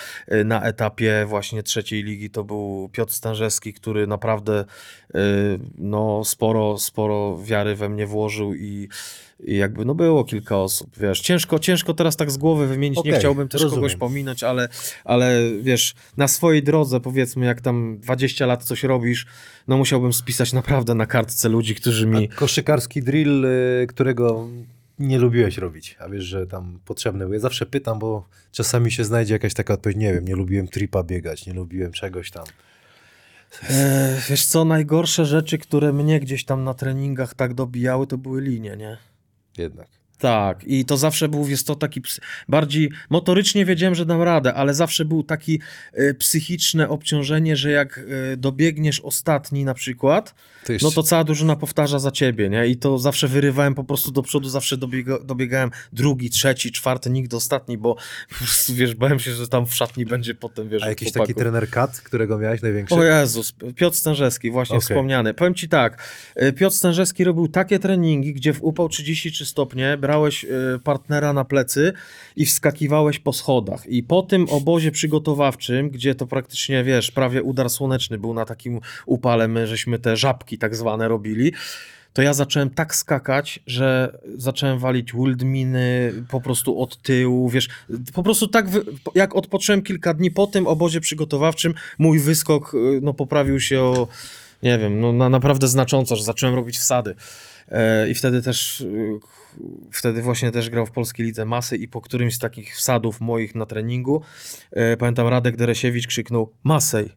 na etapie właśnie trzeciej ligi to był Piotr Stężewski, który naprawdę y, no, sporo, sporo wiary we mnie włożył i, i jakby no było kilka osób, wiesz, ciężko, ciężko teraz tak z głowy wymienić, nie Okej, chciałbym też rozumiem. kogoś pominąć, ale, ale wiesz, na swojej drodze powiedzmy, jak tam 20 lat coś robisz, no musiałbym spisać naprawdę na kartce ludzi, którzy mi... A koszykarski drill, y, którego nie lubiłeś robić, a wiesz, że tam potrzebny był. Ja zawsze pytam, bo czasami się znajdzie jakaś taka odpowiedź, nie wiem, nie lubiłem tripa biegać, nie lubiłem czegoś tam. E, wiesz co, najgorsze rzeczy, które mnie gdzieś tam na treningach tak dobijały, to były linie, nie? Jednak. Tak, i to zawsze był, jest to taki bardziej motorycznie wiedziałem, że dam radę, ale zawsze był taki e, psychiczne obciążenie, że jak e, dobiegniesz ostatni na przykład, jeszcze, no to cała drużyna powtarza za ciebie, nie? I to zawsze wyrywałem po prostu do przodu, zawsze dobiega, dobiegałem drugi, trzeci, czwarty, nigdy ostatni, bo (laughs) wiesz, bałem się, że tam w szatni będzie potem, wiesz, a jakiś taki trener kat, którego miałeś największy? O Jezus, Piotr Stężewski, właśnie Okej. wspomniany. Powiem ci tak, y, Piotr Stężewski robił takie treningi, gdzie w upał 33 stopnie brałeś y, partnera na plecy i wskakiwałeś po schodach. I po tym obozie przygotowawczym, gdzie to praktycznie, wiesz, prawie udar słoneczny był na takim upale, my żeśmy te żabki tak zwane robili, to ja zacząłem tak skakać, że zacząłem walić wildminy po prostu od tyłu, wiesz, po prostu tak, jak odpocząłem kilka dni po tym obozie przygotowawczym, mój wyskok y, no, poprawił się o, nie wiem, no, na, naprawdę znacząco, że zacząłem robić wsady. E, I wtedy też, wtedy właśnie też grał w Polskiej Lidze Masy i po którymś z takich wsadów moich na treningu, e, pamiętam Radek Deresiewicz krzyknął Masej.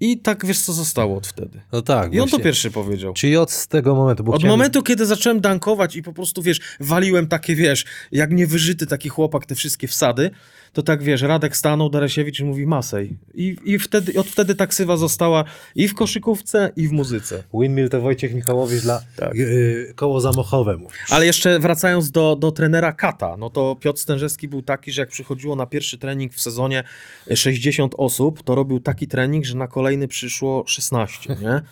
I tak, wiesz co zostało od wtedy. No tak. I on to pierwszy powiedział. Czyli od tego momentu, bo Od chciałem- momentu, kiedy zacząłem dankować i po prostu, wiesz, waliłem takie, wiesz, jak niewyżyty taki chłopak te wszystkie wsady, to tak, wiesz, Radek stanął, Daresiewicz i mówi Masej. I, i wtedy, od wtedy ta ksywa została i w koszykówce, i w muzyce. Windmill to Wojciech Michałowicz dla Tak. y, koło zamochowe mówisz. Ale jeszcze wracając do, do trenera Kata, no to Piotr Stężewski był taki, że jak przychodziło na pierwszy trening w sezonie 60 osób, to robił taki trening, że na kolejny przyszło 16, nie?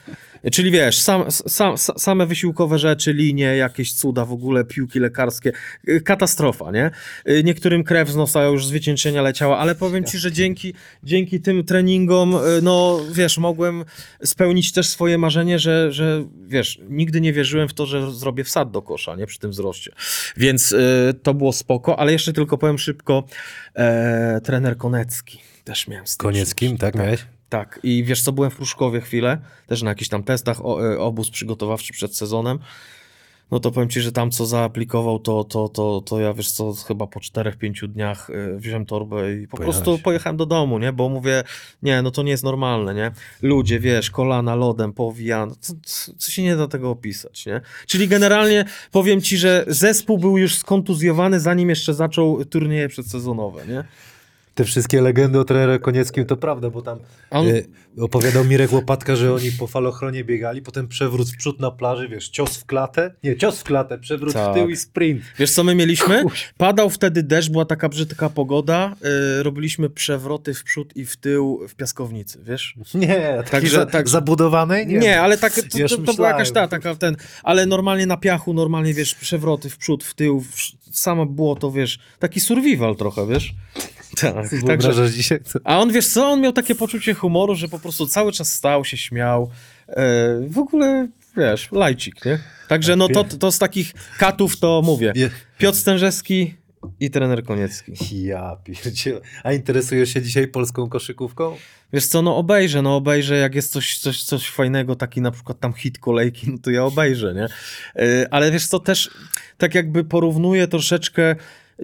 Czyli wiesz, sam, sam, sa- same wysiłkowe rzeczy, linie, jakieś cuda w ogóle, piłki lekarskie, y, katastrofa, nie? Y, Niektórym krew z nosa już zwyciężyli rozcieńczenia leciała, ale powiem ci, że dzięki, dzięki tym treningom, y, no wiesz, mogłem spełnić też swoje marzenie, że, że wiesz, nigdy nie wierzyłem w to, że zrobię wsad do kosza, nie, przy tym wzroście. Więc y, to było spoko, ale jeszcze tylko powiem szybko, e, trener Konecki. Też miałem styczność. Konieckim, tak miałeś? Tak, i wiesz co, byłem w Pruszkowie chwilę, też na jakichś tam testach, o, e, obóz przygotowawczy przed sezonem. No to powiem ci, że tam co zaaplikował, to, to, to, to ja wiesz co, chyba po 4-5 dniach y, wziąłem torbę i po Pojechałeś. prostu pojechałem do domu, nie? Bo mówię, nie, no to nie jest normalne, nie? Ludzie, wiesz, kolana lodem powijane, co, co, co się nie da tego opisać, nie? Czyli generalnie powiem ci, że zespół był już skontuzjowany, zanim jeszcze zaczął turnieje przedsezonowe, nie? Te wszystkie legendy o trenerze Konieckim to prawda, bo tam on- e, opowiadał Mirek Łopatka, że oni po falochronie biegali, potem przewrót w przód na plaży, wiesz, cios w klatę, nie, cios w klatę, przewrót Tak. w tył i sprint. Wiesz co my mieliśmy? Padał wtedy deszcz, była taka brzydka pogoda, yy, robiliśmy przewroty w przód i w tył w piaskownicy, wiesz? Nie, Także- za, tak- zabudowanej? Nie, ale tak, to, to, to była jakaś ta, taka ten, ale normalnie na piachu, normalnie wiesz, przewroty w przód, w tył, w, samo było to, wiesz, taki survival trochę, wiesz? Tak, także, dzisiaj? To... a on, wiesz co, on miał takie poczucie humoru, że po prostu cały czas stał się, śmiał, e, w ogóle, wiesz, lajcik, nie? Także no to, to z takich katów to mówię, Piotr Stężewski i trener Koniecki. Ja pierdzielę. A interesujesz się dzisiaj polską koszykówką? Wiesz co, no obejrzę, no obejrzę, jak jest coś, coś, coś fajnego, taki na przykład tam hit kolejki, no to ja obejrzę, nie? Yy, Ale wiesz co, też tak jakby porównuję troszeczkę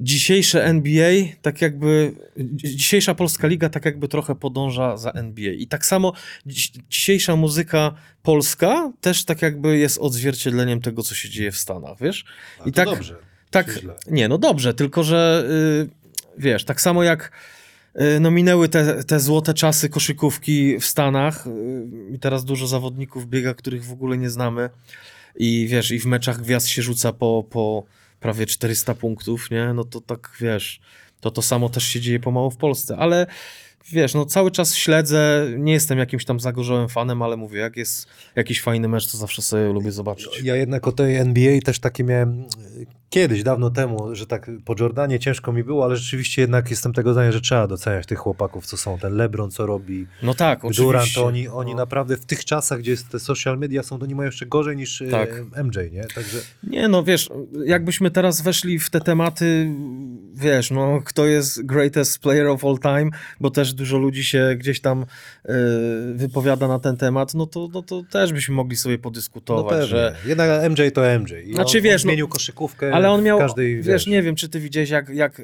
dzisiejsze NBA, tak jakby dzi- dzisiejsza polska liga tak jakby trochę podąża za NBA. I tak samo dziś, dzisiejsza muzyka polska też tak jakby jest odzwierciedleniem tego, co się dzieje w Stanach, wiesz? I tak, tak, czy źle? nie, no dobrze, tylko że y, wiesz, tak samo jak y, no minęły te, te złote czasy koszykówki w Stanach y, i teraz dużo zawodników biega, których w ogóle nie znamy i wiesz, i w meczach gwiazd się rzuca po, po prawie 400 punktów, nie? No to tak, wiesz, to to samo też się dzieje pomału w Polsce, ale wiesz, no cały czas śledzę, nie jestem jakimś tam zagorzałym fanem, ale mówię, jak jest jakiś fajny mecz, to zawsze sobie lubię zobaczyć. Ja jednak o tej NBA też takie miałem kiedyś, dawno temu, że tak po Jordanie ciężko mi było, ale rzeczywiście jednak jestem tego zdania, że trzeba doceniać tych chłopaków, co są. Ten LeBron, co robi, No tak, oczywiście. Durant, to oni, oni No. naprawdę w tych czasach, gdzie te social media są, to oni mają jeszcze gorzej niż e, Tak. MJ, nie? Także Nie, no wiesz, jakbyśmy teraz weszli w te tematy, wiesz, no kto jest greatest player of all time, bo też dużo ludzi się gdzieś tam e, wypowiada na ten temat, no to, no to też byśmy mogli sobie no podyskutować, pewnie. że... Jednak MJ to MJ. I Znaczy, on, wiesz, on no- zmienił koszykówkę Ale on miał, każdej, wiesz, nie wiem, czy ty widziałeś, jak, jak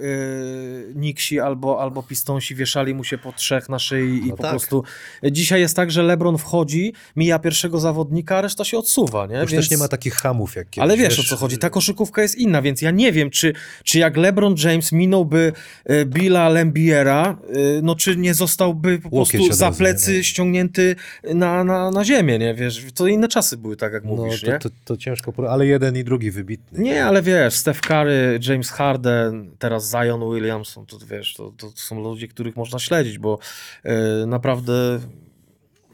Nixi albo, albo Pistonsi wieszali mu się po trzech na szyi i No po tak. prostu... Dzisiaj jest tak, że LeBron wchodzi, mija pierwszego zawodnika, a reszta się odsuwa, nie? Już też nie ma takich hamów jak kiedyś. Ale wiesz, o co chodzi, ta koszykówka jest inna, więc ja nie wiem, czy, czy jak LeBron James minąłby e, Billa Lembiera, e, no czy nie zostałby po Łokieć prostu za plecy nie? No. ściągnięty na, na, na ziemię, nie? Wiesz, to inne czasy były, tak jak No, mówisz, to, nie? to, to ciężko, ale jeden i drugi wybitny. Nie, ale wiesz, Steph Curry, James Harden, teraz Zion Williamson, to wiesz, to, to są ludzie, których można śledzić, bo e, naprawdę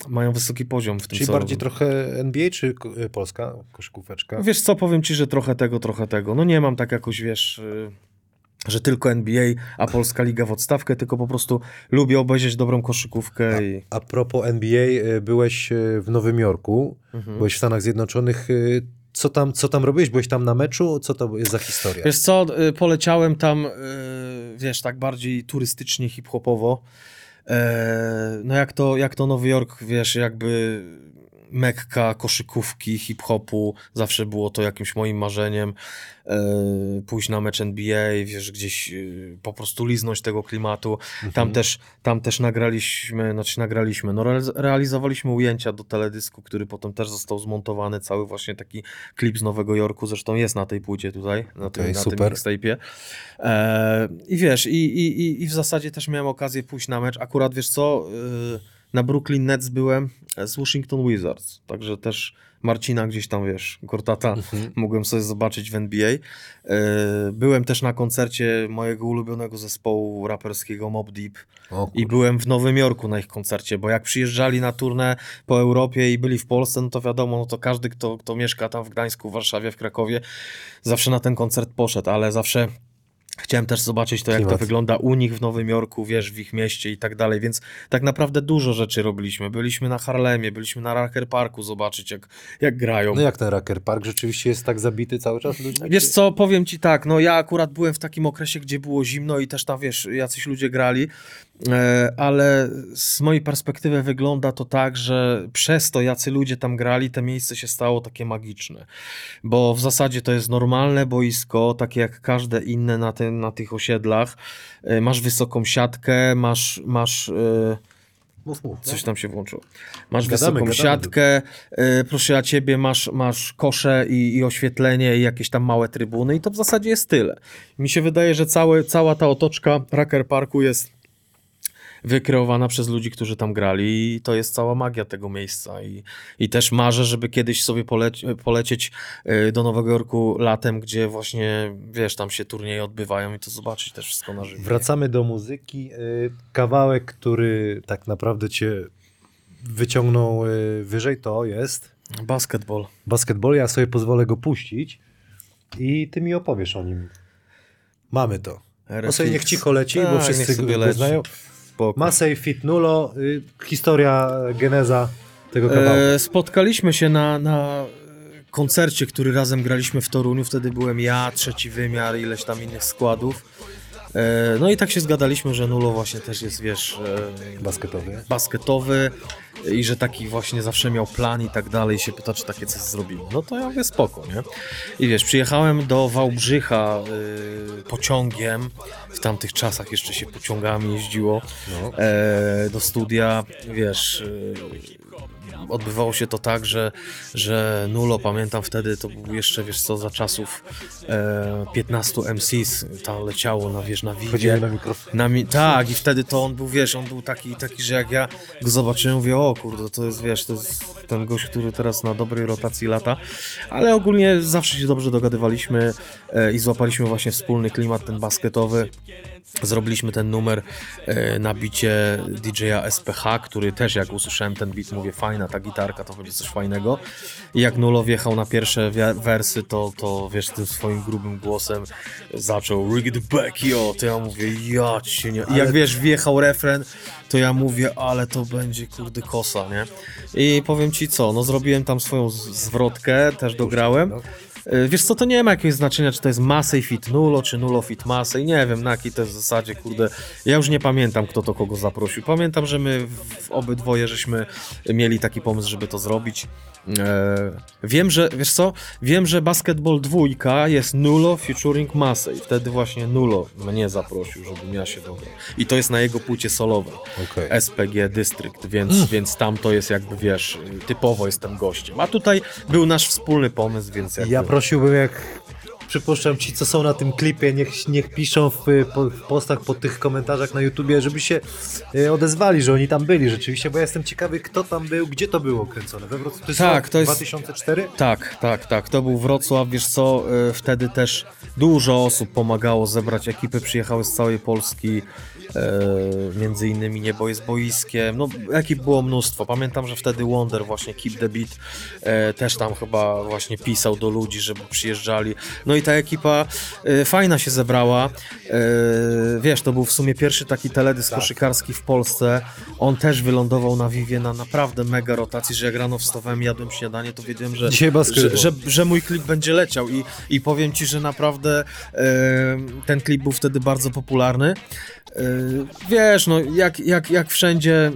mają wysoki poziom w tym, Czyli co bardziej robią. trochę NBA czy e, polska koszykóweczka? Wiesz co, powiem ci, że trochę tego, trochę tego. No nie mam tak jakoś, wiesz, y, że tylko NBA, a Polska Liga w odstawkę, tylko po prostu lubię obejrzeć dobrą koszykówkę i... A propos NBA, byłeś w Nowym Jorku, Mhm. byłeś w Stanach Zjednoczonych. Co tam, co tam robiłeś? Byłeś tam na meczu? Co to jest za historia? Wiesz co, y, poleciałem tam, y, wiesz, tak bardziej turystycznie, hip-hopowo. E, No jak to, jak to Nowy Jork, wiesz, jakby mekka koszykówki, hip-hopu, zawsze było to jakimś moim marzeniem. E, Pójść na mecz NBA, wiesz, gdzieś y, po prostu liznąć tego klimatu. Tam, też, tam też nagraliśmy, znaczy nagraliśmy, no realiz- realizowaliśmy ujęcia do teledysku, który potem też został zmontowany, cały właśnie taki klip z Nowego Jorku, zresztą jest na tej płycie tutaj, na, tym, na tym super. mixtape'ie. E, I wiesz, i, i, i, w zasadzie też miałem okazję pójść na mecz, akurat wiesz co, y, na Brooklyn Nets byłem z Washington Wizards, także też Marcina gdzieś tam, wiesz, Gortata Mhm. (laughs) mogłem sobie zobaczyć w NBA. E, Byłem też na koncercie mojego ulubionego zespołu raperskiego Mob Deep i byłem w Nowym Jorku na ich koncercie, bo jak przyjeżdżali na turnę po Europie i byli w Polsce, no to wiadomo, no to każdy, kto, kto mieszka tam w Gdańsku, w Warszawie, w Krakowie, zawsze na ten koncert poszedł, ale zawsze Chciałem też zobaczyć to, jak Klimat. to wygląda u nich w Nowym Jorku, wiesz, w ich mieście i tak dalej, więc tak naprawdę dużo rzeczy robiliśmy. Byliśmy na Harlemie, byliśmy na Racker Parku zobaczyć, jak, jak grają. No jak ten Racker Park rzeczywiście jest tak zabity cały czas ludźmi? Wiesz co, powiem ci tak, no ja akurat byłem w takim okresie, gdzie było zimno i też tam, wiesz, jacyś ludzie grali, ale z mojej perspektywy wygląda to tak, że przez to, jacy ludzie tam grali, to miejsce się stało takie magiczne, bo w zasadzie to jest normalne boisko, takie jak każde inne na, tym, na tych osiedlach, E, masz wysoką siatkę, masz, masz e, Mów, mów. Coś tam się włączyło. Masz Gadamy, wysoką gadamy. siatkę, y, proszę ja ciebie, masz, masz kosze i, i oświetlenie i jakieś tam małe trybuny i to w zasadzie jest tyle. Mi się wydaje, że całe, cała ta otoczka Racker Parku jest wykreowana przez ludzi, którzy tam grali i to jest cała magia tego miejsca i, i też marzę, żeby kiedyś sobie poleć, polecieć y, do Nowego Jorku latem, gdzie właśnie, wiesz, tam się turnieje odbywają i to zobaczyć też wszystko na żywo. Wracamy do muzyki. Y, Kawałek, który tak naprawdę cię wyciągnął y, wyżej, to jest Basketball. basketball. Ja sobie pozwolę go puścić i ty mi opowiesz o nim. Mamy to. No sobie niech cicho leci, bo Tak, wszyscy go leci. znają. Spoko. Masej Fit Nulo, y, historia, geneza tego kawałka. E, spotkaliśmy się na, na koncercie, który razem graliśmy w Toruniu. Wtedy byłem ja, trzeci wymiar, ileś tam innych składów. E, no i tak się zgadaliśmy, że Nulo właśnie też jest, wiesz, e, Basketowy. basketowy i że taki właśnie zawsze miał plan i tak dalej. I się pyta, czy takie coś zrobimy. No to ja mówię, spoko, nie? I wiesz, przyjechałem do Wałbrzycha y, pociągiem. W tamtych czasach jeszcze się pociągami jeździło No. e, do studia, wiesz, e, odbywało się to tak, że, że Nulo, pamiętam wtedy, to był jeszcze, wiesz co, za czasów e, 15 MCs, tam leciało na, wiesz, na widzie. na mikrofon. Na mi- tak, i wtedy to on był, wiesz, on był taki, taki, że jak ja go zobaczyłem, mówię, o kurde, to jest, wiesz, to jest ten gość, który teraz na dobrej rotacji lata, ale ogólnie zawsze się dobrze dogadywaliśmy e, i złapaliśmy właśnie wspólny klimat ten basketowy. Zrobiliśmy ten numer e, na bicie DJ-a SPH, który też jak usłyszałem ten beat, mówię, fajna ta gitarka, to będzie coś fajnego. I jak Nulo wjechał na pierwsze wersy, to, to wiesz, tym swoim grubym głosem zaczął Rig the back, yo, to ja mówię, ja cię nie... I jak wiesz, wjechał refren, to ja mówię, ale to będzie kurde kosa, nie? I powiem ci co, no zrobiłem tam swoją zwrotkę, też dograłem. Y, Wiesz co, to nie ma jakiegoś znaczenia, czy to jest Masej Fit Nulo, czy Nulo Fit Masej, nie wiem na jakiej to jest zasadzie, kurde, ja już nie pamiętam, kto to kogo zaprosił. Pamiętam, że my w- obydwoje żeśmy mieli taki pomysł, żeby to zrobić. E, wiem, że, wiesz co, wiem, że Basketball dwójka jest Nulo featuring Masej, wtedy właśnie Nulo mnie zaprosił, żebym ja się dograł. I to jest na jego płycie solowej. Okej. SPG District, więc, więc tam to jest jakby, wiesz, typowo jestem gościem. A tutaj był nasz wspólny pomysł, więc jakby... Ja prosiłbym, jak przypuszczam ci, co są na tym klipie, niech, niech piszą w, po, w postach pod tych komentarzach na YouTubie, żeby się y, odezwali, że oni tam byli rzeczywiście, bo ja jestem ciekawy, kto tam był, gdzie to było kręcone. We Wrocławiu? To Tak, to jest- 2004? Tak, tak, tak. To był Wrocław, wiesz co, y, wtedy też dużo osób pomagało zebrać ekipy, przyjechały z całej Polski, e, między innymi Niebo jest boiskiem, no ekip było mnóstwo. Pamiętam, że wtedy Wonder właśnie Keep the Beat e, też tam chyba właśnie pisał do ludzi, żeby przyjeżdżali. No i ta ekipa e, fajna się zebrała. E, wiesz, to był w sumie pierwszy taki teledysk koszykarski w Polsce. On też wylądował na Vivie na naprawdę mega rotacji, że jak rano wstawałem, jadłem śniadanie, to wiedziałem, że, że, że, że mój klip będzie leciał i, i powiem ci, że naprawdę e, ten klip był wtedy bardzo popularny. E, wiesz, no jak, jak, jak wszędzie e,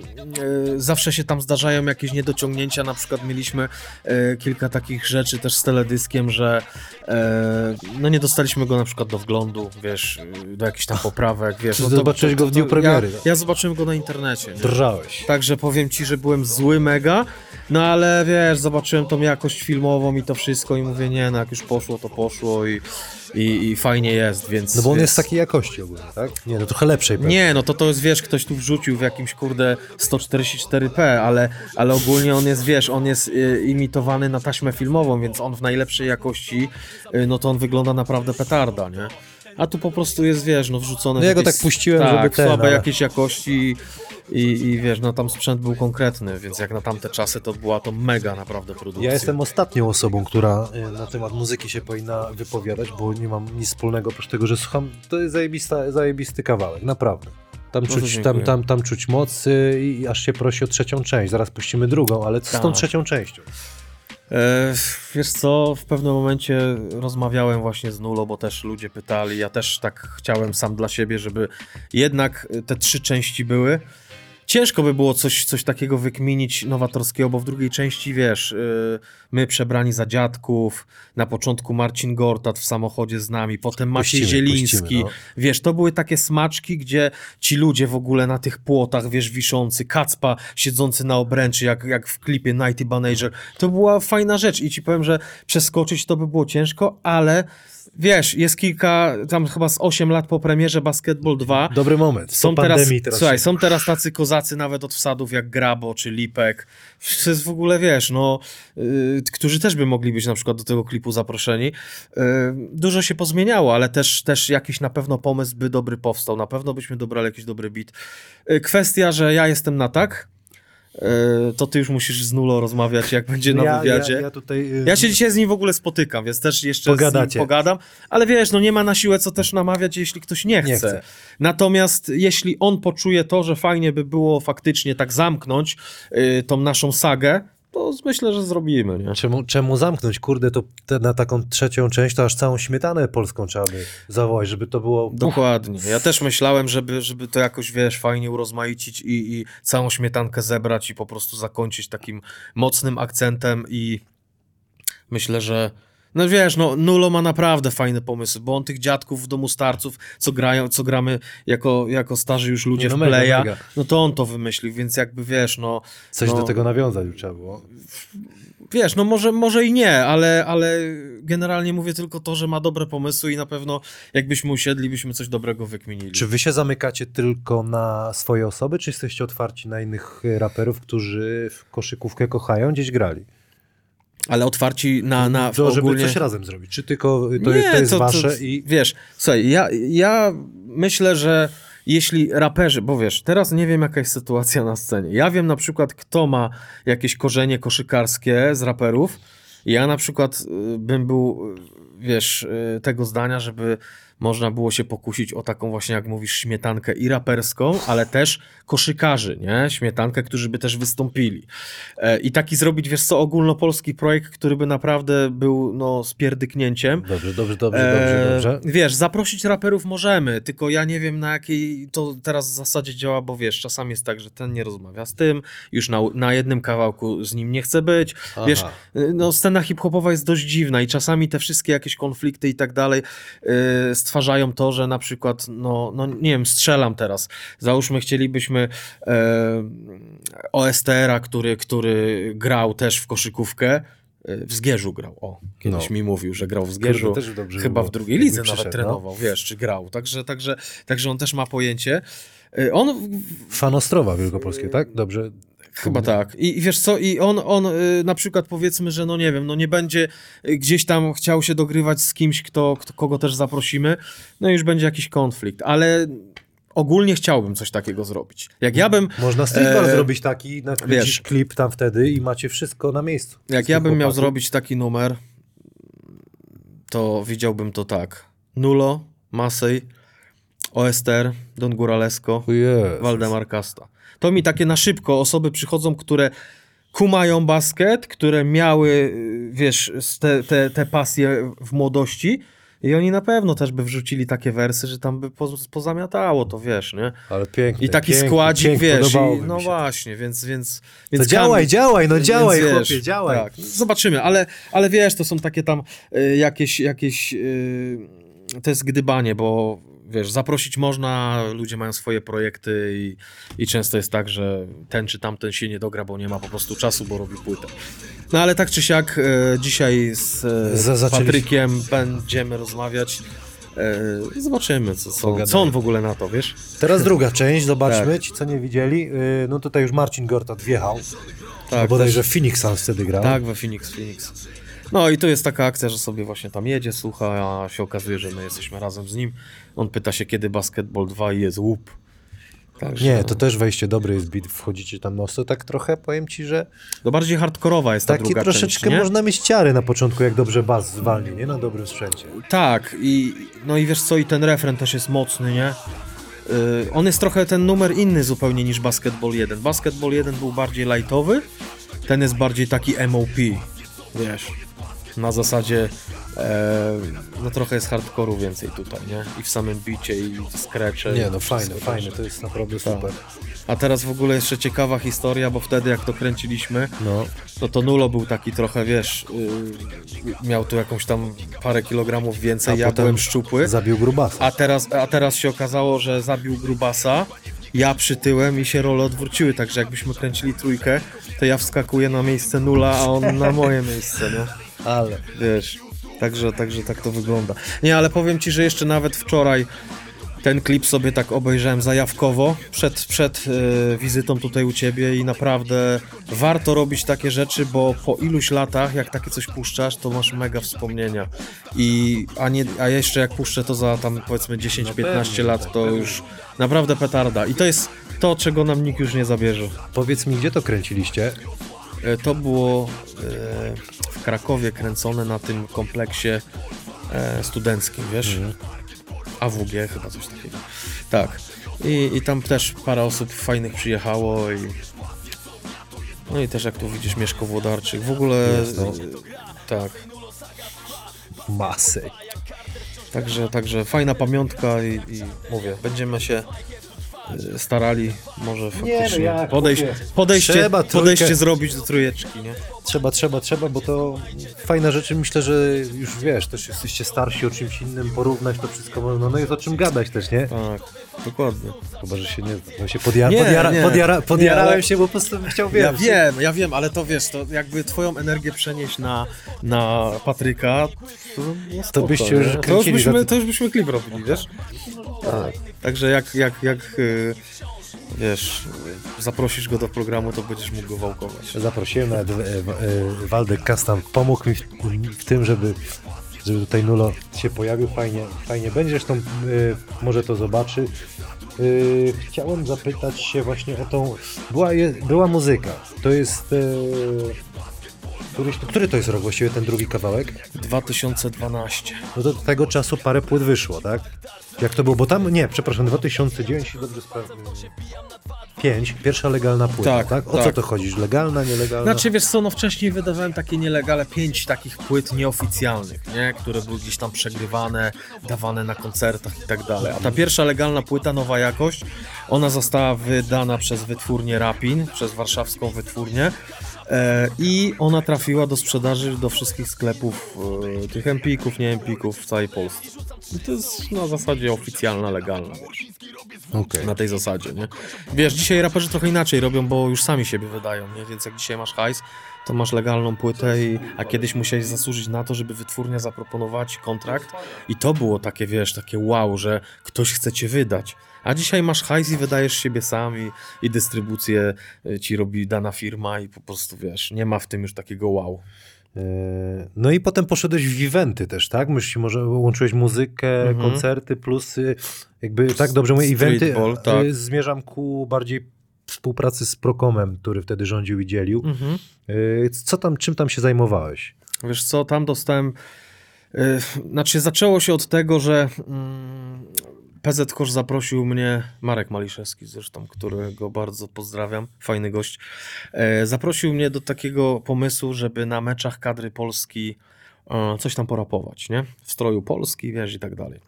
zawsze się tam zdarzają jakieś niedociągnięcia, na przykład mieliśmy e, kilka takich rzeczy też z teledyskiem, że no nie dostaliśmy go na przykład do wglądu, wiesz, do jakichś tam poprawek, wiesz. Czy no zobaczyłeś go w dniu premiery, Ja, ja zobaczyłem go na internecie. Nie? Drżałeś. Także powiem ci, że byłem zły mega, no ale wiesz, zobaczyłem tą jakość filmową i to wszystko i mówię, nie, no jak już poszło, to poszło i, i, i fajnie jest, więc... No bo on więc... jest takiej jakości ogólnie, tak? Nie, no trochę lepszej pewnie. Nie, no to to jest, wiesz, ktoś tu wrzucił w jakimś, kurde, 144p, ale, ale ogólnie on jest, wiesz, on jest y, imitowany na taśmę filmową, więc on w najlepszej jakości, y, no to on wygląda naprawdę petarda, nie? A tu po prostu jest, wiesz, no wrzucone... No ja go jakieś- tak puściłem, tak, żeby ten, słabe ale- jakieś jakości i, i wiesz, no tam sprzęt był konkretny, więc jak na tamte czasy to była to mega naprawdę produkcja. Ja jestem ostatnią osobą, która y, na temat muzyki się powinna wypowiadać, bo nie mam nic wspólnego oprócz tego, że słucham. To jest zajebista, zajebisty kawałek, naprawdę. Tam czuć, tam, tam, tam czuć moc y, i aż się prosi o trzecią część. Zaraz puścimy drugą, ale co z tą Tak. trzecią częścią? E, wiesz co, w pewnym momencie rozmawiałem właśnie z Nulo, bo też ludzie pytali, ja też tak chciałem sam dla siebie, żeby jednak te trzy części były. Ciężko by było coś, coś takiego wykminić nowatorskiego, bo w drugiej części, wiesz, y, my przebrani za dziadków, na początku Marcin Gortat w samochodzie z nami, potem Maciej Puścimy, Zieliński, puścimy, no. wiesz, to były takie smaczki, gdzie ci ludzie w ogóle na tych płotach, wiesz, wiszący, Kacpa siedzący na obręczy, jak, jak w klipie Nighty Manager, to była fajna rzecz i ci powiem, że przeskoczyć to by było ciężko, ale wiesz, jest kilka, tam chyba z 8 lat po premierze Basketball 2, Dobry moment. są po teraz, pandemii teraz. słuchaj, są teraz tacy kozacy nawet od wsadów jak Grabo czy Lipek. Jest w ogóle, wiesz, no, y, którzy też by mogli być na przykład do tego klipu zaproszeni. Y, dużo się pozmieniało, ale też, też jakiś na pewno pomysł by dobry powstał. Na pewno byśmy dobrali jakiś dobry beat. Y, kwestia, że ja jestem na tak, to ty już musisz z Nulo rozmawiać, jak będzie na ja, wywiadzie. Ja, ja tutaj. y, Ja się dzisiaj z nim w ogóle spotykam, więc też jeszcze z Pogadacie. nim pogadam, ale wiesz, no nie ma na siłę co też namawiać, jeśli ktoś nie chce. Nie chce. Natomiast jeśli on poczuje to, że fajnie by było faktycznie tak zamknąć y, tą naszą sagę, to myślę, że zrobimy, nie? Czemu, czemu zamknąć? Kurde, to te, na taką trzecią część to aż całą śmietanę polską trzeba by zawołać, żeby to było. Dokładnie. Ja też myślałem, żeby, żeby to jakoś, wiesz, fajnie urozmaicić i, i całą śmietankę zebrać i po prostu zakończyć takim mocnym akcentem i myślę, że no wiesz, no Nulo ma naprawdę fajne pomysły, bo on tych dziadków w domu starców, co grają, co gramy jako, jako starzy już ludzie No w mega, playa, mega. no to on to wymyślił, więc jakby wiesz, no Coś no, do tego nawiązać trzeba było. Wiesz, no może, może i nie, ale, ale generalnie mówię tylko to, że ma dobre pomysły i na pewno jakbyśmy usiedli, byśmy coś dobrego wykminili. Czy wy się zamykacie tylko na swoje osoby, czy jesteście otwarci na innych raperów, którzy w koszykówkę kochają, gdzieś grali? Ale otwarci na, na To, żeby ogólnie... coś razem zrobić. Czy tylko to, jest, to jest wasze i. Wiesz, słuchaj, ja, ja myślę, że jeśli raperzy, bo wiesz, teraz nie wiem jaka jest sytuacja na scenie. Ja wiem na przykład, kto ma jakieś korzenie koszykarskie z raperów. Ja na przykład y, bym był, y, wiesz, y, tego zdania, żeby można było się pokusić o taką właśnie, jak mówisz, śmietankę i raperską, ale też koszykarzy, nie? Śmietankę, którzy by też wystąpili. E, I taki zrobić, wiesz co, ogólnopolski projekt, który by naprawdę był, no, spierdyknięciem. Dobrze, dobrze, dobrze, dobrze, E, dobrze. Wiesz, zaprosić raperów możemy, tylko ja nie wiem na jakiej to teraz w zasadzie działa, bo wiesz, czasami jest tak, że ten nie rozmawia z tym, już na, na jednym kawałku z nim nie chce być. Aha. Wiesz, no scena hip-hopowa jest dość dziwna i czasami te wszystkie jakieś konflikty i tak dalej y, stwarzają to, że na przykład, no, no nie wiem, strzelam teraz. Załóżmy, chcielibyśmy e, OSTR-a, który, który grał też w koszykówkę, y, w Zgierzu grał, o, kiedyś No. mi mówił, że grał w Zgierzu. Kurde, Chyba w drugiej lidze nawet no. trenował, wiesz, czy grał. Także, także, także on też ma pojęcie. Y, On Fan Ostrowa Wielkopolskie, tak? Dobrze. Chyba tak. I, I wiesz co, i on, on y, na przykład powiedzmy, że no nie wiem, no nie będzie y, gdzieś tam chciał się dogrywać z kimś, kto, kto, kogo też zaprosimy, no i już będzie jakiś konflikt, ale ogólnie chciałbym coś takiego zrobić. Jak ja bym, Można streetbar E, zrobić taki, nakręcić wiesz. klip tam wtedy i macie wszystko na miejscu. jak ja bym miał chłopaków. zrobić taki numer, to widziałbym to tak. Nulo, Masej, OSTR, Don Góralesko, Jezus. Waldemar Kasta. To mi takie na szybko osoby przychodzą, które kumają basket, które miały, y, wiesz, te, te, te pasje w młodości i oni na pewno też by wrzucili takie wersy, że tam by po, pozamiatało to, wiesz, nie? Ale pięknie. I taki pięknie, składzik, wiesz, i, no właśnie, więc, więc, więc działaj, działaj, no więc działaj, wiesz, chłopie, działaj. Tak, zobaczymy, ale, ale wiesz, to są takie tam y, jakieś, jakieś y, to jest gdybanie, bo wiesz, zaprosić można, ludzie mają swoje projekty i, i często jest tak, że ten czy tamten się nie dogra, bo nie ma po prostu czasu, bo robi płytę. No ale tak czy siak e, dzisiaj z e, Patrykiem będziemy rozmawiać. E, zobaczymy, co, co, co on w ogóle na to, wiesz? Teraz druga część, zobaczmy, Tak. ci co nie widzieli. Yy, No tutaj już Marcin Gortat wjechał. Tak, Bodajże Phoenix Suns wtedy grał. Tak, we Phoenix, Phoenix. No i to jest taka akcja, że sobie właśnie tam jedzie, słucha, a się okazuje, że my jesteśmy razem z nim. On pyta się, kiedy Basketball 2 i jest łup. Także, Nie, to też wejście dobry jest bit, wchodzicie tam mocno, tak trochę, powiem ci, że To bardziej hardkorowa jest ta taki druga troszeczkę część, można mieć ciary na początku, jak dobrze bas zwalni, nie? Na dobrym sprzęcie. Tak, i no i wiesz co, i ten refren też jest mocny, nie? Yy, on jest trochę ten numer inny zupełnie niż Basketball 1. Basketball 1 był bardziej lightowy, ten jest bardziej taki MOP, wiesz. Na zasadzie, e, no trochę jest hardcore'u więcej tutaj, nie? I w samym bicie, i scratche. Nie, no fajne, fajne, to jest naprawdę super. A teraz w ogóle jeszcze ciekawa historia, bo wtedy jak to kręciliśmy, No, no to Nulo był taki trochę, wiesz, yy, miał tu jakąś tam parę kilogramów więcej, A ja potem byłem szczupły. zabił grubasa. A teraz, a teraz się okazało, że zabił Grubasa, ja przytyłem i się role odwróciły, także jakbyśmy kręcili trójkę, to ja wskakuję na miejsce nula, a on na moje miejsce, nie? Ale... Wiesz, także, także tak to wygląda. Nie, ale powiem ci, że jeszcze nawet wczoraj ten klip sobie tak obejrzałem zajawkowo przed, przed e, wizytą tutaj u ciebie i naprawdę warto robić takie rzeczy, bo po iluś latach, jak takie coś puszczasz, to masz mega wspomnienia. I, a, nie, a jeszcze jak puszczę to za tam powiedzmy 10-15 lat, to już naprawdę petarda. I to jest to, czego nam nikt już nie zabierze. Powiedz mi, gdzie to kręciliście? E, To było e, w Krakowie kręcone na tym kompleksie e, studenckim, wiesz? AWG chyba coś takiego. Tak. I, I tam też parę osób fajnych przyjechało i no i też jak tu widzisz Mieszko Włodarczyk. W ogóle no. tak. Masy. Także, także fajna pamiątka i, i mówię, będziemy się starali może faktycznie jak, podejść, mówię. podejście, Trzeba trójkę- podejście zrobić do trójeczki, nie? Trzeba, trzeba, trzeba, bo to fajne rzeczy. Myślę, że już wiesz, też jesteście starsi o czymś innym, porównać to wszystko można. No jest o czym gadać też, nie? Tak, dokładnie. Chyba, że się nie... No się podja... Nie, podjara... nie. Podjara... podjarałem Nie, się, bo po prostu bym chciał, wiesz... Ja wiem, ja wiem, ale to wiesz, to jakby twoją energię przenieść na, na Patryka, to, no spoko, byście nie? już to już, byśmy, to już byśmy klip robili, wiesz? Tak. Także jak, jak, jak y, wiesz, zaprosisz go do programu, to będziesz mógł go wałkować. Zaprosiłem nawet e, e, Waldek Kastan, pomógł mi w, tym, żeby, żeby tutaj Nulo się pojawił. Fajnie, fajnie będzie, zresztą e, może to zobaczy. Chciałem zapytać się właśnie o tą... Była, była muzyka. To jest... Któryś, który to jest rok właściwie, ten drugi kawałek? 2012. No do tego czasu parę płyt wyszło, tak? Jak to było? Bo tam, nie, przepraszam, 2009, jeśli dobrze sprawdzę. 5, pierwsza legalna płyta, tak? Tak, O co tak. to chodzi? Legalna, nielegalna? Znaczy wiesz co, no wcześniej wydawałem takie nielegale pięć takich płyt nieoficjalnych, nie? Które były gdzieś tam przegrywane, dawane na koncertach i tak dalej. A ta pierwsza legalna płyta, Nowa Jakość, ona została wydana przez wytwórnię Rapin, przez warszawską wytwórnię. E, I ona trafiła do sprzedaży do wszystkich sklepów e, tych empików, nie empików w całej Polsce. I to jest na zasadzie oficjalna, legalna, wiesz Okej. na tej zasadzie, nie? Wiesz, dzisiaj raperzy trochę inaczej robią, bo już sami siebie wydają, nie? Więc jak dzisiaj masz hajs, to masz legalną płytę, i, a kiedyś musiałeś zasłużyć na to, żeby wytwórnia zaproponowała ci kontrakt i to było takie, wiesz, takie wow, że ktoś chce cię wydać. A dzisiaj masz hajs i wydajesz siebie sam i, i dystrybucję y, ci robi dana firma i po prostu, wiesz, nie ma w tym już takiego wow. E, No i potem poszedłeś w eventy też, tak? Myślisz, może łączyłeś muzykę, Mhm. koncerty, plus jakby, tak dobrze mówię, eventy. Y, tak. Zmierzam ku bardziej współpracy z Prokomem, który wtedy rządził i dzielił. Mhm. Y, Co tam, czym tam się zajmowałeś? Wiesz co, tam dostałem. Yy, znaczy, zaczęło się od tego, że mm, PZ Kosz zaprosił mnie, Marek Maliszewski zresztą, którego bardzo pozdrawiam, fajny gość. E, zaprosił mnie do takiego pomysłu, żeby na meczach kadry Polski coś tam porapować, nie? W stroju Polski, wiesz, i tak dalej.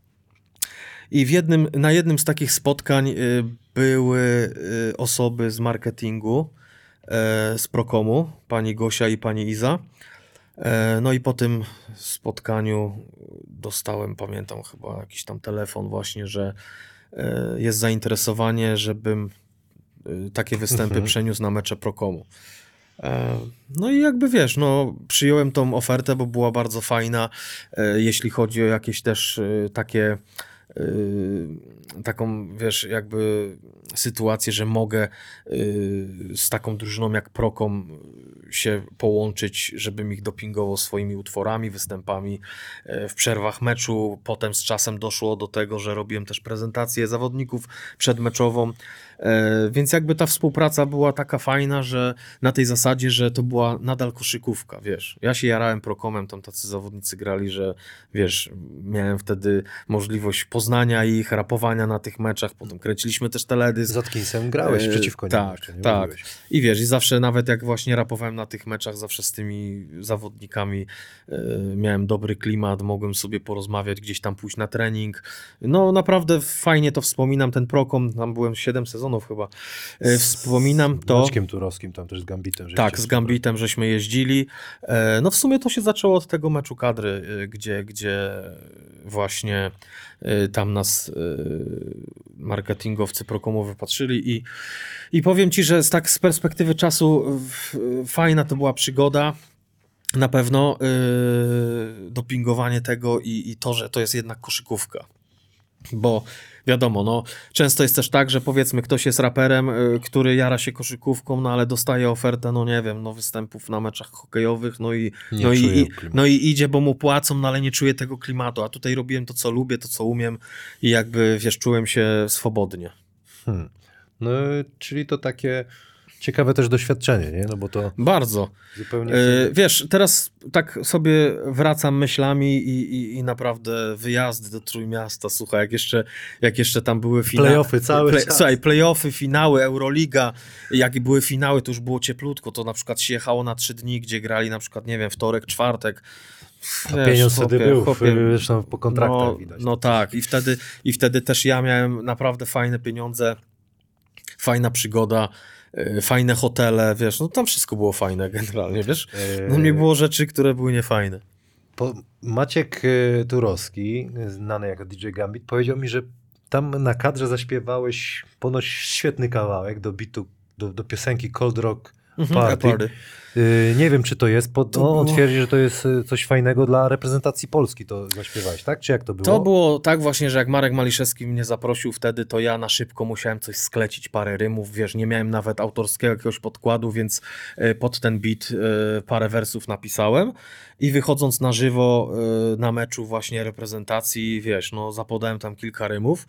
I w jednym, na jednym z takich spotkań y, były y, osoby z marketingu, e, z Prokomu, pani Gosia i pani Iza. E, No i po tym spotkaniu dostałem, pamiętam chyba jakiś tam telefon właśnie, że e, jest zainteresowanie, żebym e, takie występy Mhm. przeniósł na mecze Prokomu. No i jakby wiesz, no przyjąłem tą ofertę, bo była bardzo fajna, jeśli chodzi o jakieś też takie yy, taką, wiesz, jakby sytuację, że mogę yy, z taką drużyną jak Prokom się połączyć, żebym ich dopingował swoimi utworami, występami yy, w przerwach meczu. Potem z czasem doszło do tego, że robiłem też prezentację zawodników przedmeczową, Więc jakby ta współpraca była taka fajna, że na tej zasadzie, że to była nadal koszykówka, wiesz. Ja się jarałem prokomem, tam tacy zawodnicy grali, że wiesz, miałem wtedy możliwość poznania ich, rapowania na tych meczach, potem kręciliśmy też teledysk. Z Atkinsem grałeś E, przeciwko tak, nim. jeszcze, nie tak. mówiłeś. I wiesz, i zawsze nawet jak właśnie rapowałem na tych meczach, zawsze z tymi zawodnikami e, miałem dobry klimat, mogłem sobie porozmawiać, gdzieś tam pójść na trening. No naprawdę fajnie to wspominam, ten prokom, tam byłem 7 sezonów chyba. E, wspominam Z to. Maćkiem Turowskim, tam też z Gambitem. Tak, z Gambitem żeśmy jeździli. E, No w sumie to się zaczęło od tego meczu kadry, e, gdzie, gdzie właśnie tam nas marketingowcy prokomowy patrzyli i, i powiem Ci, że z tak z perspektywy czasu fajna to była przygoda. Na pewno e, dopingowanie tego i, i to, że to jest jednak koszykówka. Bo wiadomo, no, często jest też tak, że powiedzmy ktoś jest raperem, y, który jara się koszykówką, no ale dostaje ofertę, no nie wiem, no występów na meczach hokejowych, no i, Nie no, i, i, klimatu. no i idzie, bo mu płacą, no ale nie czuje tego klimatu, a tutaj robiłem to, co lubię, to, co umiem i jakby, wiesz, czułem się swobodnie. Hmm. No, czyli to takie ciekawe też doświadczenie, nie? No bo to Bardzo. zupełnie... Y, wiesz, teraz tak sobie wracam myślami i, i, i naprawdę wyjazdy do Trójmiasta, słuchaj, jak jeszcze, jak jeszcze tam były finały. Playoffy cały czas. Słuchaj, playoffy, finały, Euroliga, jak były finały, to już było cieplutko, to na przykład się jechało na trzy dni, gdzie grali na przykład, nie wiem, wtorek, czwartek. A Wiesz, pieniądz wtedy był, chłopie, zresztą po kontraktach no, widać. No tak, i wtedy, i wtedy też ja miałem naprawdę fajne pieniądze, fajna przygoda, fajne hotele, wiesz, no tam wszystko było fajne generalnie, wiesz. E, No nie było rzeczy, które były niefajne. Po, Maciek e, Turowski, znany jako DJ Gambit, powiedział mi, że tam na kadrze zaśpiewałeś ponoć świetny kawałek do bitu, do, do piosenki Cold Rock Party. Party. Y, Nie wiem, czy to jest. Pod, To no, on twierdzi, że to jest y, coś fajnego dla reprezentacji Polski. To zaśpiewałeś, tak? Czy jak to było? To było tak właśnie, że jak Marek Maliszewski mnie zaprosił wtedy, to ja na szybko musiałem coś sklecić, parę rymów, wiesz, nie miałem nawet autorskiego jakiegoś podkładu, więc e, pod ten beat parę wersów napisałem i wychodząc na żywo na meczu właśnie reprezentacji, wiesz, no zapodałem tam kilka rymów.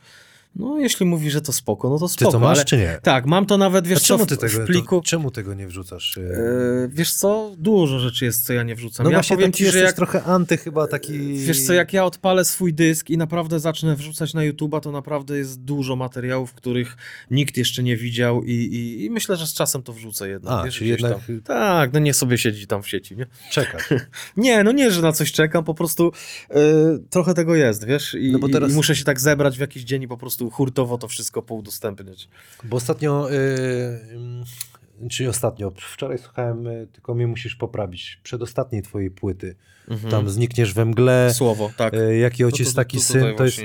No jeśli mówi, że to spoko, no to Ty spoko. to masz, ale... czy nie? Tak, mam to nawet, wiesz A czemu co, ty w, tego, w pliku... to, czemu tego nie wrzucasz? y? E, wiesz co, dużo rzeczy jest, co ja nie wrzucam. no ja właśnie powiem ci, że jak trochę anty chyba taki... Wiesz co, jak ja odpalę swój dysk i naprawdę zacznę wrzucać na YouTube'a, to naprawdę jest dużo materiałów, których nikt jeszcze nie widział i, i, i myślę, że z czasem to wrzucę jednak. A, wiesz, jednak Tam. Tak, no nie sobie siedzi tam w sieci, nie? czekasz. (laughs) Nie, no nie, że na coś czekam, po prostu e, trochę tego jest, wiesz? I, No bo teraz- i muszę się tak zebrać w jakiś dzień i po prostu hurtowo to wszystko poudostępniać. Bo ostatnio, y, y, czyli ostatnio, wczoraj słuchałem, y, tylko mnie musisz poprawić, przedostatniej twojej płyty. Mhm. Tam znikniesz we mgle, Słowo, tak. y, jaki No ojciec, to- taki syn, to jest,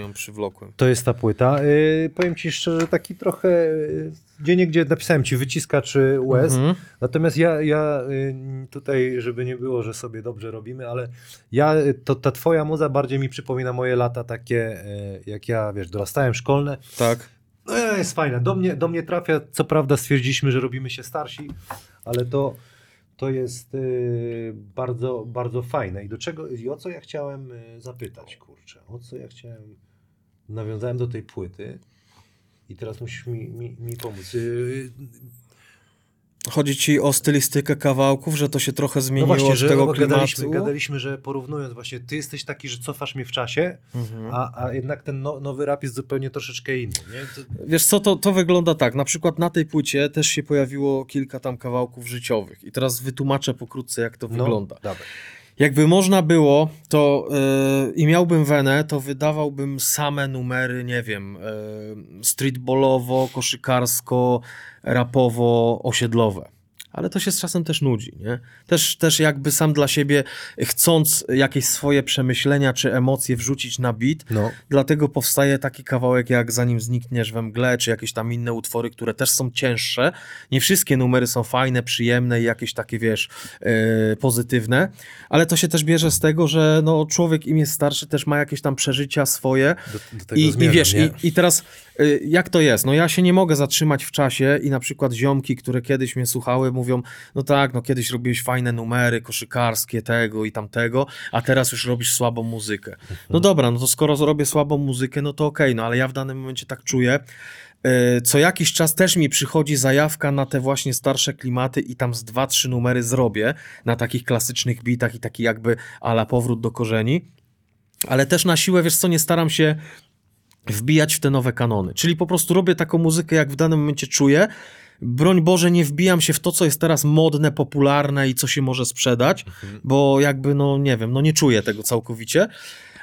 to jest ta płyta. Y, powiem ci szczerze, taki trochę, y, gdzie niegdzie napisałem ci wyciskaczy łez, Mhm. Natomiast ja, ja tutaj, żeby nie było, że sobie dobrze robimy, ale ja, to, ta twoja muza bardziej mi przypomina moje lata takie, jak ja, wiesz, dorastałem szkolne. Tak. No jest fajne. Do mnie, do mnie trafia, co prawda stwierdziliśmy, że robimy się starsi, ale to, to jest y, bardzo, bardzo fajne. I do czego, i o co ja chciałem y, zapytać, kurczę, o co ja chciałem, nawiązałem do tej płyty i teraz musisz mi, mi, mi pomóc. Y, Chodzi ci o stylistykę kawałków, że to się trochę No zmieniło właśnie, od że tego gadaliśmy, klimatu? gadaliśmy, że porównując właśnie, ty jesteś taki, że cofasz mnie w czasie, Mhm. a, a jednak ten no, nowy rap jest zupełnie troszeczkę inny. To, Wiesz co, to, to wygląda tak. Na przykład na tej płycie też się pojawiło kilka tam kawałków życiowych. I teraz wytłumaczę pokrótce, jak to no, wygląda. Dawaj. Jakby można było, to yy, i miałbym wenę, to wydawałbym same numery, nie wiem, yy, streetballowo, koszykarsko, rapowo, osiedlowe. Ale to się z czasem też nudzi, nie? Też, też jakby sam dla siebie, chcąc jakieś swoje przemyślenia czy emocje wrzucić na beat, No. Dlatego powstaje taki kawałek jak Zanim znikniesz we mgle, czy jakieś tam inne utwory, które też są cięższe. Nie wszystkie numery są fajne, przyjemne i jakieś takie, wiesz, e, pozytywne, ale to się też bierze z tego, że no, człowiek im jest starszy, też ma jakieś tam przeżycia swoje Do, do i, zmierzam, I wiesz, i, i teraz y, jak to jest? No ja się nie mogę zatrzymać w czasie i na przykład ziomki, które kiedyś mnie słuchały, mówią, no tak, no kiedyś robiłeś fajne numery koszykarskie, tego i tamtego, a teraz już robisz słabą muzykę. No dobra, no to skoro zrobię słabą muzykę, no to okej, no ale ja w danym momencie tak czuję. Y, Co jakiś czas też mi przychodzi zajawka na te właśnie starsze klimaty i tam z dwa, trzy numery zrobię na takich klasycznych bitach i taki jakby ala powrót do korzeni. Ale też na siłę, wiesz co, nie staram się wbijać w te nowe kanony. Czyli po prostu robię taką muzykę, jak w danym momencie czuję. Broń Boże, nie wbijam się w to, co jest teraz modne, popularne i co się może sprzedać, bo jakby, no nie wiem, no nie czuję tego całkowicie.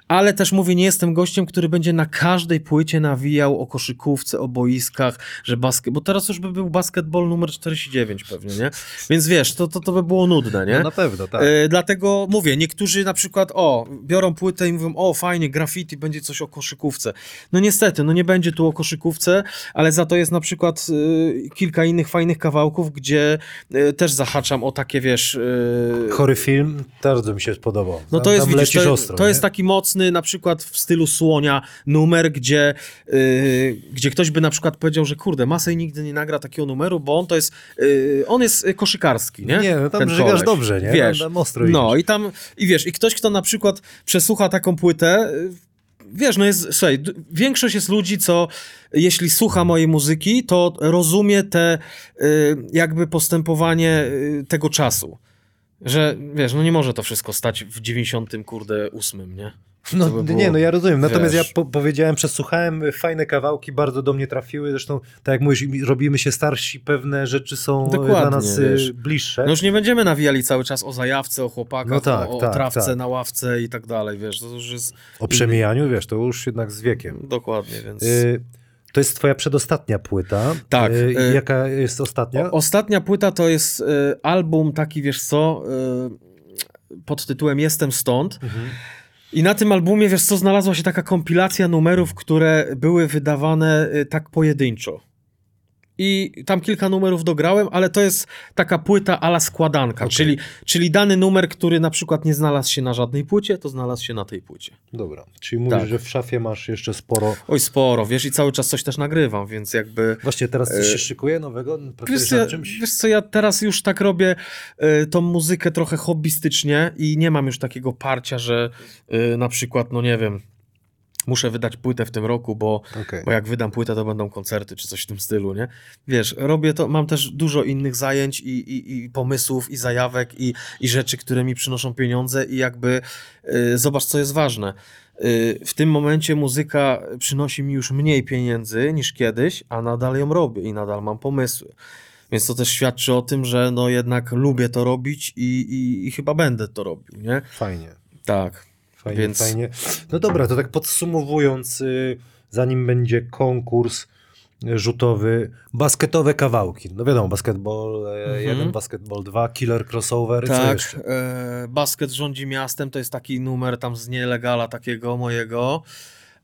Ale też mówię, nie jestem gościem, który będzie na każdej płycie nawijał o koszykówce, o boiskach, że basket, bo teraz już by był basketball numer 49 pewnie, nie? Więc wiesz, to, to, to by było nudne, nie? No na pewno, tak. E, dlatego mówię, niektórzy na przykład, o, biorą płytę i mówią, o, fajnie, graffiti, będzie coś o koszykówce. No niestety, no nie będzie tu o koszykówce, ale za to jest na przykład e, kilka innych fajnych kawałków, gdzie e, też zahaczam o takie, wiesz... e, Chory film, bardzo mi się podobał. no Tam- to jest, tam widzisz, to, ostro, to jest taki mocny, na przykład w stylu Słonia numer, gdzie, yy, gdzie ktoś by na przykład powiedział, że kurde, Masej nigdy nie nagra takiego numeru, bo on to jest, yy, on jest y, koszykarski, nie? Nie, no tam Ten dobrze, nie? Wiesz, Tam- tam ostro no idziesz. i tam, i wiesz, i ktoś, kto na przykład przesłucha taką płytę, yy, Wiesz, no jest, słuchaj, większość jest ludzi, co jeśli słucha mojej muzyki, to rozumie te y, jakby postępowanie y, tego czasu. Że wiesz, no nie może to wszystko stać w 90, kurde, ósmym, nie? No by nie, no ja rozumiem. Natomiast wiesz. ja po powiedziałem, przesłuchałem y, fajne kawałki, bardzo do mnie trafiły. Zresztą, tak jak mówisz, im robimy się starsi, pewne rzeczy są y, Dokładnie, dla nas y, wiesz. bliższe. No już nie będziemy nawijali cały czas o zajawce, o chłopakach, No tak, o, o tak, trawce tak. na ławce i tak dalej, wiesz, to już jest o przemijaniu, wiesz, to już jednak z wiekiem. dokładnie, więc... Y, to jest twoja przedostatnia płyta. Tak, Y, jaka jest ostatnia? O, ostatnia płyta to jest y, album taki, wiesz co, pod tytułem Jestem stąd. Mhm. I na tym albumie, wiesz co, znalazła się taka kompilacja numerów, które były wydawane y, tak pojedynczo. I tam kilka numerów dograłem, ale to jest taka płyta ala składanka, Okej. czyli, czyli dany numer, który na przykład nie znalazł się na żadnej płycie, to znalazł się na tej płycie. Dobra, czyli mówisz, Tak. że w szafie masz jeszcze sporo. Oj, sporo, wiesz, i cały czas coś też nagrywam, więc jakby... Właśnie teraz coś Y, się szykuje nowego? Pracujesz Wiesz co, czymś? wiesz co, ja teraz już tak robię y, tą muzykę trochę hobbystycznie i nie mam już takiego parcia, że y, na przykład, no nie wiem, muszę wydać płytę w tym roku, bo, Okej. bo jak wydam płytę, to będą koncerty czy coś w tym stylu, nie? Wiesz, robię to, mam też dużo innych zajęć i, i, i pomysłów i zajawek i, i rzeczy, które mi przynoszą pieniądze i jakby y, zobacz, co jest ważne. Y, w tym momencie muzyka przynosi mi już mniej pieniędzy niż kiedyś, a nadal ją robię i nadal mam pomysły. Więc to też świadczy o tym, że no jednak lubię to robić i, i, i chyba będę to robił, nie? Fajnie. Tak. Fajnie, Więc- fajnie. No dobra, to tak podsumowując, y, zanim będzie konkurs y, rzutowy, basketowe kawałki. No wiadomo, basketball Mhm. 1, basketball 2, killer crossover, Tak, e, Basket rządzi miastem, to jest taki numer tam z nielegala takiego mojego.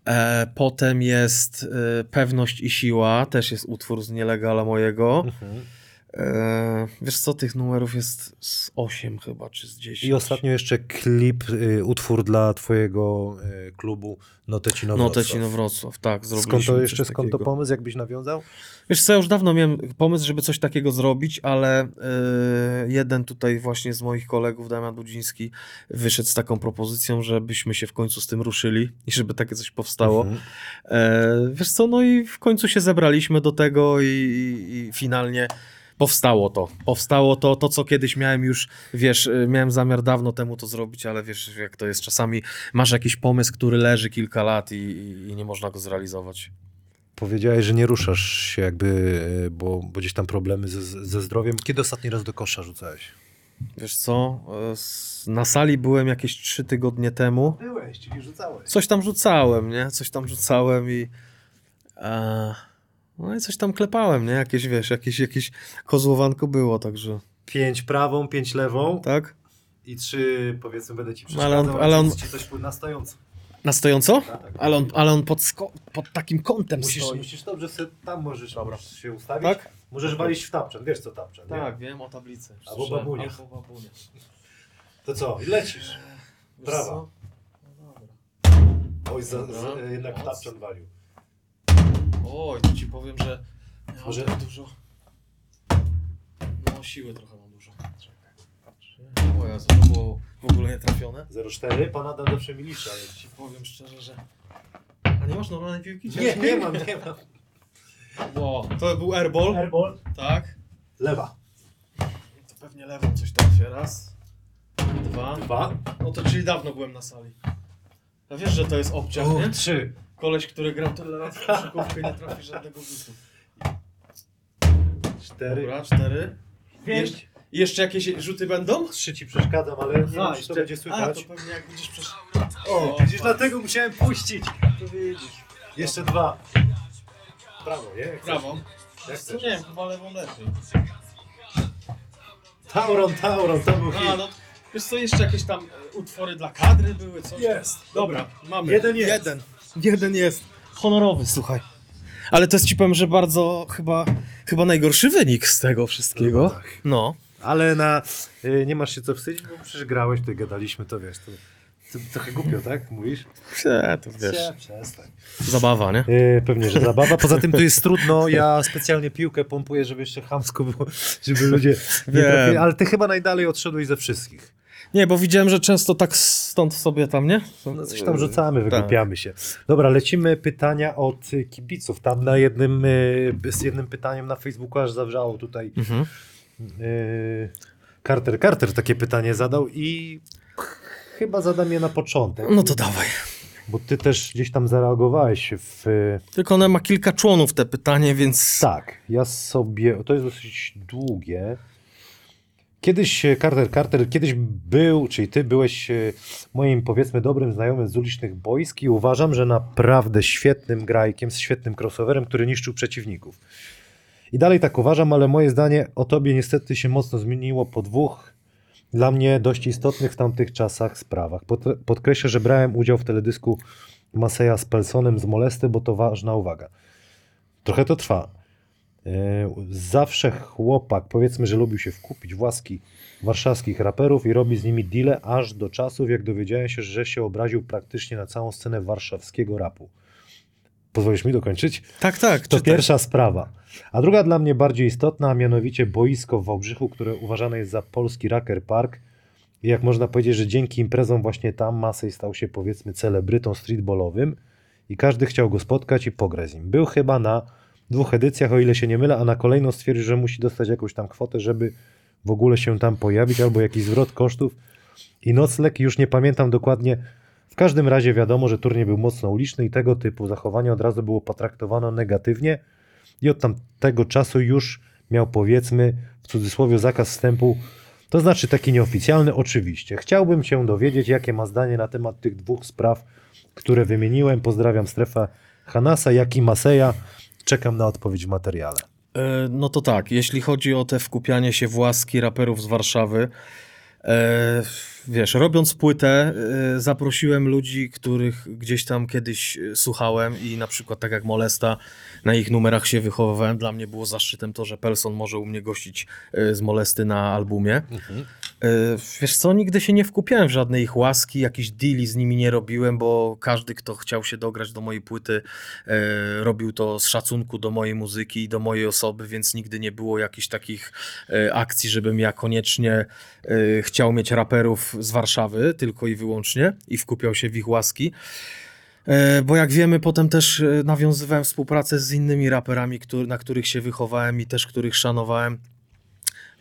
E, potem jest e, Pewność i Siła, też jest utwór z nielegala mojego. Mhm. E, wiesz co, tych numerów jest z 8 chyba, czy z 10. I ostatnio jeszcze klip, y, utwór dla twojego y, klubu Notecino No Wrocław. Tecino Wrocław, tak, Skąd to jeszcze, skąd to pomysł, jakbyś nawiązał? Wiesz co, ja już dawno miałem pomysł, żeby coś takiego zrobić, ale e, jeden tutaj właśnie z moich kolegów, Damian Budziński, wyszedł z taką propozycją, żebyśmy się w końcu z tym ruszyli i żeby takie coś powstało. Mhm. E, wiesz co, no i w końcu się zebraliśmy do tego i, i, i finalnie powstało to. Powstało to, to co kiedyś miałem już, wiesz, y, miałem zamiar dawno temu to zrobić, ale wiesz jak to jest, czasami masz jakiś pomysł, który leży kilka lat i, i, nie można go zrealizować. Powiedziałeś, że nie ruszasz się jakby, y, bo, bo gdzieś tam problemy ze, ze zdrowiem. Kiedy ostatni raz do kosza rzucałeś? Wiesz co, s- na sali byłem jakieś trzy tygodnie temu. Byłeś, czyli rzucałeś. Coś tam rzucałem, nie? Coś tam rzucałem i... E, no i coś tam klepałem, nie? Jakieś, wiesz, jakieś, jakieś kozłowanko było, także... pięć prawą, pięć lewą Tak? i trzy, powiedzmy, będę ci No, ale on- przeszkadzał, ale on- ci coś na stojąco. Na stojąco? Tak, tak. Ale on, ale on pod, sko- pod takim kątem Musisz, stoi. musisz dobrze sobie tam możesz Dobra. możesz się ustawić. Tak? Możesz walić w tapczan, wiesz co tapczan, nie? Tak, wiem o tablicy. Albo Słyszałem. babunia. Albo babunia. To co, lecisz. Wiesz Prawa. No dobra. Oj, za, za, jednak tapczan walił. Oj, to ci powiem, że miałem Może- dużo. No, siły trochę mam dużo. O Jezu, to było w ogóle nie trafione. 0,4, pan Adam zawsze mi liczy, ale ci... Powiem szczerze, że... A nie masz normalnej piłki? Nie, nie mam, nie mam. Wow. To był airball, Airball, tak? lewa. To pewnie lewą coś trafię. Raz, dwa. Dwa. No to czyli dawno byłem na sali. A wiesz, że to jest obciach, nie? Trzy. Koleś, który grał tyle lat w koszykówkę nie trafi żadnego rzutu. Cztery. Dobra, cztery. Pięć. Jeszcze, jeszcze jakieś rzuty będą? Trzy ci przeszkadzam, ale nie wiem, czy to będzie A, słychać. to pewnie jak widzisz przez... O, widzisz, dlatego musiałem puścić. To widzisz. Jeszcze dwa. Prawo, nie? Jak Prawo. Jak chcesz. nie wiem, chyba lewą lepiej. Tauron, Tauron, to był A, hit. no, wiesz co, jeszcze jakieś tam e, utwory dla kadry były, coś? Jest. Dobra, mamy. Jeden jest. Jeden. Jeden jest. Honorowy, słuchaj. Ale to jest ci powiem, że bardzo chyba, chyba najgorszy wynik z tego wszystkiego. No tak. No. Ale na... Y, nie masz się co wstydzić, bo przecież grałeś, tutaj gadaliśmy, to wiesz, to... to trochę głupio, tak? Mówisz? Prze, to wiesz. Nie, przestań. Zabawa, nie? Yy, pewnie, że zabawa. Poza tym tu jest trudno. Ja specjalnie piłkę pompuję, żeby jeszcze chamsko było, żeby ludzie nie trafili. Ale ty chyba najdalej odszedłeś ze wszystkich. Nie, bo widziałem, że często tak stąd sobie tam, nie? No coś tam rzucamy, Tak. wygłupiamy się. Dobra, lecimy pytania od y, kibiców. Tam na jednym, y, z jednym pytaniem na Facebooku aż zawrzało tutaj Mhm. Carter. Carter takie pytanie zadał i chyba zadam je na początek. No to dawaj. Bo ty też gdzieś tam zareagowałeś w... Tylko one ma kilka członów te pytanie, więc... Tak, ja sobie. To jest dosyć długie. Kiedyś e, Carter Carter, kiedyś był, czyli ty byłeś e, moim powiedzmy dobrym znajomym z ulicznych boisk i uważam, że naprawdę świetnym grajkiem, z świetnym crossoverem, który niszczył przeciwników. I dalej tak uważam, ale moje zdanie o tobie niestety się mocno zmieniło po dwóch dla mnie dość istotnych w tamtych czasach sprawach. Pod, podkreślę, że brałem udział w teledysku Maseja z Pelsonem z Molesty, bo to ważna uwaga. Trochę to trwa. E, Zawsze chłopak, powiedzmy, że lubił się wkupić w łaski warszawskich raperów i robi z nimi deale aż do czasów, jak dowiedziałem się, że się obraził praktycznie na całą scenę warszawskiego rapu. Pozwolisz mi dokończyć? Tak, tak. To pierwsza sprawa. A druga dla mnie bardziej istotna, a mianowicie boisko w Wałbrzychu, które uważane jest za polski Racker Park. I jak można powiedzieć, że dzięki imprezom właśnie tam Masej stał się powiedzmy celebrytą streetballowym i każdy chciał go spotkać i pograć z nim. Był chyba na dwóch edycjach, o ile się nie mylę, a na kolejną stwierdził, że musi dostać jakąś tam kwotę, żeby w ogóle się tam pojawić, albo jakiś zwrot kosztów i nocleg, już nie pamiętam dokładnie. W każdym razie wiadomo, że turniej był mocno uliczny i tego typu zachowanie od razu było potraktowane negatywnie i od tamtego czasu już miał powiedzmy w cudzysłowie zakaz wstępu, to znaczy taki nieoficjalny oczywiście. Chciałbym się dowiedzieć, jakie ma zdanie na temat tych dwóch spraw, które wymieniłem. Pozdrawiam strefę Hanasa, jak i Maseja. Czekam na odpowiedź w materiale. E, No to tak, jeśli chodzi o te wkupianie się w łaski raperów z Warszawy, e, wiesz, robiąc płytę, e, zaprosiłem ludzi, których gdzieś tam kiedyś słuchałem i na przykład tak jak Molesta, na ich numerach się wychowywałem. Dla mnie było zaszczytem to, że Pelson może u mnie gościć e, z Molesty na albumie. E, Wiesz co, nigdy się nie wkupiałem w żadnej ich łaski, jakichś deali z nimi nie robiłem, bo każdy, kto chciał się dograć do mojej płyty, e, robił to z szacunku do mojej muzyki i do mojej osoby, więc nigdy nie było jakichś takich akcji, żebym ja koniecznie chciał mieć raperów z Warszawy, tylko i wyłącznie i wkupiał się w ich łaski. E, Bo jak wiemy, potem też e, nawiązywałem współpracę z innymi raperami, którzy, na których się wychowałem i też których szanowałem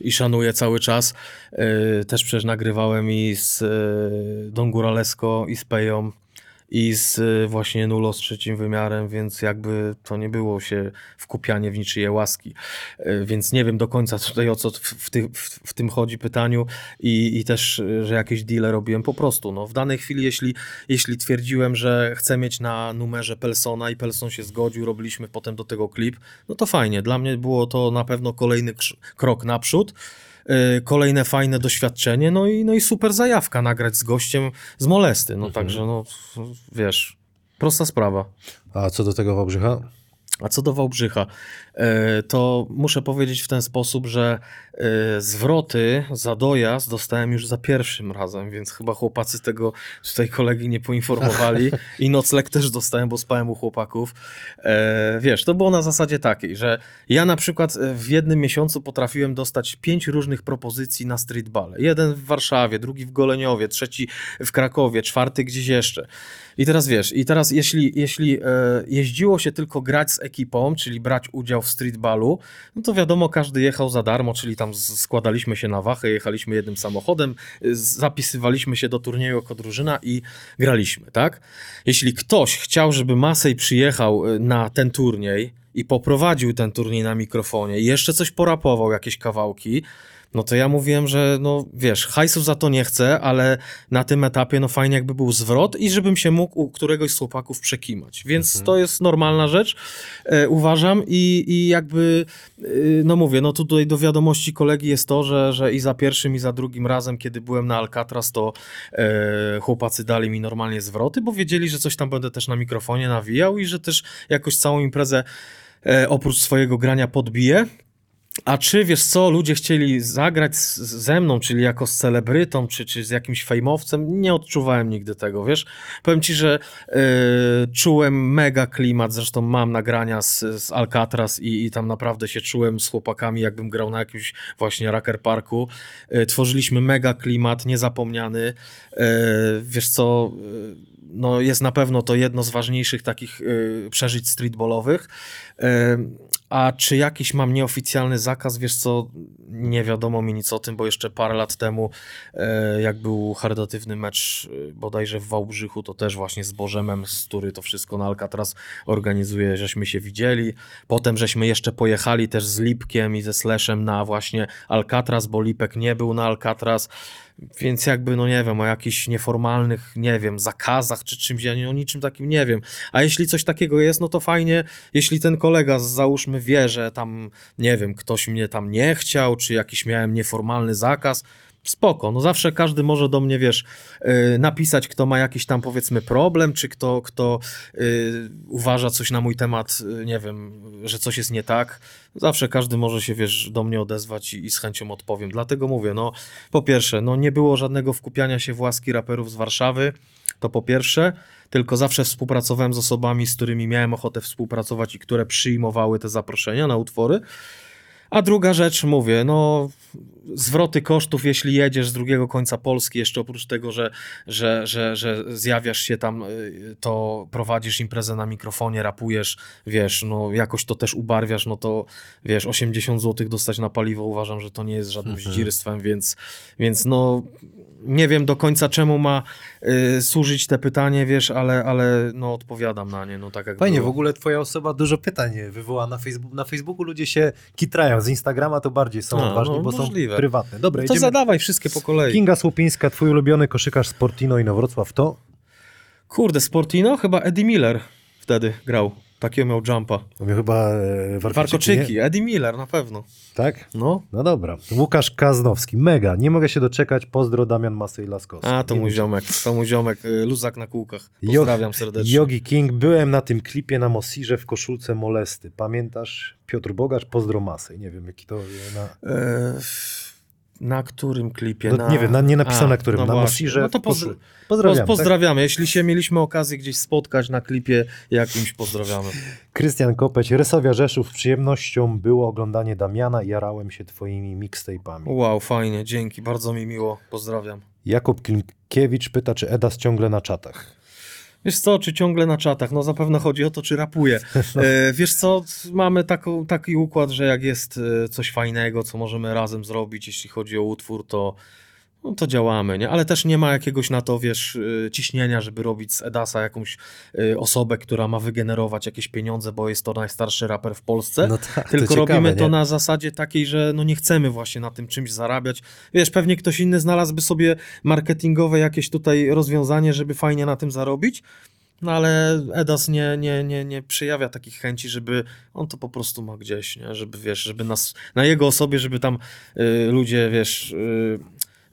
i szanuję cały czas. E, Też przecież nagrywałem i z Don Guralesco, i z Peją, i z e, właśnie Nulo z trzecim wymiarem, więc jakby to nie było się wkupianie w niczyje łaski. E, Więc nie wiem do końca tutaj o co w, w, ty, w, w tym chodzi pytaniu i, i też, e, że jakieś deale robiłem po prostu. No, w danej chwili, jeśli, jeśli twierdziłem, że chcę mieć na numerze Pelsona i Pelson się zgodził, robiliśmy potem do tego klip, no to fajnie. Dla mnie było to na pewno kolejny krok naprzód. Y, kolejne fajne doświadczenie, no i, no i super zajawka nagrać z gościem z molesty. No także, no wiesz, prosta sprawa. A co do tego Wałbrzycha? A co do Wałbrzycha, to muszę powiedzieć w ten sposób, że e, zwroty za dojazd dostałem już za pierwszym razem, więc chyba chłopacy tego tutaj kolegi nie poinformowali (laughs) i nocleg też dostałem, bo spałem u chłopaków. E, Wiesz, to było na zasadzie takiej, że ja na przykład e, w jednym miesiącu potrafiłem dostać pięć różnych propozycji na streetball. Jeden w Warszawie, drugi w Goleniowie, trzeci w Krakowie, czwarty gdzieś jeszcze. I teraz wiesz, i teraz jeśli, jeśli e, jeździło się tylko grać z ekipą, czyli brać udział w streetballu, no to wiadomo, każdy jechał za darmo, czyli tam składaliśmy się na wachę, jechaliśmy jednym samochodem, zapisywaliśmy się do turnieju jako drużyna i graliśmy, tak? Jeśli ktoś chciał, żeby Masej przyjechał y, na ten turniej i poprowadził ten turniej na mikrofonie i jeszcze coś porapował, jakieś kawałki, no to ja mówiłem, że no wiesz, hajsu za to nie chcę, ale na tym etapie no fajnie jakby był zwrot i żebym się mógł u któregoś z chłopaków przekimać. Więc to jest normalna rzecz, e, uważam i, i jakby, e, no mówię, no tutaj do wiadomości kolegi jest to, że, że i za pierwszym i za drugim razem, kiedy byłem na Alcatraz, to e, chłopacy dali mi normalnie zwroty, bo wiedzieli, że coś tam będę też na mikrofonie nawijał i że też jakoś całą imprezę e, oprócz swojego grania podbiję. A czy wiesz co, ludzie chcieli zagrać z, ze mną, czyli jako z celebrytą, czy, czy z jakimś fejmowcem? Nie odczuwałem nigdy tego, wiesz. Powiem ci, że e, czułem mega klimat, zresztą mam nagrania z, z Alcatraz i, i tam naprawdę się czułem z chłopakami, jakbym grał na jakimś właśnie Racker Parku. E, tworzyliśmy mega klimat, niezapomniany. E, wiesz co, no jest na pewno to jedno z ważniejszych takich przeżyć streetballowych. A czy jakiś mam nieoficjalny zakaz? Wiesz co, nie wiadomo mi nic o tym, bo jeszcze parę lat temu, e, jak był charytatywny mecz e, bodajże w Wałbrzychu, to też właśnie z Bożemem, z który to wszystko na Alcatraz organizuje, żeśmy się widzieli. Potem żeśmy jeszcze pojechali też z Lipkiem i ze Slashem na właśnie Alcatraz, bo Lipek nie był na Alcatraz. Więc jakby, no nie wiem, o jakichś nieformalnych, nie wiem, zakazach czy czymś, ja nie, o niczym takim nie wiem. A jeśli coś takiego jest, no to fajnie, jeśli ten kolega, załóżmy, wie, że tam, nie wiem, ktoś mnie tam nie chciał, czy jakiś miałem nieformalny zakaz, spoko, no zawsze każdy może do mnie, wiesz, yy, napisać, kto ma jakiś tam, powiedzmy, problem, czy kto, kto yy, uważa coś na mój temat, yy, nie wiem, że coś jest nie tak. Zawsze każdy może się, wiesz, do mnie odezwać i, i z chęcią odpowiem. Dlatego mówię, no, po pierwsze, no nie było żadnego wkupiania się w łaski raperów z Warszawy, to po pierwsze, tylko zawsze współpracowałem z osobami, z którymi miałem ochotę współpracować i które przyjmowały te zaproszenia na utwory. A druga rzecz, mówię, no zwroty kosztów, jeśli jedziesz z drugiego końca Polski, jeszcze oprócz tego, że, że, że, że zjawiasz się tam, y, to prowadzisz imprezę na mikrofonie, rapujesz, wiesz, no jakoś to też ubarwiasz, no to wiesz, 80 zł dostać na paliwo uważam, że to nie jest żadnym zdzirstwem, więc, więc no nie wiem do końca czemu ma y, służyć te pytanie, wiesz, ale, ale no odpowiadam na nie, no tak jak Fajnie, było. w ogóle twoja osoba dużo pytań wywoła na Facebooku. Na Facebooku ludzie się kitrają, z Instagrama to bardziej są A, odważni, no, bo są możliwe. prywatne. Dobra, To idziemy. zadawaj wszystkie po kolei. Kinga Słupińska, twój ulubiony koszykarz Sportino i Nowrocław to? Kurde, Sportino? Chyba Eddie Miller wtedy grał. Takiego miał jumpa. To mnie chyba e, Warkoczyki, Warkoczyki? Eddie Miller na pewno. Tak? No. No dobra. Łukasz Kaznowski, mega. Nie mogę się doczekać. Pozdro Damian Masej Laskowski. A, to Nie mój wiem. ziomek, to mój ziomek, y, luzak na kółkach. Pozdrawiam serdecznie. Yogi King, byłem na tym klipie na Mosirze w koszulce Molesty. Pamiętasz? Piotr Bogacz, pozdro Masej. Nie wiem, jaki to na... E, na którym klipie? No, na... nie wiem, na- nie napisane na którym, na właśnie. Mosirze No to poz... koszul- poz- Pozdrawiam. pozdrawiamy. Jeśli się mieliśmy okazję gdzieś spotkać na klipie jakimś, pozdrawiamy. Krystian Kopeć, Rysowia Rzeszów. Przyjemnością było oglądanie Damiana i jarałem się twoimi mixtape'ami. Wow, fajnie, dzięki, bardzo mi miło, pozdrawiam. Jakub Klimkiewicz pyta, czy Edas ciągle na czatach. Wiesz co, czy ciągle na czatach? No zapewne chodzi o to, czy rapuje. (laughs) E, wiesz co, mamy taką, taki układ, że jak jest e, coś fajnego, co możemy razem zrobić, jeśli chodzi o utwór, to, no, to działamy, nie? Ale też nie ma jakiegoś na to, wiesz, e, ciśnienia, żeby robić z Edasa jakąś e, osobę, która ma wygenerować jakieś pieniądze, bo jest to najstarszy raper w Polsce. No tak, Tylko to ciekawe, robimy to na zasadzie takiej, że no nie chcemy właśnie na tym czymś zarabiać. Wiesz, pewnie ktoś inny znalazłby sobie marketingowe jakieś tutaj rozwiązanie, żeby fajnie na tym zarobić. No ale Edas nie, nie, nie, nie przejawia takich chęci, żeby on to po prostu ma gdzieś, nie? żeby wiesz, żeby nas, na jego osobie, żeby tam y, ludzie, wiesz, y,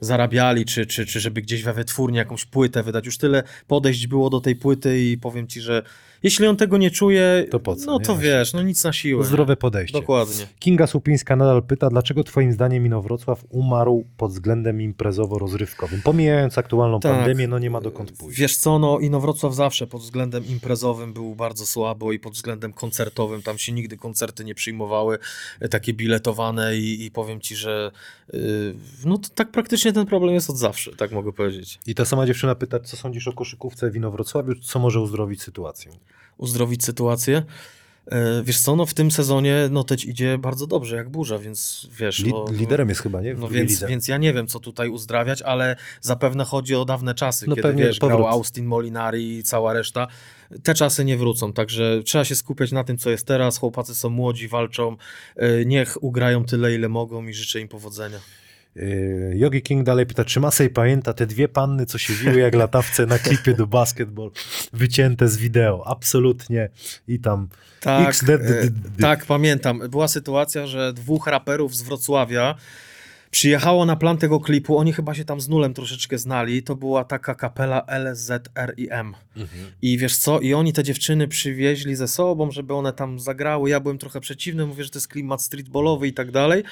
zarabiali, czy, czy, czy żeby gdzieś we wytwórni jakąś płytę wydać. Już tyle podejść było do tej płyty i powiem ci, że jeśli on tego nie czuje, To po co, no nie? to wiesz, no nic na siłę. Zdrowe podejście. Dokładnie. Kinga Słupińska nadal pyta, dlaczego twoim zdaniem Inowrocław umarł pod względem imprezowo-rozrywkowym? Pomijając aktualną Tak. pandemię, no nie ma dokąd pójść. Wiesz co, no Inowrocław zawsze pod względem imprezowym był bardzo słabo i pod względem koncertowym tam się nigdy koncerty nie przyjmowały, e, takie biletowane i, i powiem ci, że y, no to tak praktycznie ten problem jest od zawsze, tak mogę powiedzieć. I ta sama dziewczyna pyta, co sądzisz o koszykówce w Inowrocławiu, co może uzdrowić sytuację? Uzdrowić sytuację. E, Wiesz co, no w tym sezonie Noteć idzie bardzo dobrze, jak burza, więc wiesz... Li- no, liderem jest chyba, nie? W No więc, lidze. więc ja nie wiem, co tutaj uzdrawiać, ale zapewne chodzi o dawne czasy, No kiedy wiesz, powrót. grał Austin Molinari i cała reszta. Te czasy nie wrócą, także trzeba się skupiać na tym, co jest teraz. Chłopacy są młodzi, walczą. E, Niech ugrają tyle, ile mogą i życzę im powodzenia. Yy, Yogi King dalej pyta, czy Masej pamięta te dwie panny, co siedziły jak latawce na klipie do basketball, wycięte z wideo? Absolutnie. I tam Tak, e, tak, pamiętam. Była sytuacja, że dwóch raperów z Wrocławia przyjechało na plan tego klipu. Oni chyba się tam z nulem troszeczkę znali. To była taka kapela LSZRIM. I wiesz co? I oni te dziewczyny przywieźli ze sobą, żeby one tam zagrały. Ja byłem trochę przeciwny, mówię, że to jest klimat streetballowy i tak dalej.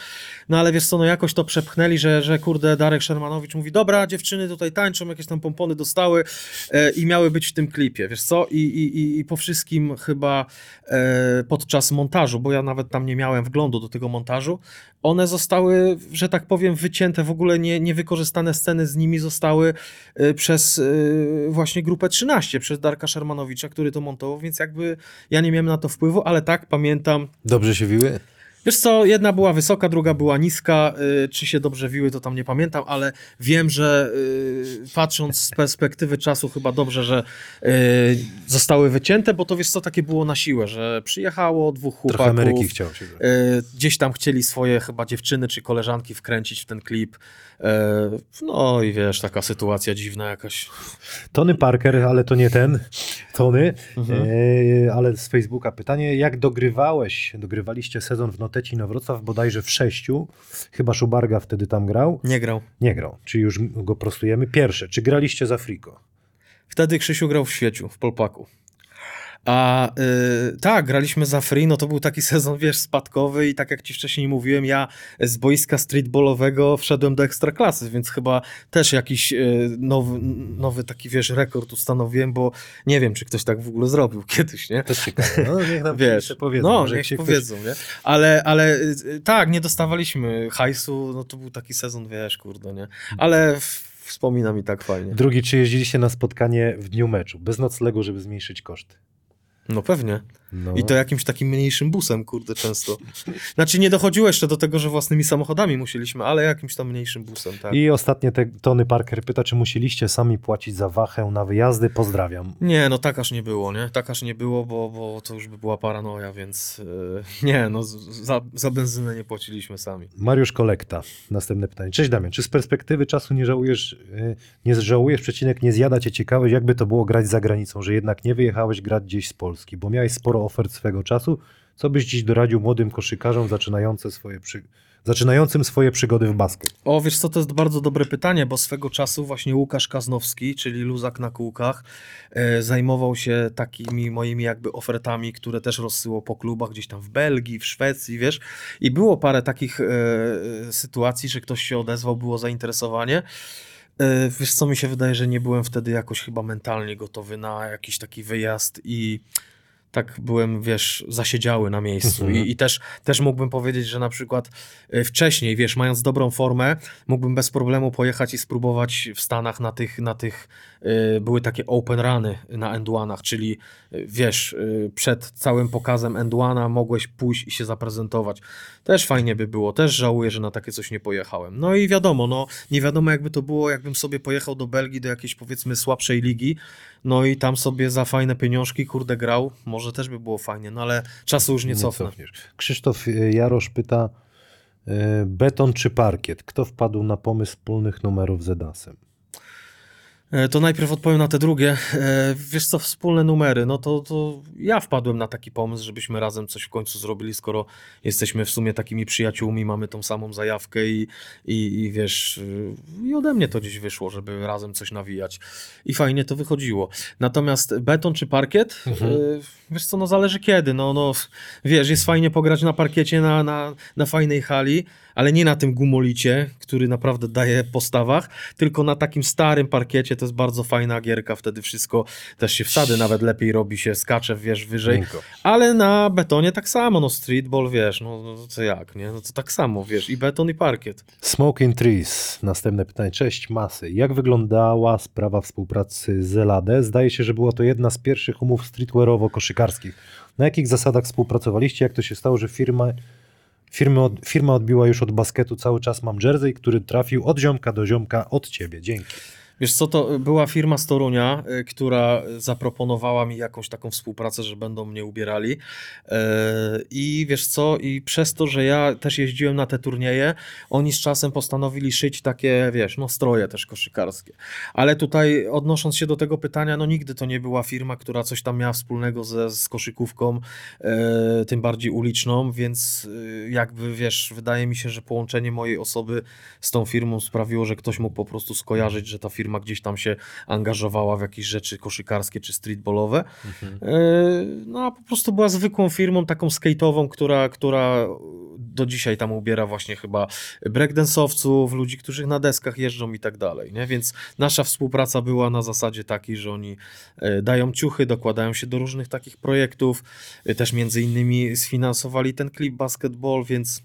No ale wiesz co, no jakoś to przepchnęli, że, że kurde, Darek Shermanowicz mówi, dobra, dziewczyny tutaj tańczą, jakieś tam pompony dostały e, i miały być w tym klipie, wiesz co? I, i, i, i po wszystkim chyba e, podczas montażu, bo ja nawet tam nie miałem wglądu do tego montażu, one zostały, że tak powiem, wycięte, w ogóle nie, niewykorzystane sceny z nimi zostały e, przez e, właśnie grupę 13, przez Darka Shermanowicza, który to montował, więc jakby ja nie miałem na to wpływu, ale tak, pamiętam, Dobrze się wiły? Wiesz co, jedna była wysoka, druga była niska. y, czy się dobrze wiły, to tam nie pamiętam, ale wiem, że y, patrząc z perspektywy czasu, chyba dobrze, że y, zostały wycięte, bo to wiesz co, takie było na siłę, że przyjechało dwóch chłopaków. Trochę Ameryki chciał się. gdzieś tam chcieli swoje chyba dziewczyny czy koleżanki wkręcić w ten klip. No i wiesz, taka sytuacja dziwna jakaś. Tony Parker, ale to nie ten, Tony, Mhm. ale z Facebooka pytanie, jak dogrywałeś, dogrywaliście sezon w Noteci na Wrocław bodajże w sześciu, chyba Szubarga wtedy tam grał, Nie grał. nie grał, czyli już go prostujemy. Pierwsze, czy graliście za Friko? Wtedy Krzysiu grał w świeciu, w Polpaku. A y, tak, graliśmy za free, no to był taki (laughs) sezon, wiesz, spadkowy i tak jak ci wcześniej mówiłem, ja z boiska streetballowego wszedłem do ekstraklasy, więc chyba też jakiś y, nowy, nowy taki, wiesz, rekord ustanowiłem, bo nie wiem, czy ktoś tak w ogóle zrobił (laughs) kiedyś, nie? Też ciekawe, no niech nam (laughs) Wiesz, powiedzą. no, niech się ktoś- powiedzą, nie? Ale, ale y, y, tak, nie dostawaliśmy hajsu, no to był taki sezon, wiesz, kurde, nie? Ale wspominam i tak fajnie. Drugi, czy jeździliście na spotkanie w dniu meczu, bez noclegu, żeby zmniejszyć koszty? No pewnie. No. I to jakimś takim mniejszym busem, kurde, często. Znaczy nie dochodziło jeszcze do tego, że własnymi samochodami musieliśmy, ale jakimś tam mniejszym busem, tak. I ostatnie te, Tony Parker pyta, czy musieliście sami płacić za wachę na wyjazdy? Pozdrawiam. Nie, no tak aż nie było, nie? Tak aż nie było, bo, bo to już by była paranoja, więc yy, nie, no za, za benzynę nie płaciliśmy sami. Mariusz Kolekta, następne pytanie. Cześć Damian, czy z perspektywy czasu nie żałujesz, y, nie żałujesz, przecinek, nie zjada cię ciekawość, jakby to było grać za granicą, że jednak nie wyjechałeś grać gdzieś z Polski, bo miałeś sporo ofert swego czasu. Co byś dziś doradził młodym koszykarzom zaczynające swoje przy... zaczynającym swoje przygody w basket? O, wiesz co, to jest bardzo dobre pytanie, bo swego czasu właśnie Łukasz Kaznowski, czyli luzak na kółkach, e, zajmował się takimi moimi jakby ofertami, które też rozsyło po klubach gdzieś tam w Belgii, w Szwecji, wiesz. I było parę takich e, e, sytuacji, że ktoś się odezwał, było zainteresowanie. E, wiesz co, mi się wydaje, że nie byłem wtedy jakoś chyba mentalnie gotowy na jakiś taki wyjazd i tak byłem, wiesz, zasiedziały na miejscu. Mhm. I, I też, też mógłbym powiedzieć, że na przykład e, wcześniej, wiesz, mając dobrą formę, mógłbym bez problemu pojechać i spróbować w Stanach na tych, na tych e, były takie open runy na Enduanach, czyli e, wiesz, e, przed całym pokazem Enduana mogłeś pójść i się zaprezentować. Też fajnie by było, też żałuję, że na takie coś nie pojechałem. No i wiadomo, no nie wiadomo jakby to było, jakbym sobie pojechał do Belgii, do jakiejś powiedzmy słabszej ligi, no i tam sobie za fajne pieniążki, kurde, grał, może też by było fajnie, no ale czasu już nie cofnę. cofniesz. Krzysztof y, Jarosz pyta, y, beton czy parkiet? Kto wpadł na pomysł wspólnych numerów z Edasem? E, To najpierw odpowiem na te drugie. E, Wiesz co, wspólne numery. No to, to ja wpadłem na taki pomysł, żebyśmy razem coś w końcu zrobili, skoro jesteśmy w sumie takimi przyjaciółmi, mamy tą samą zajawkę i, i, i wiesz, y, i ode mnie to gdzieś wyszło, żeby razem coś nawijać. I fajnie to wychodziło. Natomiast beton czy parkiet? Mhm. Y, Wiesz co, no zależy kiedy. No, no, wiesz, jest fajnie pograć na parkiecie, na, na, na fajnej hali, ale nie na tym gumolicie, który naprawdę daje po stawach, tylko na takim starym parkiecie to jest bardzo fajna gierka, wtedy wszystko też się wsady nawet lepiej robi, się skacze, wiesz, wyżej. Miękko. Ale na betonie tak samo, no streetball, wiesz, no, no co jak, nie? No to tak samo, wiesz, i beton i parkiet. Smoking Trees. Następne pytanie. Cześć, Masy. Jak wyglądała sprawa współpracy z Eladę? Zdaje się, że była to jedna z pierwszych umów streetwearowo-koszykarskich. Na jakich zasadach współpracowaliście? Jak to się stało, że firma, firmy od, firma odbiła już od basketu cały czas Mam Jersey, który trafił od ziomka do ziomka od ciebie? Dzięki. Wiesz co, to była firma z Torunia, y, która zaproponowała mi jakąś taką współpracę, że będą mnie ubierali. E, I wiesz co, i przez to, że ja też jeździłem na te turnieje, oni z czasem postanowili szyć takie, wiesz, no stroje też koszykarskie. Ale tutaj odnosząc się do tego pytania, no nigdy to nie była firma, która coś tam miała wspólnego ze, z koszykówką, e, tym bardziej uliczną, więc y, jakby wiesz, wydaje mi się, że połączenie mojej osoby z tą firmą sprawiło, że ktoś mógł po prostu skojarzyć, że ta firma gdzieś tam się angażowała w jakieś rzeczy koszykarskie czy streetballowe. E, No a po prostu była zwykłą firmą, taką skate'ową, która, która do dzisiaj tam ubiera właśnie chyba breakdance'owców, ludzi, którzy na deskach jeżdżą i tak dalej. Nie? Więc nasza współpraca była na zasadzie takiej, że oni e, dają ciuchy, dokładają się do różnych takich projektów. E, Też między innymi sfinansowali ten klip basketball, więc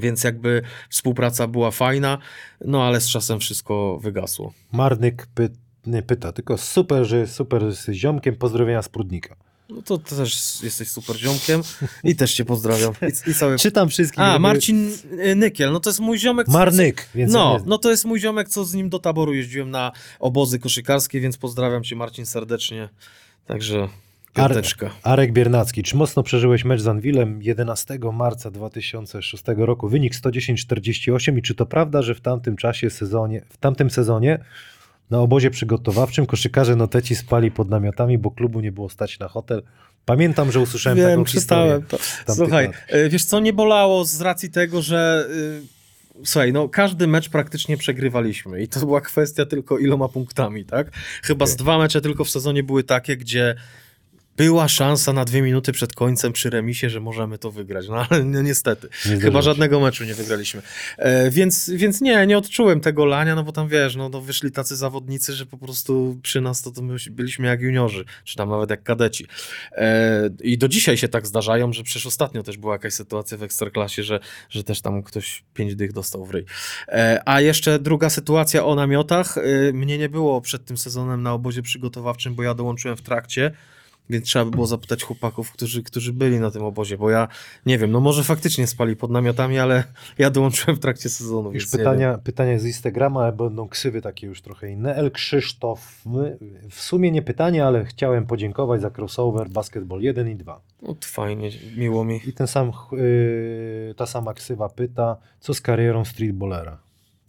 więc jakby współpraca była fajna, no ale z czasem wszystko wygasło. Marnyk py, nie, pyta, tylko super, że super z ziomkiem. Pozdrowienia z Prudnika. No to też jesteś super ziomkiem i też cię pozdrawiam. I, i całe... Czytam wszystkich. A, Marcin y, Nykiel, no to jest mój ziomek. co- Marnyk, więc No, no to jest mój ziomek, co z nim do taboru jeździłem na obozy koszykarskie, więc pozdrawiam cię Marcin serdecznie. Także piąteczka. Arek Biernacki, czy mocno przeżyłeś mecz z Anwilem 11 marca 2006 roku? Wynik 110-48 i czy to prawda, że w tamtym czasie sezonie, w tamtym sezonie na obozie przygotowawczym koszykarze noteci spali pod namiotami, bo klubu nie było stać na hotel? Pamiętam, że usłyszałem taką Wiem, historię. czytałem to. Słuchaj, lat. y, wiesz co, nie bolało z racji tego, że y, słuchaj, no każdy mecz praktycznie przegrywaliśmy i to była kwestia tylko iloma punktami, tak? Chyba z dwa mecze tylko w sezonie były takie, gdzie była szansa na dwie minuty przed końcem przy remisie, że możemy to wygrać, no ale no, niestety. zdarzyło Chyba żadnego meczu nie wygraliśmy. E, więc, więc nie, nie odczułem tego lania, no bo tam wiesz, no, no wyszli tacy zawodnicy, że po prostu przy nas to, to my byliśmy jak juniorzy, czy tam nawet jak kadeci. E, I do dzisiaj się tak zdarzają, że przecież ostatnio też była jakaś sytuacja w Ekstraklasie, że, że też tam ktoś pięć dych dostał w ryj. E, a jeszcze druga sytuacja o namiotach. E, mnie nie było przed tym sezonem na obozie przygotowawczym, bo ja dołączyłem w trakcie. Więc trzeba by było zapytać chłopaków, którzy, którzy byli na tym obozie, bo ja nie wiem, no może faktycznie spali pod namiotami, ale (laughs) ja dołączyłem w trakcie sezonu. Już pytania, pytania z Instagrama, ale będą ksywy takie już trochę inne. El Krzysztof, w sumie nie pytanie, ale chciałem podziękować za crossover Basketball 1 i 2. No to fajnie, miło mi. I ten sam, yy, ta sama ksywa pyta, co z karierą streetballera?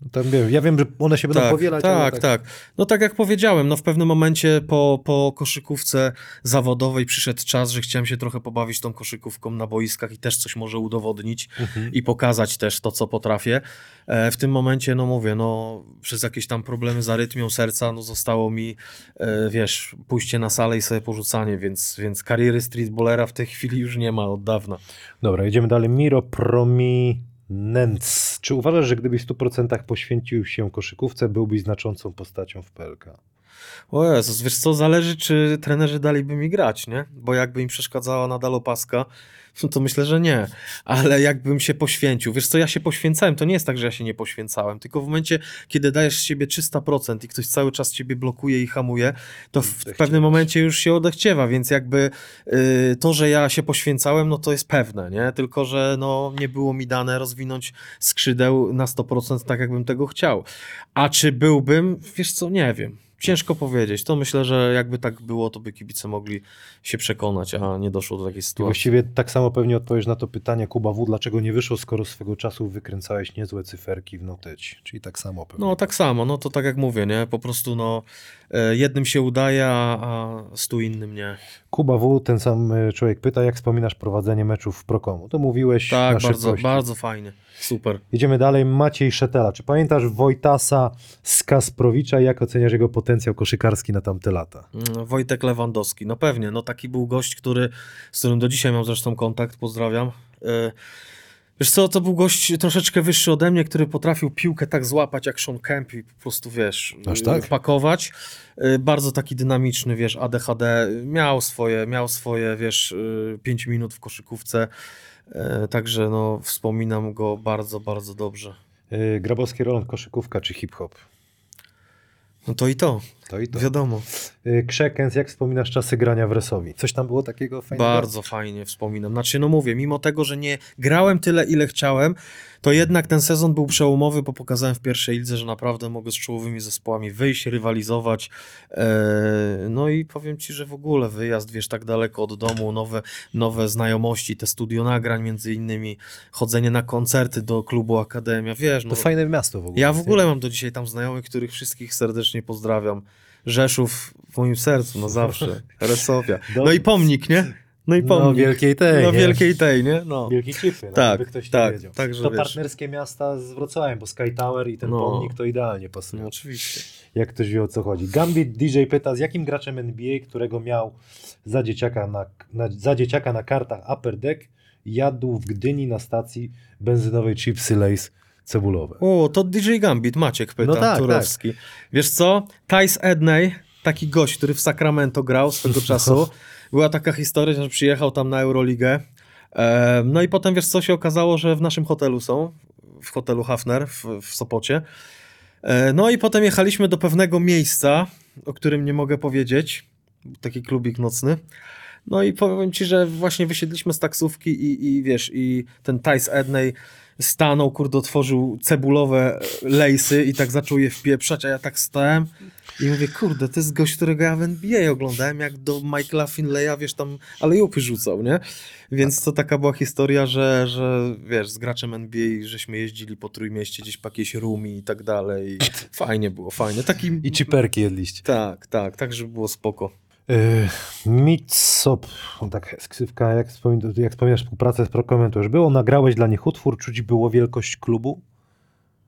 No Tam wiem, ja wiem, że one się będą Tak, powielać, ale tak, tak. No tak jak powiedziałem, no w pewnym momencie po, po koszykówce zawodowej przyszedł czas, że chciałem się trochę pobawić tą koszykówką na boiskach i też coś może udowodnić Mhm. i pokazać też to, co potrafię. E, w tym momencie, no mówię, no przez jakieś tam problemy z arytmią serca, no zostało mi, e, wiesz, pójście na salę i sobie porzucanie, więc, więc kariery streetballera w tej chwili już nie ma od dawna. Dobra, idziemy dalej. Miro Prominenc. Czy uważasz, że gdybyś w 100% poświęcił się koszykówce, byłbyś znaczącą postacią w PLK? O Jezus, wiesz co, zależy czy trenerzy daliby mi grać, nie? Bo jakby im przeszkadzała nadal opaska, no to myślę, że nie. Ale jakbym się poświęcił, wiesz co, ja się poświęcałem, to nie jest tak, że ja się nie poświęcałem, tylko w momencie, kiedy dajesz z siebie 300% i ktoś cały czas ciebie blokuje i hamuje, to w pewnym momencie już się odechciewa, więc jakby y, to, że ja się poświęcałem, no to jest pewne, nie? Tylko, że no nie było mi dane rozwinąć skrzydeł na 100% tak, jakbym tego chciał. A czy byłbym? Wiesz co, nie wiem. Ciężko powiedzieć. To myślę, że jakby tak było, to by kibice mogli się przekonać, a nie doszło do takiej I sytuacji. właściwie tak samo pewnie odpowiesz na to pytanie, Kuba W., dlaczego nie wyszło, skoro swego czasu wykręcałeś niezłe cyferki w noteci. Czyli tak samo pewnie. No tak samo, no to tak jak mówię, nie? Po prostu no jednym się udaje, a, a stu innym nie. Kuba W., ten sam y, człowiek pyta, jak wspominasz prowadzenie meczów w Prokomu? To mówiłeś Tak, na bardzo, szybkości. bardzo fajnie. Super. Jedziemy dalej. Maciej Szetela. Czy pamiętasz Wojtasa z Kasprowicza i jak oceniasz jego potencjał koszykarski na tamte lata? Mm, Wojtek Lewandowski, no pewnie, no taki był gość, który, z którym do dzisiaj mam zresztą kontakt, pozdrawiam. E, Wiesz co, to był gość troszeczkę wyższy ode mnie, który potrafił piłkę tak złapać jak Sean Kemp i po prostu, wiesz, Aż y, tak? pakować. Y, Bardzo taki dynamiczny, wiesz, ADHD. Miał swoje, miał swoje, wiesz, 5 minut w koszykówce. E, Także no, wspominam go bardzo, bardzo dobrze. Grabowski Roland, koszykówka czy hip-hop? No to i to, To i to. wiadomo. Yy, Krzekens, jak wspominasz czasy grania w Resowi? Coś tam było takiego fajnego? Bardzo fajnie wspominam. Znaczy, no mówię, mimo tego, że nie grałem tyle, ile chciałem, to jednak ten sezon był przełomowy, bo pokazałem w pierwszej lidze, że naprawdę mogę z czołowymi zespołami wyjść, rywalizować. Eee, no i powiem ci, że w ogóle wyjazd, wiesz, tak daleko od domu, nowe, nowe znajomości, te studio nagrań między innymi, chodzenie na koncerty do klubu Akademia, wiesz, no, To fajne miasto w ogóle. ja w ogóle mam do dzisiaj tam znajomych, których wszystkich serdecznie pozdrawiam. Rzeszów w moim sercu, no zawsze. (laughs) Resowia. No i pomnik, nie? No i nie? pomnik. No, wielkiej tej, No nie? wielkiej tej, nie? No. Wielkiej cipy, no, Tak, ktoś tak, nie wiedział. także to wiesz. partnerskie miasta z Wrocławiem, bo Sky Tower i ten No. pomnik to idealnie pasuje. No oczywiście. Jak ktoś wie o co chodzi. Gambit DJ pyta, z jakim graczem NBA, którego miał za dzieciaka na, na, za dzieciaka na kartach Upper Deck, jadł w Gdyni na stacji benzynowej chipsy Lays cebulowe. O, to DJ Gambit, Maciek pyta, No tak, Turowski. Wiesz co? Tice Edney, taki gość, który w Sacramento grał swego (laughs) czasu. Była taka historia, że przyjechał tam na Euroligę. E, No i potem, wiesz co, się okazało, że w naszym hotelu są, w hotelu Hafner w, w Sopocie. E, No i potem jechaliśmy do pewnego miejsca, o którym nie mogę powiedzieć. Taki klubik nocny. No i powiem ci, że właśnie wysiedliśmy z taksówki i, i wiesz, i ten Tice Edney stanął, kurde, otworzył cebulowe lejsy i tak zaczął je wpieprzać, a ja tak stałem i mówię, kurde, to jest gość, którego ja w NBA oglądałem, jak do Michaela Finleya, wiesz, tam alejupy rzucał, nie? Więc to taka była historia, że, że wiesz, z graczem NBA żeśmy jeździli po Trójmieście, gdzieś po jakieś rumi i tak dalej. Fajnie było, fajnie. Taki... I chiperki jedliście. Tak, tak, tak, żeby było spoko. Yy, Mitsop, tak ksywka, jak, wspomin, jak wspominasz współpracę z Prokomem, to już było. Nagrałeś dla nich utwór, czuć było wielkość klubu?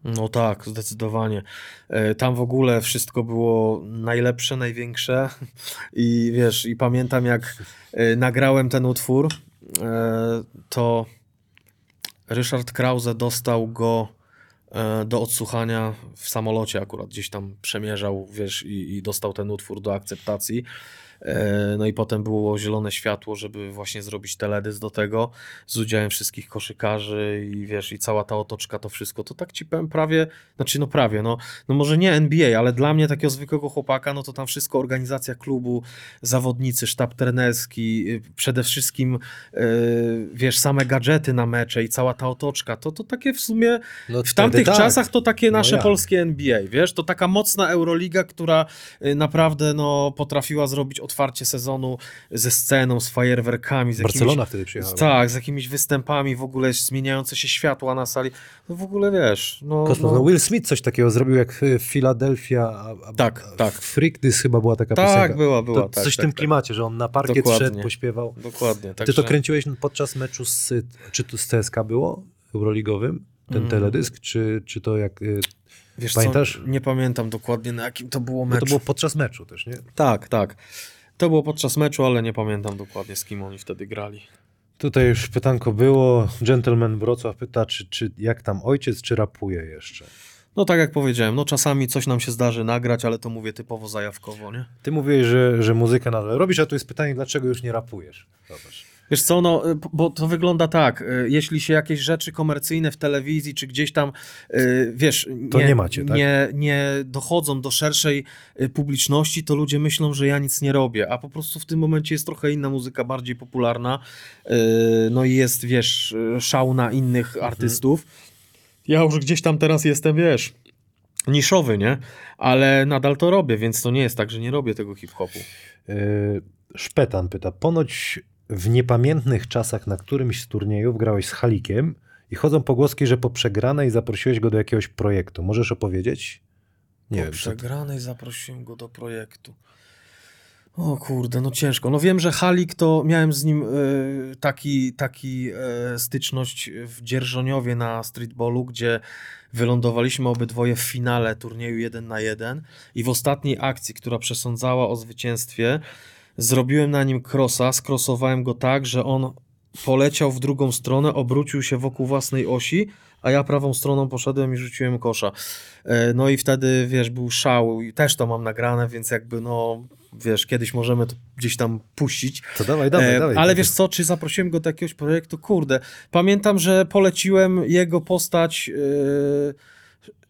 No tak, zdecydowanie. E, Tam w ogóle wszystko było najlepsze, największe (laughs) i wiesz, i pamiętam jak e, nagrałem ten utwór, to Ryszard Krause dostał go do odsłuchania w samolocie akurat, gdzieś tam przemierzał, wiesz, i, i dostał ten utwór do akceptacji. E, No i potem było zielone światło, żeby właśnie zrobić teledysk do tego z udziałem wszystkich koszykarzy i wiesz, i cała ta otoczka, to wszystko, to tak ci powiem prawie, znaczy no prawie, no, no może nie NBA, ale dla mnie takiego zwykłego chłopaka, no to tam wszystko, organizacja klubu, zawodnicy, sztab trenerski, y, przede wszystkim y, wiesz, same gadżety na mecze i cała ta otoczka, to, to takie w sumie No, w tamtych czasach to takie No nasze jak? polskie NBA, wiesz, to taka mocna Euroliga, która y, naprawdę no, potrafiła zrobić otwarcie sezonu ze sceną, z fajerwerkami, z jakimiś, Barcelona wtedy przyjechała. tak, z jakimiś występami, w ogóle zmieniające się światła na sali, no w ogóle wiesz, no, Kosmos. no No, Will Smith coś takiego zrobił jak Philadelphia. Tak, a tak. Freak This chyba była taka tak, piosenka. była, była, To tak, coś w tak, tym tak. klimacie, że on na parkiet Dokładnie. szedł, pośpiewał. Dokładnie, Ty także... to kręciłeś podczas meczu z, czy to z CSK było, Euroligowym, ten Mm. teledysk, czy, czy to jak... y, Wiesz Pamiętasz? Co, nie pamiętam dokładnie na jakim to było meczu. to było podczas meczu też, nie? Tak, tak. To było podczas meczu, ale nie pamiętam dokładnie z kim oni wtedy grali. Tutaj już pytanko było. Gentleman Wrocław pyta, czy, czy jak tam ojciec, czy rapuje jeszcze? No tak jak powiedziałem, no czasami coś nam się zdarzy nagrać, ale to mówię typowo zajawkowo, nie? Ty mówiłeś, że, że muzykę nadal robisz, a tu jest pytanie, dlaczego już nie rapujesz? Zobacz. Wiesz co, no, y, bo to wygląda tak, y, jeśli się jakieś rzeczy komercyjne w telewizji, czy gdzieś tam, y, wiesz, To nie macie, tak? nie, nie dochodzą do szerszej publiczności, to ludzie myślą, że ja nic nie robię, a po prostu w tym momencie jest trochę inna muzyka, bardziej popularna, no i jest, wiesz, szał na innych Mhm. artystów. Ja już gdzieś tam teraz jestem, wiesz, niszowy, nie? Ale nadal to robię, więc to nie jest tak, że nie robię tego hip-hopu. Yy, Szpetan pyta, ponoć w niepamiętnych czasach na którymś z turniejów grałeś z Halikiem i chodzą pogłoski, że po przegranej zaprosiłeś go do jakiegoś projektu. Możesz opowiedzieć? Nie po wiem. To... przegranej zaprosiłem go do projektu. O kurde, no ciężko. No wiem, że Halik to miałem z nim e, taki, taki e, styczność w Dzierżoniowie na streetballu, gdzie wylądowaliśmy obydwoje w finale turnieju 1 na 1 i w ostatniej akcji, która przesądzała o zwycięstwie, zrobiłem na nim crossa, skrosowałem go tak, że on poleciał w drugą stronę, obrócił się wokół własnej osi, a ja prawą stroną poszedłem i rzuciłem kosza. E, No i wtedy, wiesz, był szał i też to mam nagrane, więc jakby no, wiesz, kiedyś możemy to gdzieś tam puścić. To dawaj, dawaj, E, dawaj. Ale wiesz co, czy zaprosiłem go do jakiegoś projektu? Kurde, pamiętam, że poleciłem jego postać. e,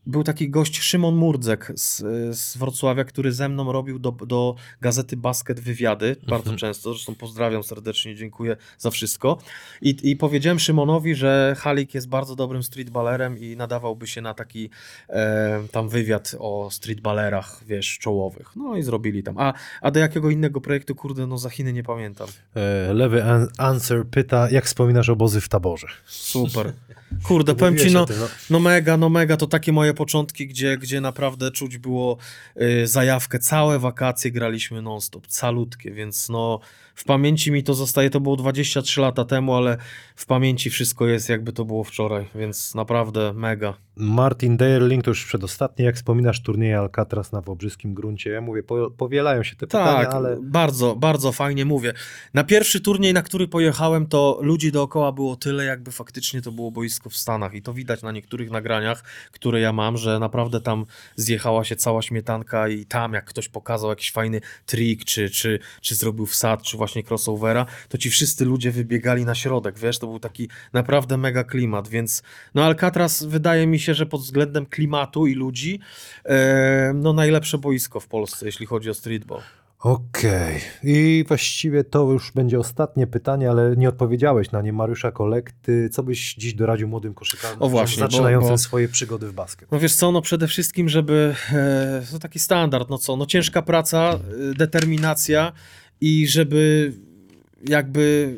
był taki gość Szymon Murdzek z, z Wrocławia, który ze mną robił do, do gazety Basket wywiady bardzo często. Zresztą pozdrawiam serdecznie, dziękuję za wszystko. I, I powiedziałem Szymonowi, że Halik jest bardzo dobrym streetballerem i nadawałby się na taki e, tam wywiad o streetballerach, wiesz, czołowych. No i zrobili tam. A, a do jakiego innego projektu, kurde, no za Chiny nie pamiętam. E, Lewy an- Answer pyta, jak wspominasz obozy w taborze? Super. (laughs) Kurde, powiem ci, no, tym, no. no mega, no mega, to takie moje początki, gdzie, gdzie naprawdę czuć było y, zajawkę. Całe wakacje graliśmy non-stop, calutkie, więc no w pamięci mi to zostaje, to było 23 lata temu, ale w pamięci wszystko jest jakby to było wczoraj, więc naprawdę mega. Martin Derling to już przedostatni. Jak wspominasz turnieje Alcatraz na Wobrzyskim gruncie? Ja mówię, po, powielają się te Tak, pytania, ale bardzo, bardzo fajnie mówię. Na pierwszy turniej, na który pojechałem, to ludzi dookoła było tyle, jakby faktycznie to było boisko w Stanach. I to widać na niektórych nagraniach, które ja mam, że naprawdę tam zjechała się cała śmietanka i tam jak ktoś pokazał jakiś fajny trik, czy, czy, czy zrobił wsad, czy właśnie crossovera, to ci wszyscy ludzie wybiegali na środek, wiesz, to był taki naprawdę mega klimat, więc no Alcatraz wydaje mi się, że pod względem klimatu i ludzi, e, no najlepsze boisko w Polsce, jeśli chodzi o streetball. Okej. I właściwie to już będzie ostatnie pytanie, ale nie odpowiedziałeś na nie. Mariusza Kolekty, co byś dziś doradził młodym koszykarzom O właśnie, bo- zaczynającym bo- swoje przygody w basket? No wiesz co, no przede wszystkim, żeby, e, to taki standard, no co, no ciężka praca, e, determinacja i żeby jakby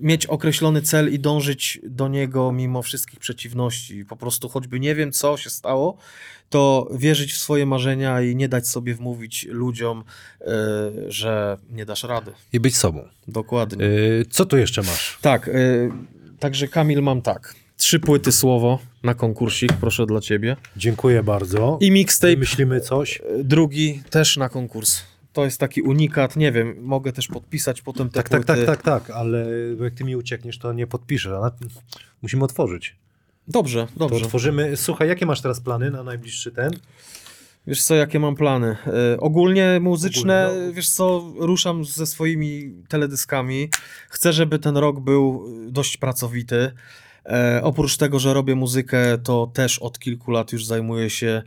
mieć określony cel i dążyć do niego mimo wszystkich przeciwności. Po prostu choćby nie wiem, co się stało, to wierzyć w swoje marzenia i nie dać sobie wmówić ludziom, e, że nie dasz rady. I być sobą. Dokładnie. Yy, co tu jeszcze masz? Tak, y, także Kamil mam tak. Trzy płyty słowo na konkursik, proszę dla ciebie. Dziękuję bardzo. I mixtape Myślimy coś. drugi też na konkurs. To jest taki unikat, nie wiem, mogę też podpisać potem te Tak, tak, tak, tak, tak, ale jak ty mi uciekniesz, to nie podpiszę. Musimy otworzyć. Dobrze, To dobrze. otworzymy. Słuchaj, jakie masz teraz plany na najbliższy ten? Wiesz co, jakie mam plany? Y, ogólnie muzyczne, Ogólnie, no. wiesz co, ruszam ze swoimi teledyskami. Chcę, żeby ten rok był dość pracowity. E, oprócz tego, że robię muzykę, to też od kilku lat już zajmuję się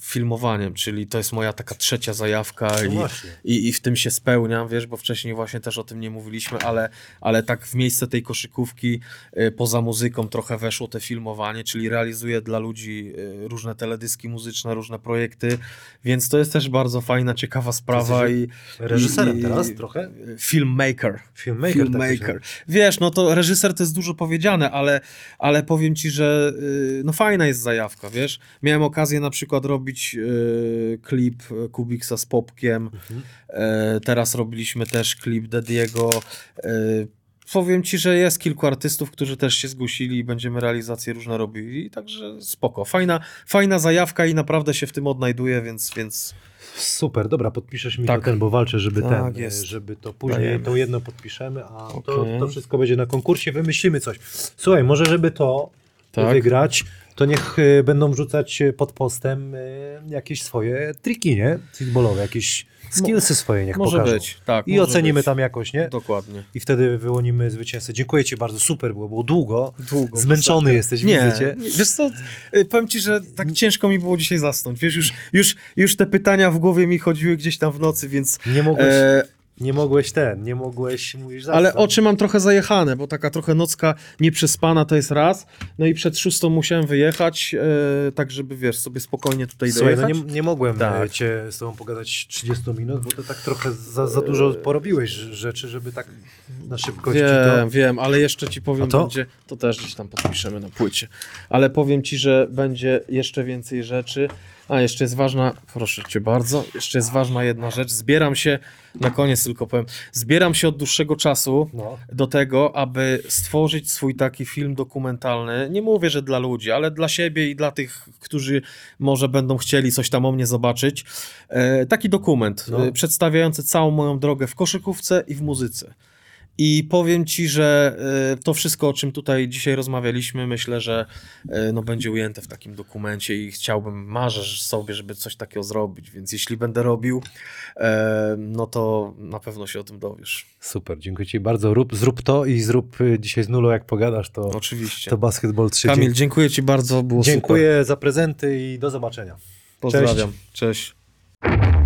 filmowaniem, czyli to jest moja taka trzecia zajawka No i, i, i w tym się spełniam, wiesz, bo wcześniej właśnie też o tym nie mówiliśmy, ale, ale tak w miejsce tej koszykówki e, poza muzyką trochę weszło te filmowanie, czyli realizuję dla ludzi e, różne teledyski muzyczne, różne projekty, więc to jest też bardzo fajna, ciekawa sprawa i Reżyserem i- teraz trochę? Filmmaker. Filmmaker. tak Filmmaker. Wiesz, no to reżyser to jest dużo powiedziane, ale, ale powiem ci, że y, no fajna jest zajawka, wiesz. Miałem okazję na przykład robić y, klip Kubiksa z Popkiem. Mhm. E, teraz robiliśmy też klip Dediego. E, powiem ci, że jest kilku artystów, którzy też się zgłosili i będziemy realizacje różne robili, także spoko. Fajna, fajna zajawka i naprawdę się w tym odnajduję, więc, więc Super, dobra, podpiszesz mi Tak. to ten, bo walczę, żeby Tak ten, jest. żeby to później, Dajemy. to jedno podpiszemy, a to, Okej. to wszystko będzie na konkursie, wymyślimy coś. Słuchaj, może żeby to Tak. wygrać, to niech y, będą wrzucać y, pod postem y, jakieś swoje triki, nie? Streetballowe, jakieś skillsy swoje niech może pokażą. być. Tak, I ocenimy być. tam jakoś, nie? Dokładnie. I wtedy wyłonimy zwycięzcę. Dziękuję Ci bardzo, super było, było długo. Długo. Zmęczony jesteś, Nie, widzę cię. wiesz co, powiem ci, że tak ciężko mi było dzisiaj zasnąć, wiesz, już, już, już te pytania w głowie mi chodziły gdzieś tam w nocy, więc Nie mogłeś... e, nie mogłeś ten, nie mogłeś, mówisz Ale zasnąć. oczy mam trochę zajechane, bo taka trochę nocka nieprzespana to jest raz. No i przed szóstą musiałem wyjechać, e, tak żeby, wiesz, sobie spokojnie tutaj Słuchaj, no dojechać. nie, nie mogłem Tak. tak. cię z tobą pogadać 30 minut, bo to tak trochę za, za dużo porobiłeś rzeczy, żeby tak na szybkości Wiem, to... wiem, ale jeszcze ci powiem, A to? będzie, to też gdzieś tam podpiszemy na płycie, ale powiem ci, że będzie jeszcze więcej rzeczy, a jeszcze jest ważna, proszę cię bardzo, jeszcze jest ważna jedna rzecz, zbieram się, na koniec tylko powiem, zbieram się od dłuższego czasu No. do tego, aby stworzyć swój taki film dokumentalny, nie mówię, że dla ludzi, ale dla siebie i dla tych, którzy może będą chcieli coś tam o mnie zobaczyć, e, taki dokument No. e, przedstawiający całą moją drogę w koszykówce i w muzyce. I powiem ci, że e, to wszystko, o czym tutaj dzisiaj rozmawialiśmy, myślę, że e, no, będzie ujęte w takim dokumencie i chciałbym, marzę sobie, żeby coś takiego zrobić, więc jeśli będę robił, e, no to na pewno się o tym dowiesz. Super, dziękuję ci bardzo. Rób, zrób to i zrób dzisiaj z Nulą, jak pogadasz, to, Oczywiście. to Basketball 3. Kamil, dziękuję ci bardzo, było Dziękuję za prezenty i do zobaczenia. super. Pozdrawiam. Cześć. I